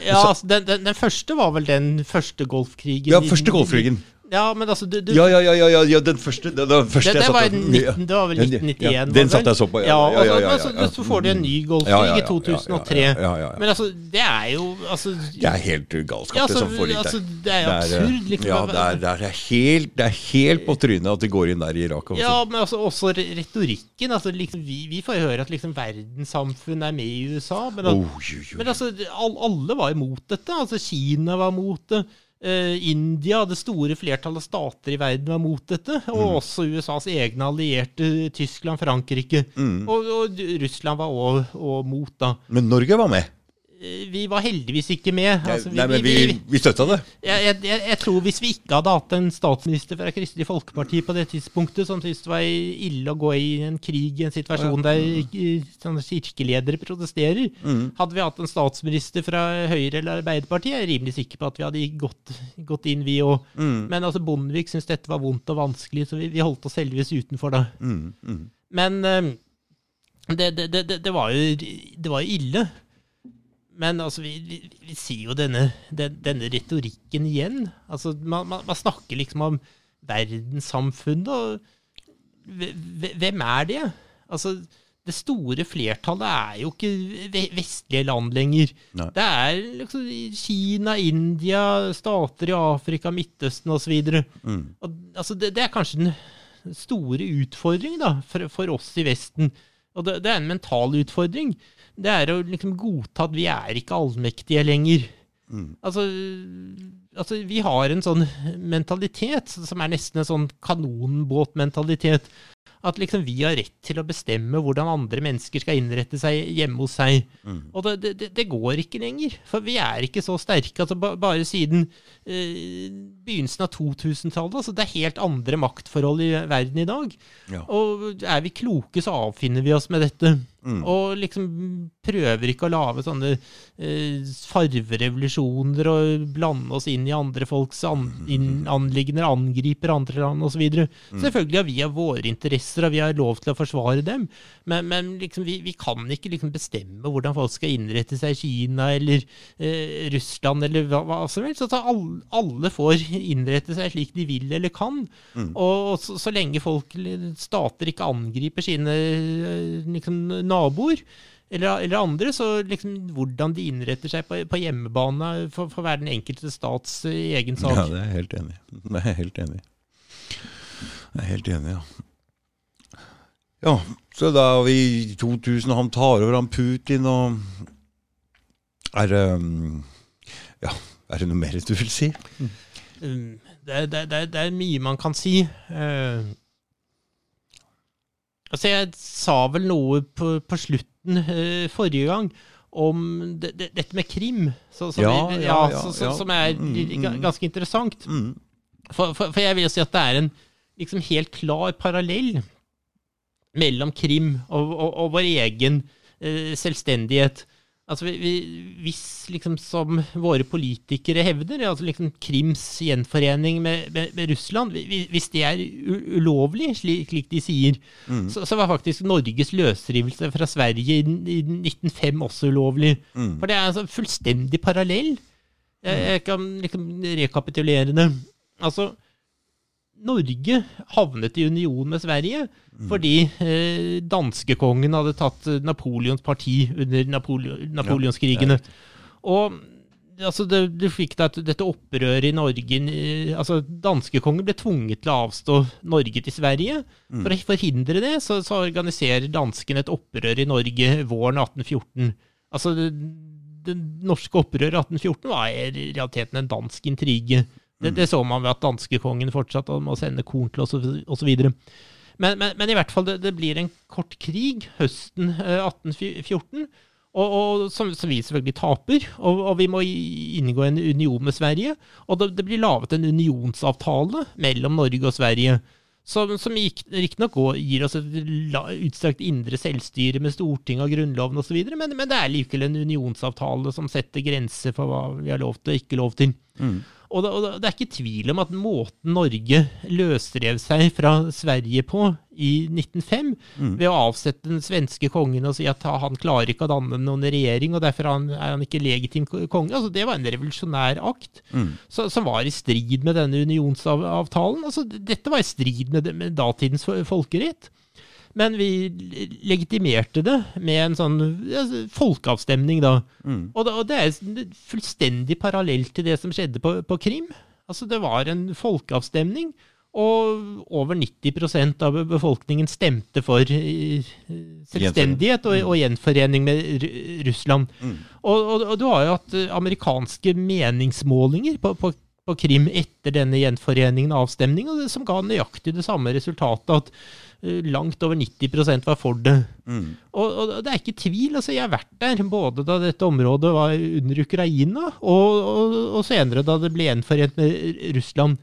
B: Ja, altså, den, den, den første var vel den første Golfkrigen.
A: Ja, første Golfkrigen.
B: Ja, men altså du, du,
A: Ja, ja, ja, ja, ja, den første. Den, den første
B: det, det, var
A: og-
B: 19, det var vel 1991?
A: ja, den
B: satte
A: satt jeg så på, ja.
B: Ja,
A: Ja, ja,
B: så-
A: ja,
B: så- får du en ny Golfkrig i 2003.
A: ja, ja, ja, ja.
B: Men altså, det er jo altså,
A: Det er helt galskap, det
B: altså,
A: som foregikk der.
B: altså, det er absurd, liksom.
A: Ja, det er, det, er helt, det er helt på trynet at de går inn der i Irak. Også.
B: Ja, men altså, også retorikken. Altså, liksom, vi, vi får høre at liksom, verdenssamfunnet er med i USA. Men, at,
A: Oh, jo, jo.
B: men altså, alle var imot dette. Altså, Kina var imot det. Eh, India, det store flertallet av stater i verden, var mot dette. Og
A: Mm.
B: også USAs egne allierte, Tyskland, Frankrike.
A: Mm.
B: Og, og Russland var òg mot, da.
A: Men Norge var med.
B: Vi var heldigvis ikke med. Altså,
A: Nei, men vi, vi støtta det.
B: jeg, jeg, jeg, tror hvis vi ikke hadde hatt en statsminister fra Kristelig Folkeparti på det tidspunktet, som syntes det var ille å gå i en krig i en situasjon der eh, sånne kirkeledere protesterer, hadde vi hatt en statsminister fra Høyre eller Arbeiderpartiet, jeg er rimelig sikker på at vi hadde gått, gått inn, vi òg. Men altså, Bondevik syntes dette var vondt og vanskelig, så vi, vi holdt oss heldigvis utenfor da.
A: Mm, mm.
B: Men det, det, det, det var jo det var jo ille. Men altså, vi, vi, vi sier jo denne, den, denne retorikken igjen. Altså, man, man, man snakker liksom om verdenssamfunnet, og hve- hve- hvem er det? Altså, det store flertallet er jo ikke vestlige land lenger.
A: Nei.
B: Det er liksom Kina, India, stater i Afrika, Midtøsten osv.
A: Mm.
B: Og, altså, det, det er kanskje den store utfordringen da, for, for oss i Vesten. Og det, det er en mental utfordring. Det er å liksom godta at vi er ikke allmektige lenger.
A: Mm.
B: Altså, altså, vi har en sånn mentalitet som er nesten en sånn kanonbåtmentalitet. At liksom vi har rett til å bestemme hvordan andre mennesker skal innrette seg hjemme hos seg.
A: Mm.
B: Og det, det, det går ikke lenger, for vi er ikke så sterke. Altså, ba, bare siden eh, begynnelsen av 2000-tallet. Altså, det er helt andre maktforhold i verden i dag.
A: Ja.
B: Og er vi kloke, så avfinner vi oss med dette.
A: Mm.
B: Og liksom prøver ikke å lage sånne eh, farverevolusjoner og blande oss inn i andre folks an inn anliggender, angriper andre land osv.
A: Mm.
B: Selvfølgelig har vi har våre interesser, og vi har lov til å forsvare dem, men, men liksom, vi, vi kan ikke liksom bestemme hvordan folk skal innrette seg i Kina eller eh, Russland eller hva, hva som helst. Så alle, alle får innrette seg slik de vil eller kan.
A: Mm.
B: Og så, så lenge folk, stater, ikke angriper sine eh, liksom, naboer, eller, eller andre, så liksom hvordan de innretter seg på, på hjemmebane, for å være den enkelte stats eh, egen sak.
A: Ja, det er jeg helt enig i. Det er jeg helt enig i. Jeg er helt enig, ja. Ja, så da er vi i 2000, og han tar over han Putin, og er det um, Ja, er det noe mer du vil si?
B: Um, Det, er- det, er- det, er- mye man kan si. Eh, altså, jeg sa vel noe på, på slutten uh, forrige gang om det, det, dette med krim, så, som,
A: Ja,
B: er,
A: ja, ja,
B: så, så, som er
A: Mm,
B: ga-
A: mm.
B: ganske interessant.
A: Mm.
B: For, for, for jeg vil jo si at det er en liksom helt klar parallell mellom krim og, og, og vår egen uh, selvstendighet. Altså, vi, vi, hvis liksom som våre politikere hevder, altså liksom Krims gjenforening med, med, med Russland, vi- hvis det er ulovlig, slik, slik de sier, så, så var faktisk Norges løsrivelse fra Sverige i, i 1905 også ulovlig. For det er altså fullstendig parallell. Jeg, jeg kan liksom rekapitulere det. Altså, Norge havnet i union med Sverige fordi eh, danskekongen hadde tatt eh, Napoleons parti under Napole napoleonskrigene. Og altså, det, du fikk da et- dette opprøret i Norge eh, altså Danskekongen ble tvunget til å avstå Norge til Sverige. For å forhindre det, så, så organiserer danskene et opprør i Norge våren 1814. Altså, det, det norske opprøret 1814 var i realiteten en dansk intrige. Det, det så man ved at danskekongen fortsatte å sende korn til oss osv. Men, men, men i hvert fall, det, det blir en kort krig høsten eh, 1814. Og, og som, som vi selvfølgelig taper, og, og vi må inngå en union med Sverige. Og det, det blir laget en unionsavtale mellom Norge og Sverige, som, som riktignok gir oss et utstrakt indre selvstyre med Stortinget og Grunnloven osv., men, men det er likevel en unionsavtale som setter grenser for hva vi har lov til og ikke lov til. Og det, og det er ikke tvil om at måten Norge løsrev seg fra Sverige på i 1905, ved å avsette den svenske kongen og si at han klarer ikke å danne noen regjering, og derfor er han, ikke legitim konge, altså det var en revolusjonær akt så, som var i strid med denne unionsavtalen. Altså, dette var i strid med, med datidens fo- folkerett. Men vi legitimerte det med en sånn ja, folkeavstemning, da. Og, det. og det er fullstendig parallelt til det som skjedde på, på Krim. Altså, det var en folkeavstemning, og over 90% av befolkningen stemte for selvstendighet og, og gjenforening med Russland. Russland. Og, og, og du har jo hatt eh, amerikanske meningsmålinger på, på, på Krim etter denne gjenforeningen og avstemningen, som ga nøyaktig det samme resultatet, at langt over 90% var for det. Og, og det er ikke tvil. altså Jeg har vært der både da dette området var under Ukraina, og, og, og senere da det ble gjenforent med Russland.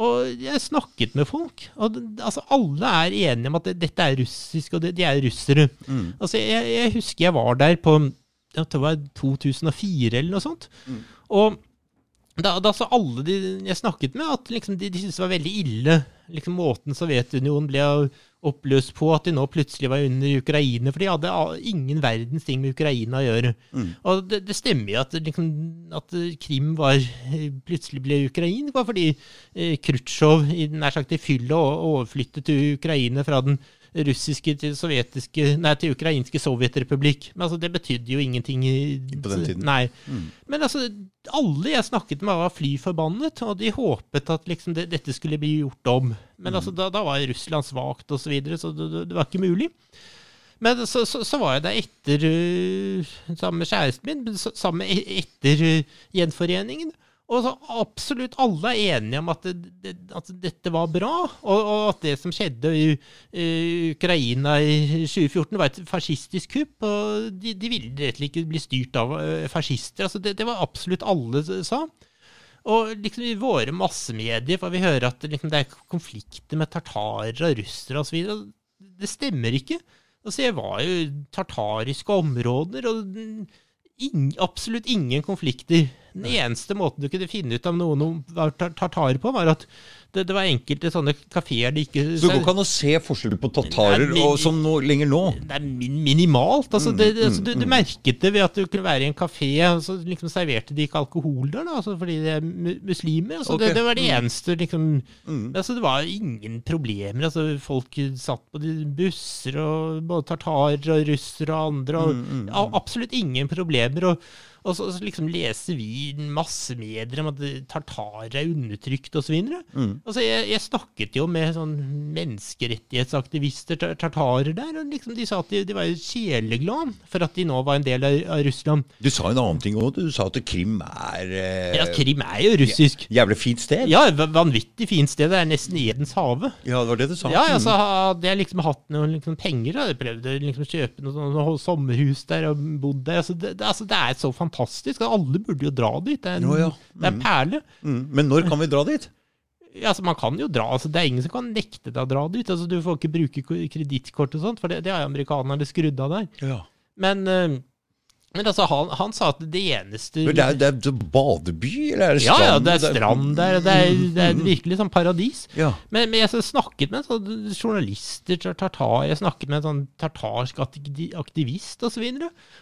B: Og jeg snakket med folk, og altså alle er enige om at det, dette er russisk, og det, de er russere. Altså jeg, jeg husker jeg var der på ja, det var 2004 eller noe sånt. Og da, da sa alle de jeg snakket med, at liksom de, de syntes det var veldig ille liksom måten Sovjetunionen ble oppløst på, at de nå plutselig var under Ukraina. For de hadde ingen verdens ting med Ukraina å gjøre. Og det, det stemmer jo at, liksom, at Krim var, plutselig ble Ukraina, bare fordi eh, Khrusjtsjov nær sagt i fylla overflyttet til Ukraina fra den russiske til sovjetiske Nei, til ukrainske sovjetrepublikk. Men altså, det betydde jo ingenting i,
A: På den tiden.
B: Nei. Men altså, alle jeg snakket med var fly forbannet, og de håpet at liksom det, dette skulle bli gjort om. Men altså, da, da var Russland svakt og så videre, så det, det, det var ikke mulig. Men så, så, så var jeg der etter øh, sammen med kjæresten min, men sammen e- etter øh, gjenforeningen. Og absolutt alle er enige om at, det, at dette var bra, og, og at det som skjedde i i Ukraina i 2014, var et fascistisk kupp. og De, de ville rett og slett ikke bli styrt av øh, fascister. altså Det, det var absolutt alle sa. Og liksom i våre massemedier får vi høre at liksom, det er konflikter med tartarer og russere osv. Det stemmer ikke. Altså, jeg var jo tartariske områder, og ing, absolutt ingen konflikter. Den eneste måten du kunne finne ut om noen var tar- tartarer på, var at det, det var enkelte sånne kafeer de ikke
A: Så det går ikke an å se forskjell på tatarer
B: min,
A: og, som nå, lenger nå?
B: det er min minimalt. Altså, det, det, altså, du, du merket det ved at du kunne være i en kafé, og så liksom serverte de ikke alkohol der, da, altså, fordi de er muslimer. Altså,
A: okay.
B: det, det var det eneste liksom, altså, Det var ingen problemer. Altså, folk satt på de busser, og både tartarer og russere og andre. Og, ja, absolutt ingen problemer. og og så, så liksom leser vi masse medier om at tartarer er undertrykt osv. Altså, jeg, jeg snakket jo med sånn menneskerettighetsaktivister, tartarer der, og liksom de sa at de, de var jo sjeleglad for at de nå var en del av, av Russland.
A: Du sa en annen ting òg. Du sa at Krim er eh,
B: Ja, Krim er jo russisk.
A: jævlig fint sted.
B: Ja, vanvittig fint sted. Det er nesten Edens hage.
A: Ja, det var det du sa.
B: Ja, altså, hadde jeg liksom hatt noen liksom, penger, da, jeg prøvde å liksom kjøpe noe, sånn- noe sommerhus der og bodd der. Altså, det, det, altså, det er så fantastisk. Alle burde jo dra dit. Det er en,
A: jo, ja.
B: det er en perle.
A: Mm. Men når kan vi dra dit?
B: Ja, altså, man kan jo dra. Altså, det er ingen som kan nekte deg å dra dit. Altså, du får ikke bruke ko- kredittkort og sånt, for det, det jo amerikanerne skrudd av der.
A: Ja.
B: Men eh, Men altså, han, han sa at det eneste
A: Men det er, det er badeby, eller er det strand?
B: ja, det er strand der. Det er, det er virkelig sånn paradis.
A: Ja.
B: Men, men jeg snakket med en sånn journalister, tar- tartar, jeg snakket med en sånn tartarsk akti- aktivist osv.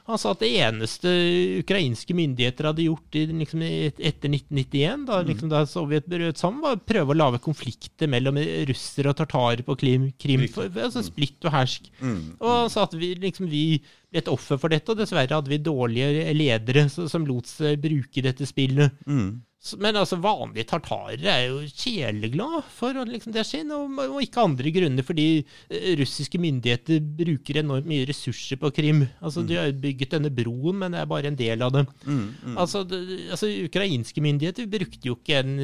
B: Han sa at det eneste ukrainske myndigheter hadde gjort i, liksom, etter 1991, da, liksom, da Sovjet brøt sammen, var å prøve å lage konflikter mellom russere og tartarer på Krim. Krim for, altså splitt og hersk. Og han sa at vi, liksom, vi et offer for dette, og dessverre hadde vi dårlige ledere som, lot seg bruke dette spillet. Mm. Men altså, vanlige tartarer er jo kjeleglad for liksom, det sin, og, og ikke andre grunner, fordi eh, russiske myndigheter bruker enormt mye ressurser på Krim. Altså, De har bygget denne broen, men det er bare en del av det. Altså, det, altså, Ukrainske myndigheter brukte jo ikke en,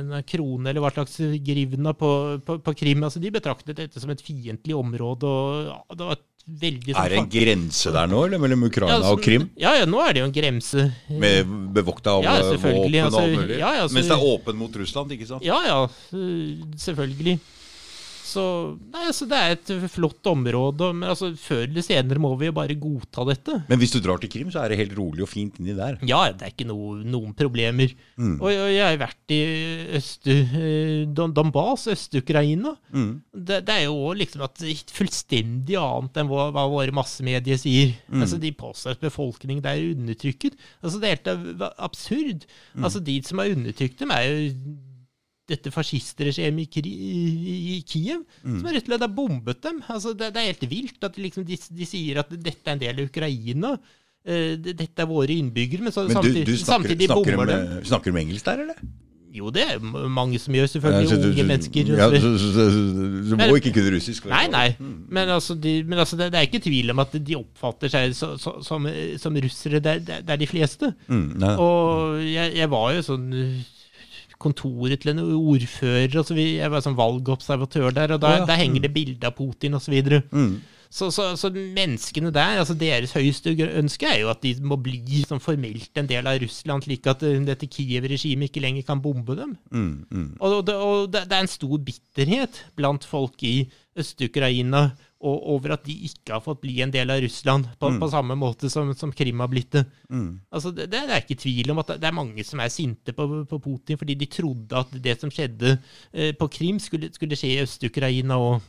B: en krone eller hva slags grivna på, på, på Krim. Altså, De betraktet dette som et fiendtlig område. og ja, det var veldig... sånn
A: Er det en grense der nå, eller mellom Ukraina
B: Ja,
A: og Krim?
B: Ja, ja, nå er det jo en grense.
A: Med bevokta av
B: Ja,
A: våpen og
B: altså,
A: alt mulig?
B: ja, ja, altså-
A: Mens det er åpen mot Russland, ikke sant?
B: Ja, ja, selvfølgelig. Så nei, altså, det er et flott område, men altså, før eller senere må vi jo bare godta dette.
A: Men hvis du drar til Krim, så er det helt rolig og fint inni der.
B: Ja, det er ikke noe, noen problemer. Og, og jeg har vært i Øst, eh, Donbas, Øst-Ukraina. Det, det er jo liksom at fullstendig annet enn hva, hva våre massemedier sier. Altså, De påstår at befolkningen der er undertrykket. Altså, Det er helt absurd. Altså, De som er undertrykt, dem er jo dette fascistregimet i, i, i Kiev, som rett og slett har bombet dem. Altså, det, det er helt vilt at de, liksom, de, de sier at dette er en del av Ukraina. Uh, dette er våre innbyggere, men, så,
A: Men du,
B: samtidig,
A: du snakker,
B: samtidig
A: snakker,
B: bomber
A: med,
B: dem.
A: snakker om engelsk der, eller?
B: Jo, det er mange som gjør, selvfølgelig.
A: Ja, du-
B: unge mennesker.
A: Ja,
B: så-
A: så, så, du må
B: Men-
A: ikke kunne russisk.
B: Nei, nei. Men, altså, de, men altså, det, det er ikke tvil om at de oppfatter seg som, som russere, det, er- det er de fleste.
A: Mm.
B: Og jeg, jeg var jo sånn kontoret til en ordfører, og så videre. jeg var sånn valgobservatør der, og da,
A: oh, ja.
B: der henger det bilde av Putin osv. Så.
A: Mm.
B: så, så, så menneskene der, altså deres høyeste ønske er jo at de må bli sånn formelt en del av Russland, slik at uh, dette Kiev-regimet ikke lenger kan bombe dem.
A: Mm, mm.
B: Og, det, og det, det er en stor bitterhet blant folk i Øst-Ukraina og, over at de ikke har fått bli en del av Russland på, på samme måte som, som Krim har blitt det. Altså, det, det er ikke tvil om at det, er mange som er sinte på, på Putin fordi de trodde at det som skjedde eh, på Krim, skulle, skulle skje i Øst-Ukraina òg.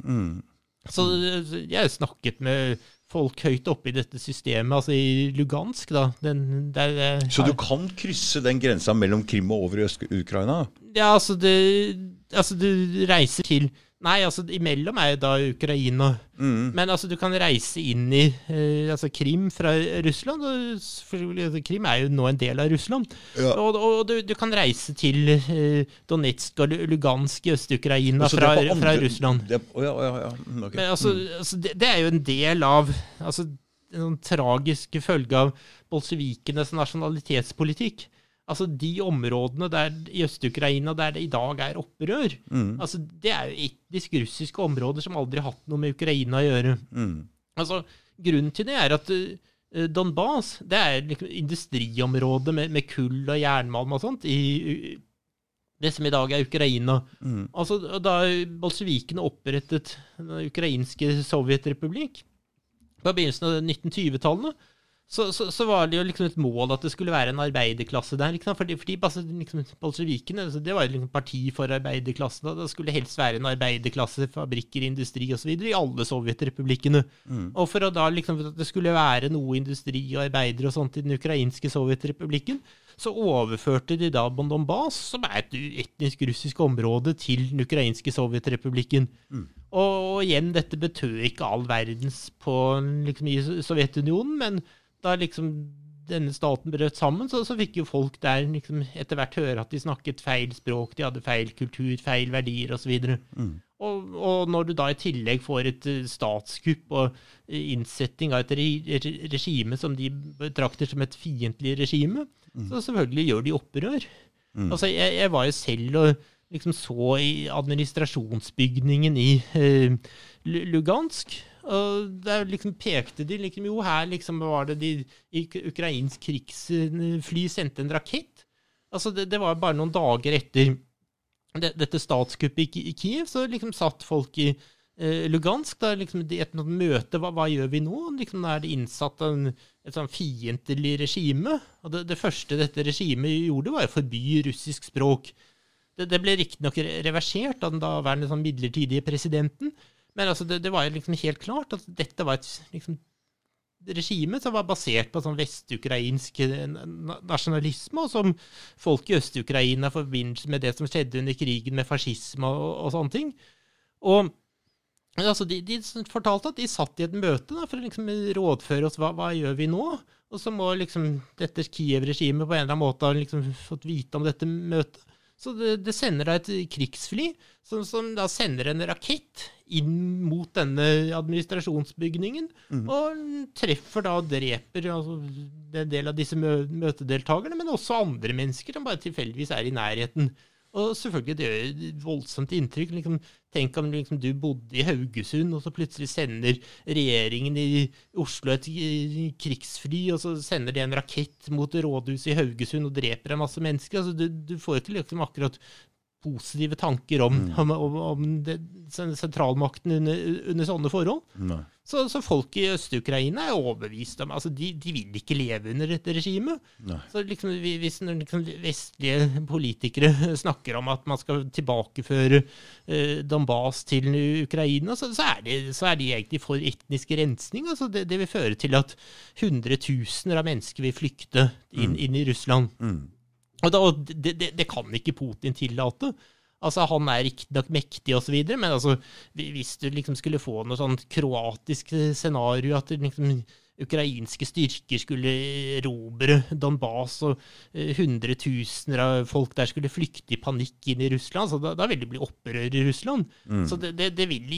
B: Så eh, jeg har snakket med folk høyt oppe i dette systemet, altså i Lugansk, da. Den, der, eh,
A: Så du kan krysse den grensa mellom Krim og over i Øst-Ukraina?
B: Ja, altså, det, altså du reiser til Nei, altså imellom er jo da Ukraina.
A: Mm.
B: Men altså du kan reise inn i eh, altså Krim fra Russland. Og altså, Krim er jo nå en del av Russland.
A: Ja.
B: Og, og du, du kan reise til eh, Donetsk og Lugansk i Øst-Ukraina
A: Altså,
B: fra, fra Russland.
A: Det oh ja, å, ja, ja. Mm, ok.
B: Men altså, altså det, det er jo en del av altså, en sånn tragisk følge av bolsjevikenes nasjonalitetspolitikk. Altså De områdene der, i Øst-Ukraina der det i dag er opprør,
A: Mm.
B: altså det er jo etnisk russiske områder som aldri har hatt noe med Ukraina å gjøre.
A: Mm.
B: Altså, Grunnen til det er at uh, Donbas det er liksom industriområde med, med kull og jernmalm og sånt i uh, det som i dag er Ukraina.
A: Mm.
B: Altså, Da bolsjevikene opprettet den ukrainske sovjetrepublikk på begynnelsen av 1920-tallene, så, så, så var det jo liksom et mål at det skulle være en arbeiderklasse der. Liksom. Fordi, fordi altså, liksom, Bolsjevikene altså, det var jo liksom parti for arbeiderklassen. Det skulle helst være en arbeiderklasse, fabrikker, industri osv. i alle sovjetrepublikkene. Og for å da liksom, at det skulle være noe industri og arbeidere og sånt i den ukrainske sovjetrepublikken, så overførte de da Bondombas, som er et etnisk russisk område, til den ukrainske sovjetrepublikken. Og, og igjen, dette betød ikke all verdens på liksom, i Sovjetunionen, men da liksom denne staten brøt sammen, så, så fikk jo folk der liksom etter hvert høre at de snakket feil språk, de hadde feil kultur, feil verdier osv. Og, og når du da i tillegg får et eh, statskupp og eh, innsetting av et re re regime som de betrakter som et fiendtlig regime, så selvfølgelig gjør de opprør. Altså, jeg, jeg var jo selv og liksom så i administrasjonsbygningen i eh, Lu- Lugansk. Og der liksom pekte de liksom Jo, her liksom var det de ukrainsk krigsfly sendte en rakett. Altså, det, det var bare noen dager etter det, dette statskuppet i, i Kiev, så liksom satt folk i eh, Lugansk. Da, liksom, et møte hva, hva, gjør vi nå? Liksom, er det innsatt en, et sånn fiendtlig regime. Og det, det, første dette regimet gjorde, var å forby russisk språk. Det, det ble riktignok reversert av den daværende sånn midlertidige presidenten. Men altså, det, det, var liksom helt klart at dette var et liksom, regime som var basert på sånn vestukrainsk nasjonalisme, og som folk i Øst-Ukraina forbinder med det som skjedde under krigen med fascisme og, og sånne ting. Og altså, de, de, fortalte at de satt i et møte da, for å liksom rådføre oss hva, hva gjør vi nå. Og så må liksom dette Kiev-regimet på en eller annen måte ha liksom fått vite om dette møtet. Så det, det sender da et krigsfly som, som, da sender en rakett inn mot denne administrasjonsbygningen, mm. og treffer da og dreper altså, en del av disse møtedeltakerne, men også andre mennesker som bare tilfeldigvis er i nærheten. Og selvfølgelig, det gjør voldsomt inntrykk. Liksom, tenk om liksom, du bodde i Haugesund, og så plutselig sender regjeringen i Oslo et krigsfly, og så sender de en rakett mot rådhuset i Haugesund og dreper en masse mennesker. Altså, du, du får ikke liksom akkurat positive tanker om, mm. om, om, om det, sentralmakten under, under, sånne forhold. Så, så, folk i Øst-Ukraina er overbevist om altså de, de, vil ikke leve under dette regimet. Så liksom, Hvis liksom, vestlige politikere snakker om at man skal tilbakeføre eh, Donbas til Ukraina, så, så, er de, så, er de, egentlig for etnisk rensning. Altså det, det, vil føre til at hundretusener av mennesker vil flykte inn, mm. inn i Russland. Mm. Og da, det, det, det, kan ikke Putin tillate. Altså, Han er riktignok mektig osv., men altså, hvis du liksom skulle få noe sånt kroatisk scenario, at du liksom ukrainske styrker skulle erobre Donbas, og eh, hundretusener av folk der skulle flykte i panikk inn i Russland. så Da, da vil det bli opprør i Russland. Mm. Så det, det, det, vil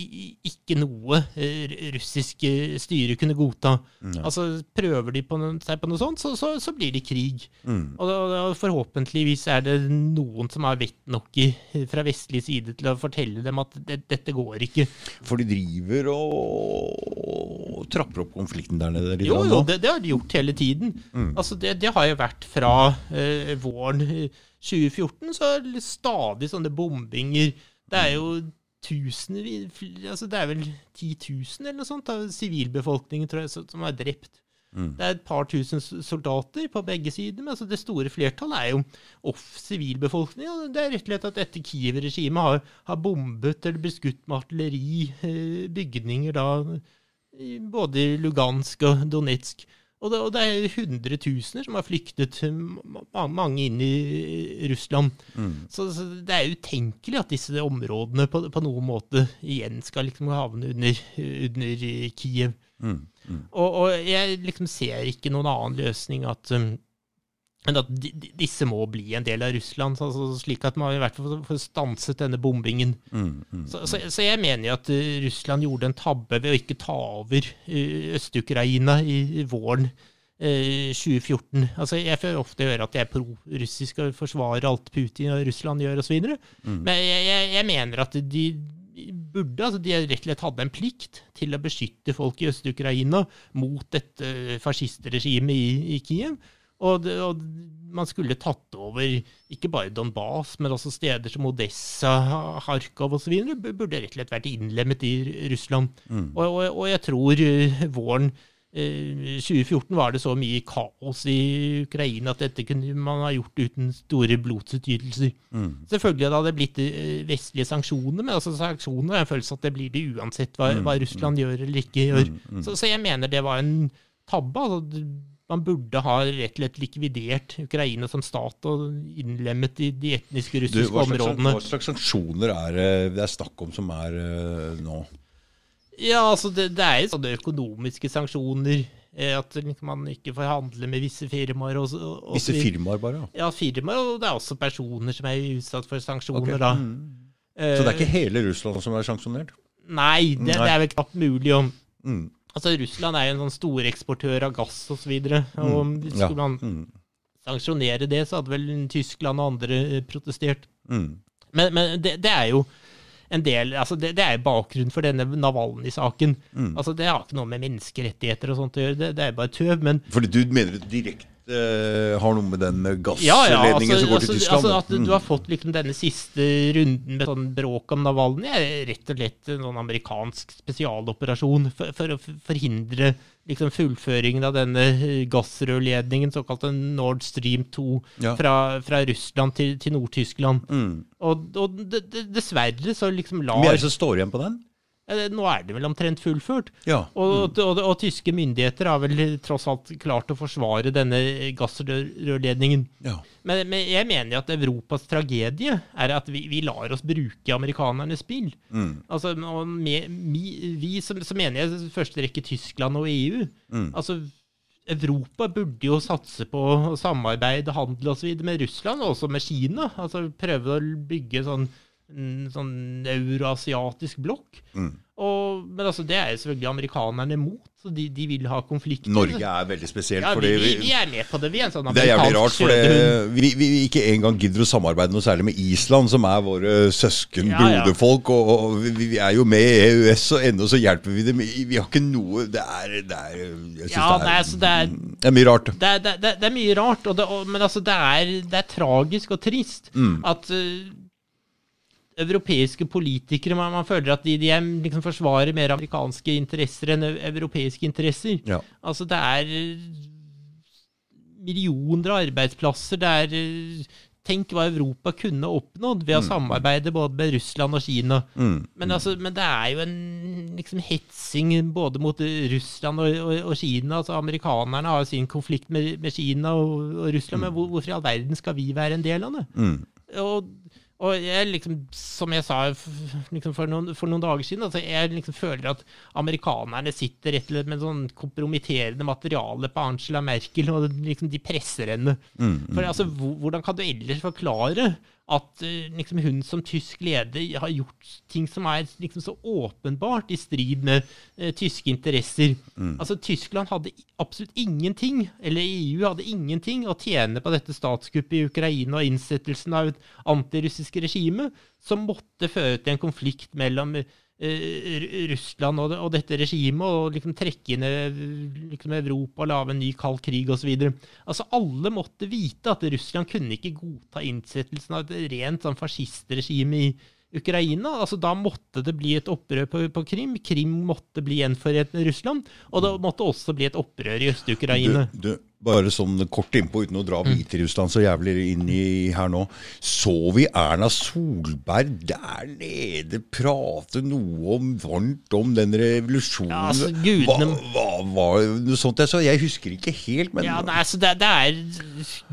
B: ikke noe eh, russisk styre kunne godta. Mm. Altså, Prøver de på noe, seg på noe sånt, så, så, så blir det krig. Mm. Og, da, Forhåpentligvis er det noen som har vett nok i, fra vestlig side til å fortelle dem at det, dette går ikke.
A: For de driver og trapper opp konflikten der nede?
B: Jo, jo, det, det, har de gjort hele tiden. Mm. Altså, det, det, har jo vært fra eh, våren 2014, så er det stadig sånne bombinger. Det er jo tusener altså Det er vel 10 000 eller noe sånt av sivilbefolkningen tror jeg, som er drept. Mm. Det er et par tusen soldater på begge sider, men altså det store flertallet er jo off sivilbefolkning. Og det er rett og slett at dette Kiev-regimet har, har, bombet eller beskutt med artilleri eh, bygninger da både i Lugansk og Donetsk. Og det, og det, er hundretusener som har flyktet, mange inn i Russland. Mm. Så, så, det er utenkelig at disse områdene på, på noen måte igjen skal liksom havne under, under Kiev. Mm. Mm. Og, og, jeg liksom ser ikke noen annen løsning at um, men at disse må bli en del av Russland, altså slik at man i hvert fall får stanset denne bombingen. Mm, mm, så, så, så, jeg mener jo at uh, Russland gjorde en tabbe ved å ikke ta over uh, Øst-Ukraina i, i, våren eh, 2014. Altså, Jeg får ofte høre at jeg er pro-russisk og forsvarer alt Putin og Russland gjør osv. Mm. Men jeg, jeg, jeg, mener at de burde, altså de rett og slett hadde en plikt til å beskytte folk i Øst-Ukraina mot dette fascistregimet i, i Kiev. Og, det, og, man skulle tatt over ikke bare Donbas, men også steder som Odessa, Kharkov osv. Burde rett og slett vært innlemmet i Russland. Mm. Og, og, og, jeg tror uh, våren eh, 2014 var det så mye kaos i Ukraina at dette kunne man ha gjort uten store blodsutytelser. Mm. Selvfølgelig hadde det blitt uh, vestlige sanksjoner, men altså sanksjoner har en følelse at det blir det uansett hva, mm. hva Russland mm. gjør eller ikke gjør. Mm. Så, så, jeg mener det var en tabbe. altså man burde ha rett og slett likvidert Ukraina som stat og innlemmet i de etniske russiske du, hva slags, områdene.
A: Hva slags sanksjoner er det er snakk om som er uh, nå?
B: Ja, altså det, det er jo sånne økonomiske sanksjoner. Eh, at man ikke får handle med visse firmaer. Og, og,
A: visse firmaer bare?
B: Ja, firmaer, og det er også personer som er utsatt for sanksjoner. Okay. da. Mm.
A: Så det er ikke hele Russland som er sanksjonert?
B: Nei, det, Nei. det er vel knapt mulig. Om, mm. Altså, Russland er jo en sånn storeksportør av gass osv. Og, så videre, og mm. skulle man mm. sanksjonere det, så hadde vel Tyskland og andre eh, protestert. Mm. Men, men det, det, er jo en del, altså det, det er bakgrunnen for denne Navalny-saken. Mm. Altså Det har ikke noe med menneskerettigheter og sånt å gjøre, det, det er bare tøv. men...
A: Fordi du mener direkte eh, har noe med den gassledningen
B: altså,
A: som går
B: altså,
A: til Tyskland?
B: altså at
A: Mm.
B: du har fått liksom denne siste runden med sånn bråk om Navalny, er rett og slett en sånn amerikansk spesialoperasjon for, for å forhindre liksom fullføringen av denne eh, gassrørledningen, såkalte Nord Stream 2,
A: Ja.
B: fra, fra Russland til, til Nord-Tyskland.
A: Mm.
B: Og, og dessverre så liksom
A: Hvor mye er det som står igjen på den?
B: Nå er det vel omtrent fullført.
A: Ja.
B: Og, og, og, tyske myndigheter har vel tross alt klart å forsvare denne gassrørledningen.
A: ja.
B: Men, men jeg mener at Europas tragedie er at vi, vi lar oss bruke amerikanernes spill.
A: Mm.
B: Altså, og med, mi, vi, så, så mener jeg i første rekke Tyskland og EU.
A: Mm.
B: Altså, Europa burde jo satse på samarbeid, handel osv. med Russland, og også med Kina. Altså prøve å bygge sånn, en sånn euroasiatisk blokk.
A: Mm.
B: Og, men altså, det er jo selvfølgelig amerikanerne mot, så de, de vil ha konflikter.
A: Norge er veldig spesielt.
B: ja, vi,
A: fordi
B: vi, vi er med på det. Vi er en sånn
A: Det er jævlig rart,
B: amerikansk
A: for vi, vi ikke engang gidder å samarbeide noe særlig med Island, som er våre søsken,
B: Ja,
A: broderfolk. Og, og vi, er jo med i EØS, og ennå så hjelper vi dem. Vi har ikke noe Det er, det er Jeg syns
B: Ja,
A: det, er,
B: altså, det er
A: det er mye rart.
B: det er, det, er mye rart, og men altså, det er, det er tragisk og trist
A: Mm.
B: at eh, europeiske politikere man, man føler at de, de liksom forsvarer mer amerikanske interesser enn europeiske interesser.
A: Ja.
B: Altså, det er millioner av arbeidsplasser. Det er Tenk hva Europa kunne oppnådd ved å samarbeide både med Russland og Kina.
A: Mm.
B: Men, altså, men det er jo en liksom, hetsing både mot Russland og, og, og Kina. Altså, amerikanerne har jo sin konflikt med, med Kina og, og Russland, men hvor, hvorfor i all verden skal vi være en del av det?
A: Mm.
B: Og, og jeg liksom, som jeg sa liksom for, noen, for noen dager siden, altså jeg liksom føler at amerikanerne sitter rett og slett med sånn kompromitterende materiale på Angela Merkel, og liksom de presser henne. For altså, hvordan kan du ellers forklare at eh, liksom hun som tysk leder har gjort ting som er liksom så åpenbart i strid med eh, tyske interesser? Altså, Tyskland hadde absolutt ingenting, eller EU hadde ingenting, å tjene på dette statskuppet i Ukraina og innsettelsen av et antirussisk regime, som måtte føre til en konflikt mellom eh, Russland og, og dette regimet, og liksom trekke inn eh, liksom Europa lage en ny kald krig osv. Altså, alle måtte vite at Russland kunne ikke godta innsettelsen av et rent sånn fascistregime i Ukraina. Altså, da måtte det bli et opprør på, på Krim. Krim måtte bli gjenforent med Russland. Og det måtte også bli et opprør i Øst-Ukraina.
A: Du, du, bare sånn kort innpå, uten å dra Hviterussland så jævlig inn i her nå. Så vi Erna Solberg der nede prate noe om varmt om den revolusjonen?
B: Ja, altså, gudene-
A: Hva, var noe sånt jeg sa? Jeg husker ikke helt, men
B: Ja, nei, altså det, det er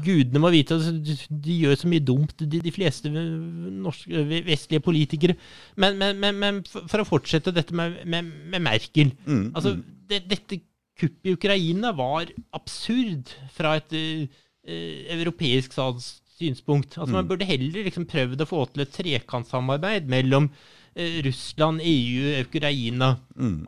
B: Gudene må vite altså, de, de gjør så mye dumt, de, de fleste norske, vestlige politikere. Men, men, men, men for å fortsette dette med, med, med Merkel altså, det, Dette kuppet i Ukraina var absurd fra et eh, eh, europeisk synspunkt. Altså, Man burde heller liksom prøvd å få til et trekantsamarbeid mellom eh, Russland, EU, Ukraina.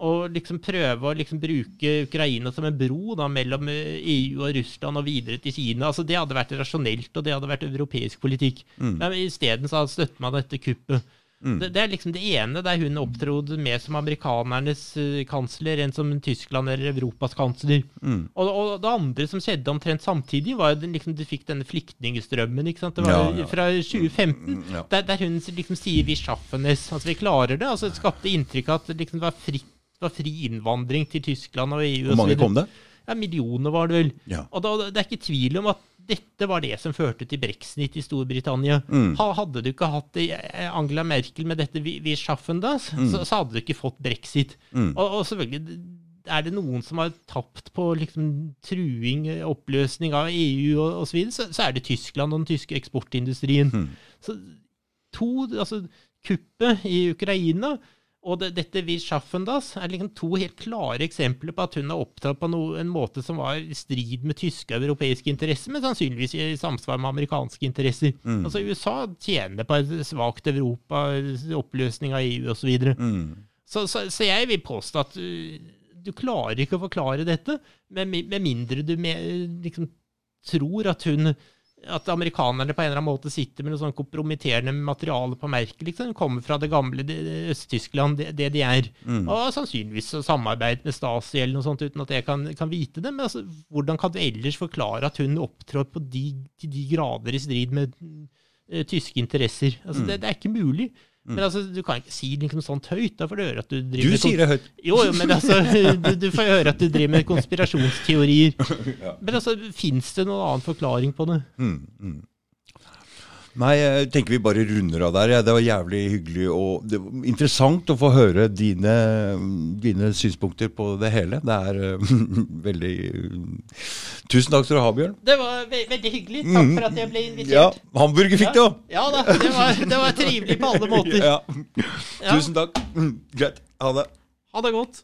B: Og liksom prøve å liksom bruke Ukraina som en bro da, mellom EU og Russland og videre til Kina. Altså Det hadde vært rasjonelt, og det hadde vært europeisk politikk. Men isteden så støtter man dette kuppet. Det, det er liksom det ene der hun opptrodde mer som amerikanernes eh, kansler enn som Tyskland eller Europas kansler. Og, og det andre som skjedde omtrent samtidig, var at liksom, du fikk denne flyktningstrømmen ikke sant? Det var
A: Ja, ja.
B: fra 2015,
A: ja.
B: der, der hun liksom sier 'vi schaffenes', altså vi klarer det. altså Det skapte inntrykk av at det liksom var, fritt, var fri innvandring til Tyskland og EU.
A: hvor mange kom det?
B: Ja, millioner var det vel.
A: Ja.
B: Og da, det er ikke tvil om at dette var det som førte til brexit i Storbritannia.
A: Mm.
B: Hadde du ikke hatt eh, Angela Merkel med dette vi, vi schaffen das,
A: Mm.
B: så, så hadde du ikke fått brexit. Og, og selvfølgelig er det noen som har tapt på liksom, truing, eh, oppløsning av EU og osv., så, så er det Tyskland og den tyske eksportindustrien.
A: Mm.
B: Så to, altså kuppet i Ukraina og det, dette vi Schaffendas er liksom to helt klare eksempler på at hun har opptrådt på no, en måte som var i strid med tyske og europeiske interesser, men sannsynligvis i samsvar med amerikanske interesser. Altså USA tjener på et svakt Europa, oppløsning av EU osv. Så,
A: Mm.
B: så, så, så jeg vil påstå at du, du klarer ikke å forklare dette, med, med mindre du med, liksom tror at hun at amerikanerne på en eller annen måte sitter med noe sånn kompromitterende materiale på merket. liksom, Kommer fra det gamle det- det Øst-Tyskland, det- DDR. Og sannsynligvis samarbeid med Stasi eller noe sånt, uten at jeg kan, kan vite det. Men altså, hvordan kan du ellers forklare at hun opptrår på de, til de grader i strid med uh, tyske interesser? Altså, det, det er ikke mulig. Men altså, du kan ikke si liksom sånt høyt. Da får du høre at du driver
A: Du
B: med
A: sier det høyt.
B: jo, jo, men altså, du, du får høre at du driver med konspirasjonsteorier. Men altså, fins det noen annen forklaring på det?
A: Nei, jeg tenker vi bare runder av der. Ja, det var jævlig hyggelig og det var interessant å få høre dine, dine synspunkter på det hele. Det er uh, veldig Tusen takk skal du ha, Bjørn.
B: Det var ve veldig hyggelig. Takk for at jeg ble invitert.
A: Ja, hamburger fikk du òg!
B: Ja da, det var, det var trivelig på alle måter.
A: Ja.
B: Ja.
A: Tusen takk. Greit. Ha det.
B: Ha det godt.